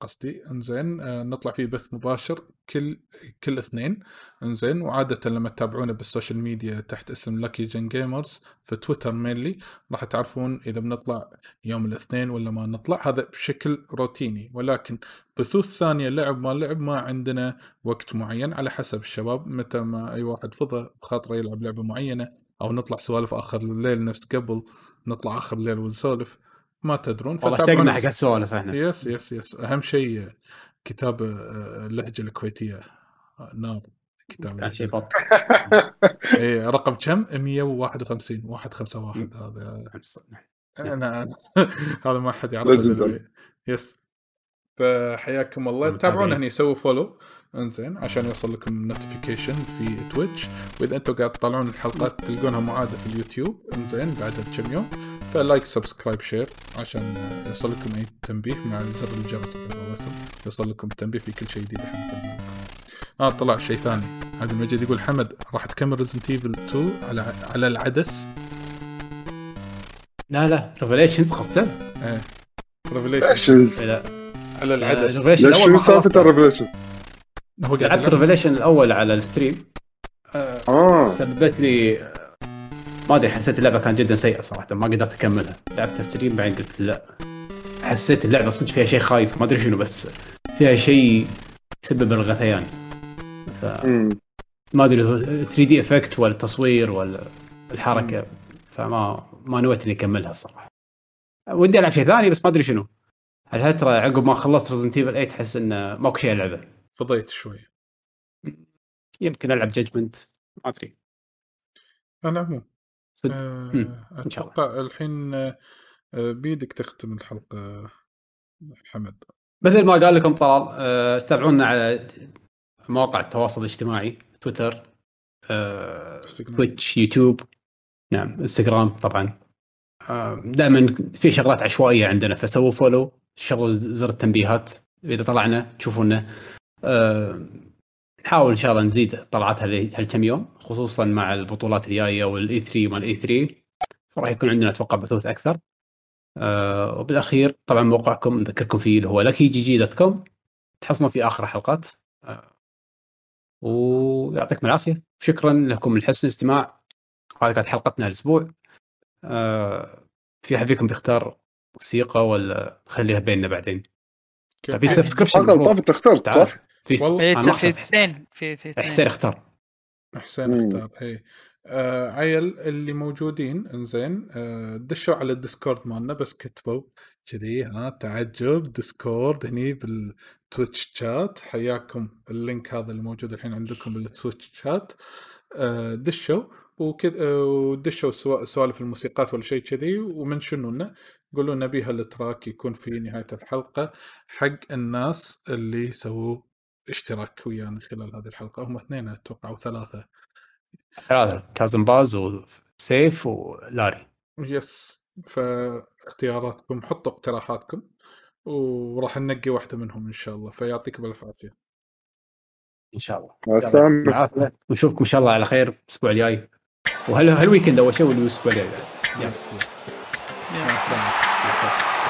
B: قصدي. انزين آه، نطلع فيه بث مباشر. كل كل اثنين. انزين وعادة لما تتابعونا بال social media تحت اسم Lucky Gen Gamers في تويتر mainly راح تعرفون إذا بنطلع يوم الاثنين ولا ما نطلع. هذا بشكل روتيني. ولكن بثوث ثانية لعب ما لعب ما عندنا وقت معين. على حسب الشباب متى ما أي واحد فضى بخاطره يلعب لعبة معينة أو نطلع سوالف آخر الليل نفس قبل نطلع آخر الليل ونسولف. ما تدرون
A: والله
B: فتابعونا
A: اشتقنا حق السوالف إحنا
B: yes yes yes. أهم شيء كتاب آه، اللهجة الكويتية. نار كتاب
A: كان شيء. بط
B: اي رقم كم؟ 151 151 هذا. أنا هذا ما حد يعرفه. yes. فحياكم الله. تابعونا هني سووا follow انزين عشان يوصل لكم notification في تويتش وإذا أنتم قاعد تطلعون الحلقات تلقونها معادة في اليوتيوب. انزين بعد كم يوم. ف like subscribe share عشان يوصل لكم أي تنبيه مع زر الجرس يوصل لكم تنبيه في كل شيء جديد إحنا. آه طلع شيء ثاني. عبد المجيد يقول حمد راح تكمل Resident Evil 2 على على العدس؟
A: لا لا. Revelations قصده
B: إيه. Revelation
D: ليش
A: لا.
B: على العدس.
D: شنو
A: ما
D: سالفه.
A: ال
D: Revelation؟
B: هو قاعد
A: لعبت
B: يلعب.
A: Revelation الأول على ال stream. آه،
D: آه.
A: سببت لي آه، ما أدري حسيت اللعبة كانت جدا سيئة صراحة ما قدرت أكملها. لعبتها stream بعدين قلت لا. حسيت اللعبة صدق فيها شيء خايس ما أدري شنو بس فيها شيء يسبب الغثيان.
D: أمم.
A: فما أدري 3D effect ولا التصوير ولا الحركة فما ما نويت إني أكملها الصراحه ودي ألعب شيء ثاني بس ما أدري شنو. هالفتره عقب ما خلصت Resident Evil 8 أحس إنه ماكو شيء ألعبه
B: فضيت شوي
A: يمكن ألعب Judgment ما أدري.
B: آه،.
A: إن شاء الله.
B: أتوقع الحين آه، آه، بيدك تختم الحلقة حمد
A: مثل ما قال لكم طلال آه، تابعونا على مواقع التواصل الاجتماعي تويتر آه،
B: انستغرام.
A: تويتش يوتيوب نعم انستغرام طبعا دائما في شغلات عشوائية عندنا فسووا follow شغلوا زر التنبيهات. إذا طلعنا تشوفونا. آه، نحاول إن شاء الله نزيد طلعات هال- هالكم يوم خصوصا مع البطولات الجاية وال E3 مال ال E3 راح يكون عندنا أتوقع بثوث أكثر. آه، وبالأخير طبعا موقعكم نذكركم فيه اللي هو LGG dot com. تحصلون فيه آخر حلقات. آه، ويعطيكم العافية. شكرا لكم لحسن الاستماع. هذه كانت حلقتنا الأسبوع. في أحد فيكم بيختار موسيقى ولا خليها بيننا بعدين
B: كيف؟
A: في subscription
D: الحلقة اللي طافت اخترت
A: تعال
D: صح؟
A: في
B: والله.
E: في
A: أنا ما
E: في اثنين في في
A: حسين اختار
B: حسين. اختار اي آه عيل اللي موجودين إنزين آه دشوا على ال Discord مالنا بس كتبوا كذي ها تعجب Discord هني بال Twitch chat حياكم ال link هذا اللي موجود الحين عندكم بال Twitch chat آه دشوا وكذا آه ودشوا سوا- سوالف الموسيقات ولا شيء كذي ومنشنوا لنا قولوا نبي هال track يكون في نهاية الحلقة؟ حق الناس اللي سووا اشتراك ويانا خلال هذه الحلقة. هم اثنين أتوقع أو ثلاثة.
A: ثلاثة. كازم باز وسيف ولاري
B: يس. فاختياراتكم حطوا اقتراحاتكم وراح ننقي واحدة منهم إن شاء الله. فيعطيكم الف عافية.
A: إن شاء الله.
D: مع
A: السلامة. ونشوفكم إن شاء الله على خير الأسبوع الجاي. وهل هال weekend اول شيء والاسبوع الجاي؟ بعد. يلا.
B: yes yes.
E: يلا.
B: مع السلامه
A: مع السلامة.